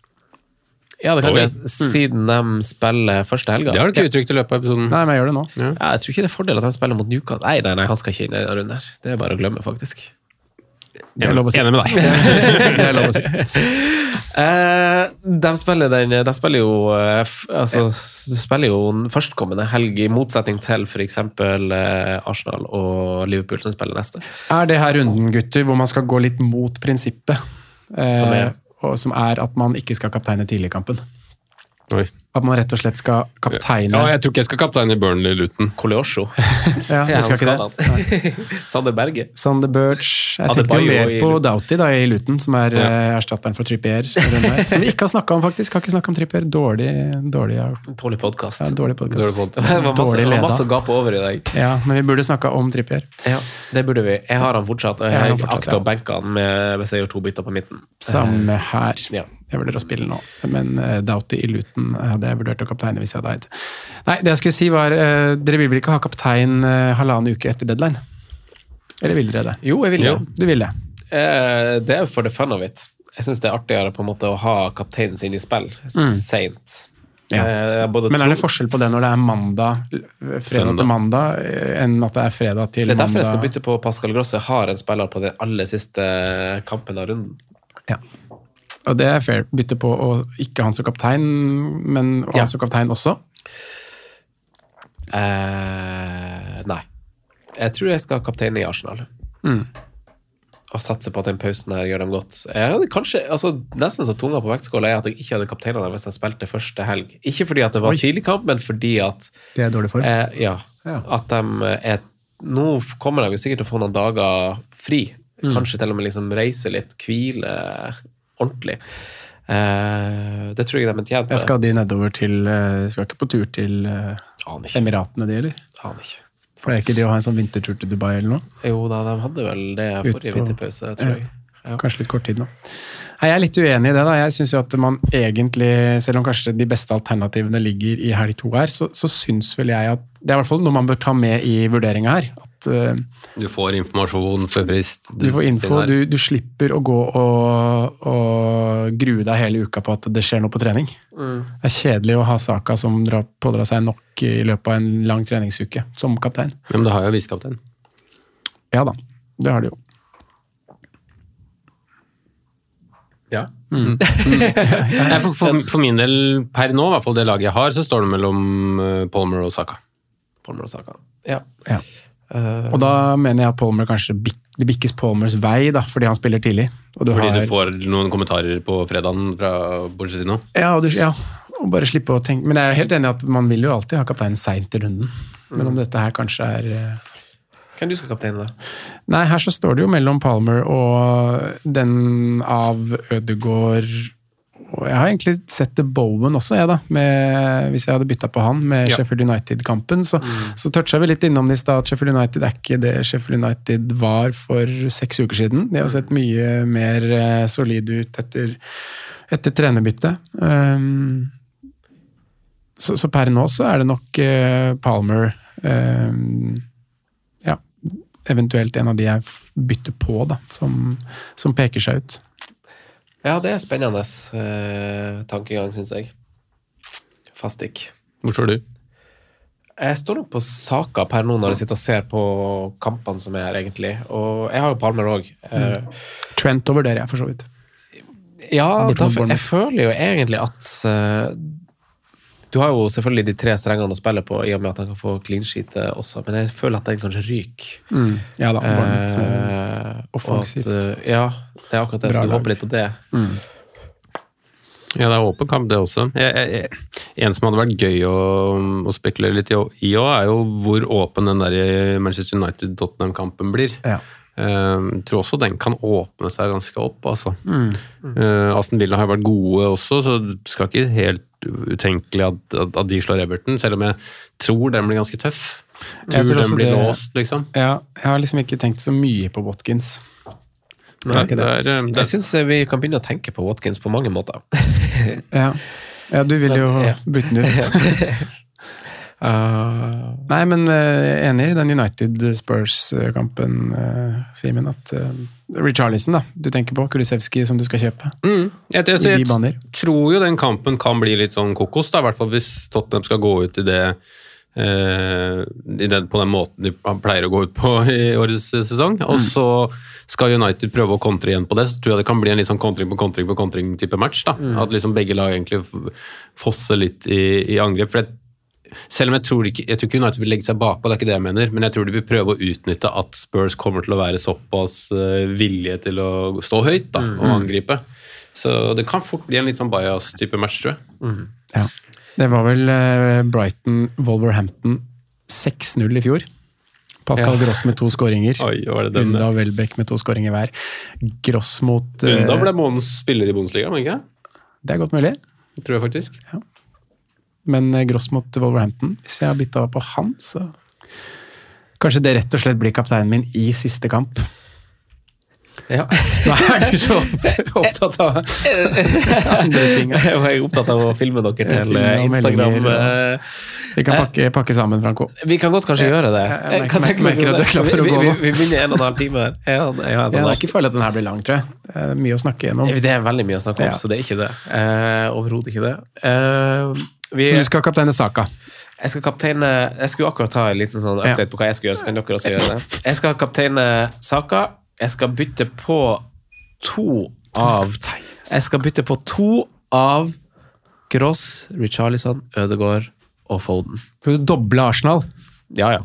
Speaker 2: Ja, det kan
Speaker 3: Oi.
Speaker 2: jeg, siden de spiller første helga.
Speaker 3: Det har du ikke uttrykt i løpet av episoden.
Speaker 4: Nei, men jeg gjør det nå.
Speaker 2: Ja, jeg tror ikke det er fordel at de spiller mot Newcastle. Nei, nei, nei, han skal ikke inn i denne runden her. Det er bare å glemme, faktisk.
Speaker 4: Det er lov å si.
Speaker 3: Enig med deg.
Speaker 4: Det er lov å si.
Speaker 2: Eh, de, spiller den, de spiller jo eh, altså, de spiller jo førstkommende helg, i motsetning til f.eks. Eh, Arsenal og Liverpool, som spiller neste.
Speaker 4: Er det her runden, gutter, hvor man skal gå litt mot prinsippet? Eh,
Speaker 2: Som er?
Speaker 4: Som er at man ikke skal kapteine tidlig i kampen.
Speaker 3: Oi.
Speaker 4: At man rett og slett skal kapteine
Speaker 3: Ja, jeg tror ikke jeg skal kapteine i Burnley-Luton.
Speaker 2: Coleosho.
Speaker 4: Ja,
Speaker 2: Ja,
Speaker 4: du skal ikke det?
Speaker 2: Sander Berge.
Speaker 4: Sander Birch. Jeg tenkte jo mer på Doughty da, i Luton, som er ja. erstatteren for Trippier. Som vi ikke har snakka om, faktisk. Har ikke snakka om Trippier. Dårlig, dårlig, ja.
Speaker 2: Dårlig podkast.
Speaker 4: Ja, dårlig podcast.
Speaker 3: Dårlig pod-
Speaker 2: Det var masse,
Speaker 4: Dårlig
Speaker 2: det var masse å gape over i dag.
Speaker 4: ja, men vi burde snakka om Trippier.
Speaker 2: Ja, det burde vi. Jeg har han fortsatt. og
Speaker 4: Jeg har
Speaker 2: Jeg
Speaker 4: fortsatt,
Speaker 2: akter å benke han med, hvis jeg gjør to bytter på midten.
Speaker 4: Samme her.
Speaker 2: Ja.
Speaker 4: Jeg vurderer å spille nå, men uh, Doughty i Luton hadde jeg vurdert å kapteine hvis jeg hadde eid. Nei, det jeg skulle si var eh, Dere vil vel ikke ha kaptein uh, halvannen uke etter deadline? Eller vil dere det?
Speaker 2: Jo, jeg vil det.
Speaker 4: Du vil det.
Speaker 2: Eh, det er jo for the fun of it. Jeg syns det er artigere på en måte å ha kapteinen sin i spill seint.
Speaker 4: Ja.
Speaker 2: Eh,
Speaker 4: Men er det forskjell på det når det er mandag, fredag
Speaker 3: Søndag.
Speaker 4: til mandag, eh, enn at det er fredag til mandag?
Speaker 2: Det er
Speaker 4: mandag?
Speaker 2: derfor jeg skal bytte på Pascal Grosse. Jeg har en spiller på den aller siste kampen av runden.
Speaker 4: Ja. Og det er fair. Bytte på å ikke ha han som kaptein, men å ha
Speaker 2: Ja.
Speaker 4: han som kaptein også.
Speaker 2: Eh, nei. Jeg tror jeg skal ha kaptein i Arsenal.
Speaker 4: Mm.
Speaker 2: Og satse på at den pausen her gjør dem godt. Jeg hadde kanskje, altså Nesten så tunga på vektskåla er at jeg ikke hadde kapteina dem hvis jeg spilte første helg. Ikke fordi at det var
Speaker 4: Oi.
Speaker 2: tidlig kamp, men fordi at
Speaker 4: Det er dårlig form.
Speaker 2: eh, ja,
Speaker 4: Ja.
Speaker 2: at de er Nå kommer de sikkert til å få noen dager fri.
Speaker 4: Mm.
Speaker 2: Kanskje til og med liksom reise litt, hvile ordentlig. Uh, det tror jeg de er tjent
Speaker 4: Jeg
Speaker 2: med.
Speaker 4: skal de nedover til uh, Skal ikke på tur til
Speaker 2: uh.
Speaker 4: Emiratene, de, eller?
Speaker 2: Aner ikke.
Speaker 4: For det er ikke de å ha en sånn vintertur til Dubai eller noe?
Speaker 2: Jo da, de hadde vel det forrige
Speaker 4: på-
Speaker 2: vinterpause, tror jeg. Ja.
Speaker 4: Kanskje litt kort tid nå. Nei, Jeg er litt uenig i det. da. Jeg syns jo at man egentlig, selv om kanskje de beste alternativene ligger i helg to her, så, så syns vel jeg at det er i hvert fall noe man bør ta med i vurderinga her. At eh,
Speaker 3: Du får informasjon før frist.
Speaker 4: du får info, du, du slipper å gå og, og grue deg hele uka på at det skjer noe på trening. Det er kjedelig å ha Saka som drar, pådrar seg nok i løpet av en lang treningsuke som kaptein.
Speaker 3: Men det har jo visekaptein.
Speaker 4: Ja da, det har det jo.
Speaker 2: Ja.
Speaker 3: Nei, For, for, for min del, per nå, i hvert fall det laget jeg har, så står det mellom eh, Palmer og Saka.
Speaker 2: Palmer og Saka. Ja.
Speaker 4: Ja.
Speaker 2: Eh,
Speaker 4: Og da mener jeg at Palmer kanskje det bikkes Palmers vei, da, fordi han spiller tidlig. Og du
Speaker 3: Fordi
Speaker 4: har,
Speaker 3: du får noen kommentarer på fredagen fra Borgesino.
Speaker 4: Ja, og du, ja, og bare slippe å tenke Men jeg er helt enig i at man vil jo alltid ha kapteinen seint i runden. Men om dette her kanskje er eh,
Speaker 2: Hvem du skal kapteine, da?
Speaker 4: Nei, her så står det jo mellom Palmer og den av Ødegaard og Jeg har egentlig sett det Bowen også, jeg, da. Med, hvis jeg hadde bytta på han med
Speaker 3: Ja.
Speaker 4: Sheffield United-kampen. Så, så toucha vi litt innom det i stad at Sheffield United er ikke det Sheffield United var for seks uker siden. De har sett mye mer eh, solide ut etter, etter trenerbyttet. Um, så, så per nå så er det nok uh, Palmer um, Ja, eventuelt en av de jeg bytter på, da, som, som peker seg ut.
Speaker 2: Ja, det er spennende eh, tankegang, syns jeg. Fastik.
Speaker 3: Hvor står du?
Speaker 2: Jeg står nok på saka per nå når jeg sitter og ser på kampene som er her, egentlig. Og jeg har jo Palmer òg.
Speaker 4: Trent overvurderer jeg, for så vidt.
Speaker 2: Ja, da, jeg føler jo egentlig at eh, Du har jo selvfølgelig de tre strengene å spille på, i og med at han kan få clean sheet eh, også, men jeg føler at den kanskje ryker.
Speaker 4: Ja da, eh,
Speaker 2: Eh,
Speaker 4: offensivt.
Speaker 2: At, eh, ja, det er akkurat det.
Speaker 4: Bra
Speaker 2: Så du
Speaker 4: lag.
Speaker 2: håper litt på det.
Speaker 3: Ja, det er åpen kamp, det også. Jeg, jeg, jeg, en som hadde vært gøy å, å spekulere litt i òg, er jo hvor åpen den der Manchester United-Tottenham-kampen blir.
Speaker 4: Ja.
Speaker 3: Jeg tror også den kan åpne seg ganske opp, altså. Eh, Aston Villa har vært gode også, så du skal ikke helt utenkelig at, at, at de slår Everton, selv om jeg tror den blir ganske tøff. Tror,
Speaker 4: tror
Speaker 3: den blir
Speaker 4: det-
Speaker 3: låst, liksom.
Speaker 4: Ja, jeg har liksom ikke tenkt så mye på Watkins.
Speaker 3: Nei, det er, eh, det
Speaker 2: Jeg syns vi kan begynne å tenke på Watkins på mange måter.
Speaker 4: Ja, ja du vil jo
Speaker 2: Ja.
Speaker 4: bytte den ut.
Speaker 2: Uh,
Speaker 4: Nei, men uh, enig i den United-Spurs-kampen, uh, Simen. At uh, Richarlison, da, du tenker på. Kulisevskij som du skal kjøpe.
Speaker 3: Mm. Jeg, jeg, jeg,
Speaker 4: jeg,
Speaker 3: tror jo den kampen kan bli litt sånn kokos, da, i hvert fall hvis Tottenham skal gå ut i det uh, i den, på den måten de pleier å gå ut på i årets sesong. Og så skal United prøve å kontre igjen på det, så tror jeg det kan bli en litt sånn kontring på kontring på kontring-type match. da, At liksom begge lag egentlig fosser litt i, i angrep. for jeg selv om jeg tror ikke jeg tror ikke United vil legge seg bakpå, det er ikke det jeg mener, men jeg tror de vil prøve å utnytte at Spurs kommer til å være såpass eh, villige til å stå høyt da, og angripe. Så det kan fort bli en litt sånn bias-type match, tror jeg.
Speaker 4: Ja. Det var vel eh, Brighton-Wolverhampton 6-0 i fjor. Pascal
Speaker 2: Ja.
Speaker 4: Gross med to skåringer. Unda og Welbeck med to skåringer hver. Gross mot eh,
Speaker 3: Unda ble månedens spiller i Bundesliga, men ikke?
Speaker 4: Det er godt mulig.
Speaker 3: Tror jeg faktisk.
Speaker 4: Men eh, Gross mot Wolverhampton, hvis jeg har bytta på han, så Kanskje det rett og slett blir kapteinen min i siste kamp.
Speaker 2: ja.
Speaker 4: Nå er du så opptatt av andre ting.
Speaker 2: Jeg er opptatt av å filme dere til eh, Instagram. eh,
Speaker 4: Vi kan pakke, pakke sammen, Franco.
Speaker 2: Vi kan godt kanskje gjøre det.
Speaker 4: jeg merker-
Speaker 2: Hva
Speaker 4: merker at du er klar for å gå
Speaker 2: vi,
Speaker 4: nå.
Speaker 2: vi begynner en og en halv time her.
Speaker 4: Jeg har ikke følt at den her blir lang, tror jeg. Det er mye å snakke gjennom.
Speaker 2: Det er veldig mye å snakke om, så det er ikke det. Overhodet ikke det. Eh, vi,
Speaker 4: Så du skal kapteine Saka.
Speaker 2: jeg skal kapteine Jeg skulle akkurat ta en liten sånn update på hva jeg skal gjøre, så kan dere også gjøre det. Jeg skal kapteine Saka. Jeg skal bytte på to av Jeg skal bytte på to av Gross, Richarlison, Ødegaard og Foden.
Speaker 4: Så du dobler Arsenal.
Speaker 2: Ja, ja.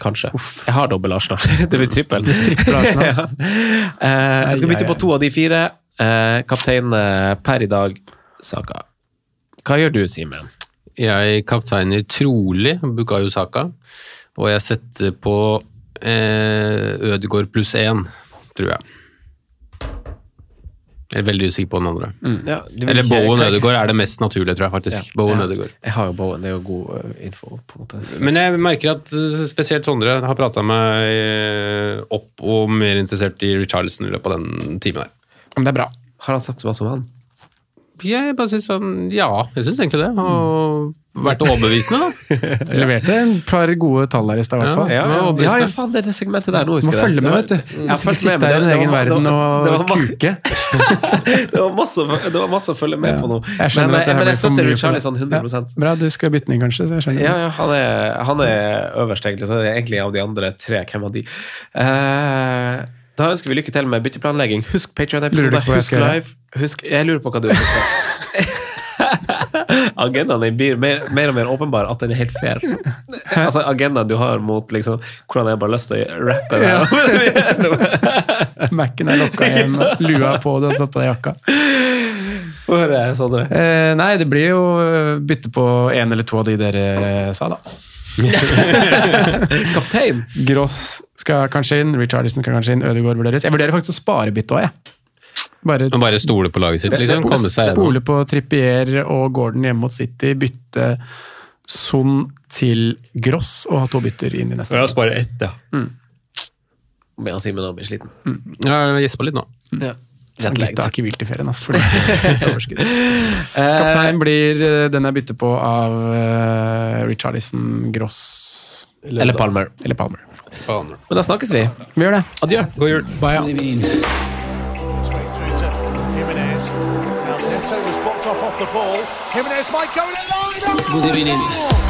Speaker 2: Kanskje. Jeg har dobbel Arsenal. Det blir trippel.
Speaker 4: Trippel Arsenal.
Speaker 2: ja. Eh, jeg skal bytte på to av de fire. Eh, kaptein per i dag, Saka. Hva gjør du, Simen?
Speaker 3: Jeg kapteiner trolig Bukayo Saka, og jeg setter på eh, Ødegaard pluss én, tror jeg. Jeg er veldig usikker på den andre.
Speaker 2: Ja,
Speaker 3: Eller Bowen Ødegaard er det mest naturlige, tror jeg faktisk. Bowen
Speaker 2: Ja.
Speaker 3: Ødegaard.
Speaker 2: Jeg har jo Bowen, det er jo god eh, info. på en måte.
Speaker 3: Men jeg merker at eh, spesielt Sondre har prata meg eh, opp og mer interessert i Richarlison i løpet av den timen her.
Speaker 4: Men det er bra.
Speaker 2: Har han sagt mye som han?
Speaker 3: Jeg bare synes han, Ja, jeg syns egentlig det. Og vært overbevisende, da.
Speaker 4: ja. leverte en par gode tall her i stad, i hvert fall.
Speaker 3: Ja,
Speaker 2: Ja, ja, ja, faen, det er det segmentet der nå,
Speaker 4: må
Speaker 2: husker jeg.
Speaker 4: følge med, vet du.
Speaker 2: Jeg
Speaker 4: skal ikke sitte her i din egen
Speaker 2: det var-
Speaker 4: verden
Speaker 2: det var- det
Speaker 4: og
Speaker 2: var
Speaker 4: kuke.
Speaker 2: Det var masse, det var masse å følge med
Speaker 4: Ja.
Speaker 2: på nå.
Speaker 4: Jeg skjønner
Speaker 2: men,
Speaker 4: at det her
Speaker 2: men jeg støtter
Speaker 4: Charlie for
Speaker 2: 100
Speaker 4: Ja, bra, du skal bytte den inn, kanskje, så jeg skjønner.
Speaker 2: Ja, ja han, er, han er øverst, egentlig. Så det er egentlig av de andre tre. Hvem av de? Eh, da ønsker vi lykke til med bytteplanlegging. Husk Patrion-episode.
Speaker 4: jeg
Speaker 2: Husk live. Husk, jeg lurer på hva du ønsker. agendaen din blir mer, mer og mer åpenbar at den er helt fair. Altså Agendaen du har mot liksom, hvordan jeg bare har lyst til å rappe ja.
Speaker 4: Mac-en er lokka igjen, lua på, du har tatt på deg jakka.
Speaker 2: Sondre.
Speaker 4: Eh, nei, det blir jo bytte på en eller to av de dere sa, da.
Speaker 2: Kaptein.
Speaker 4: Gross skal kanskje inn, Richardison skal kanskje inn, Ødegaard vurderes. Jeg vurderer faktisk å spare bytte òg, jeg. Bare
Speaker 3: bare stole på laget sitt, liksom. Komme seg
Speaker 4: spole på Trippier og Gordon hjemme mot City, bytte Son til Gross og ha to bytter inn i neste.
Speaker 3: Ja, spare ett, ja.
Speaker 2: Mm. Simen blir sliten.
Speaker 3: Ja, jeg gjespa litt nå.
Speaker 2: Ja.
Speaker 4: Gutta har ikke hvilt i ferien, altså. For det overskudd. Kaptein blir eh, den jeg bytter på av uh, Richarlison, Gross
Speaker 2: Eller Palmer.
Speaker 4: eller Palmer.
Speaker 2: Men da snakkes vi.
Speaker 4: Vi gjør det.
Speaker 2: Adjø.
Speaker 3: God jul.
Speaker 4: Bye, ja.
Speaker 6: Straight through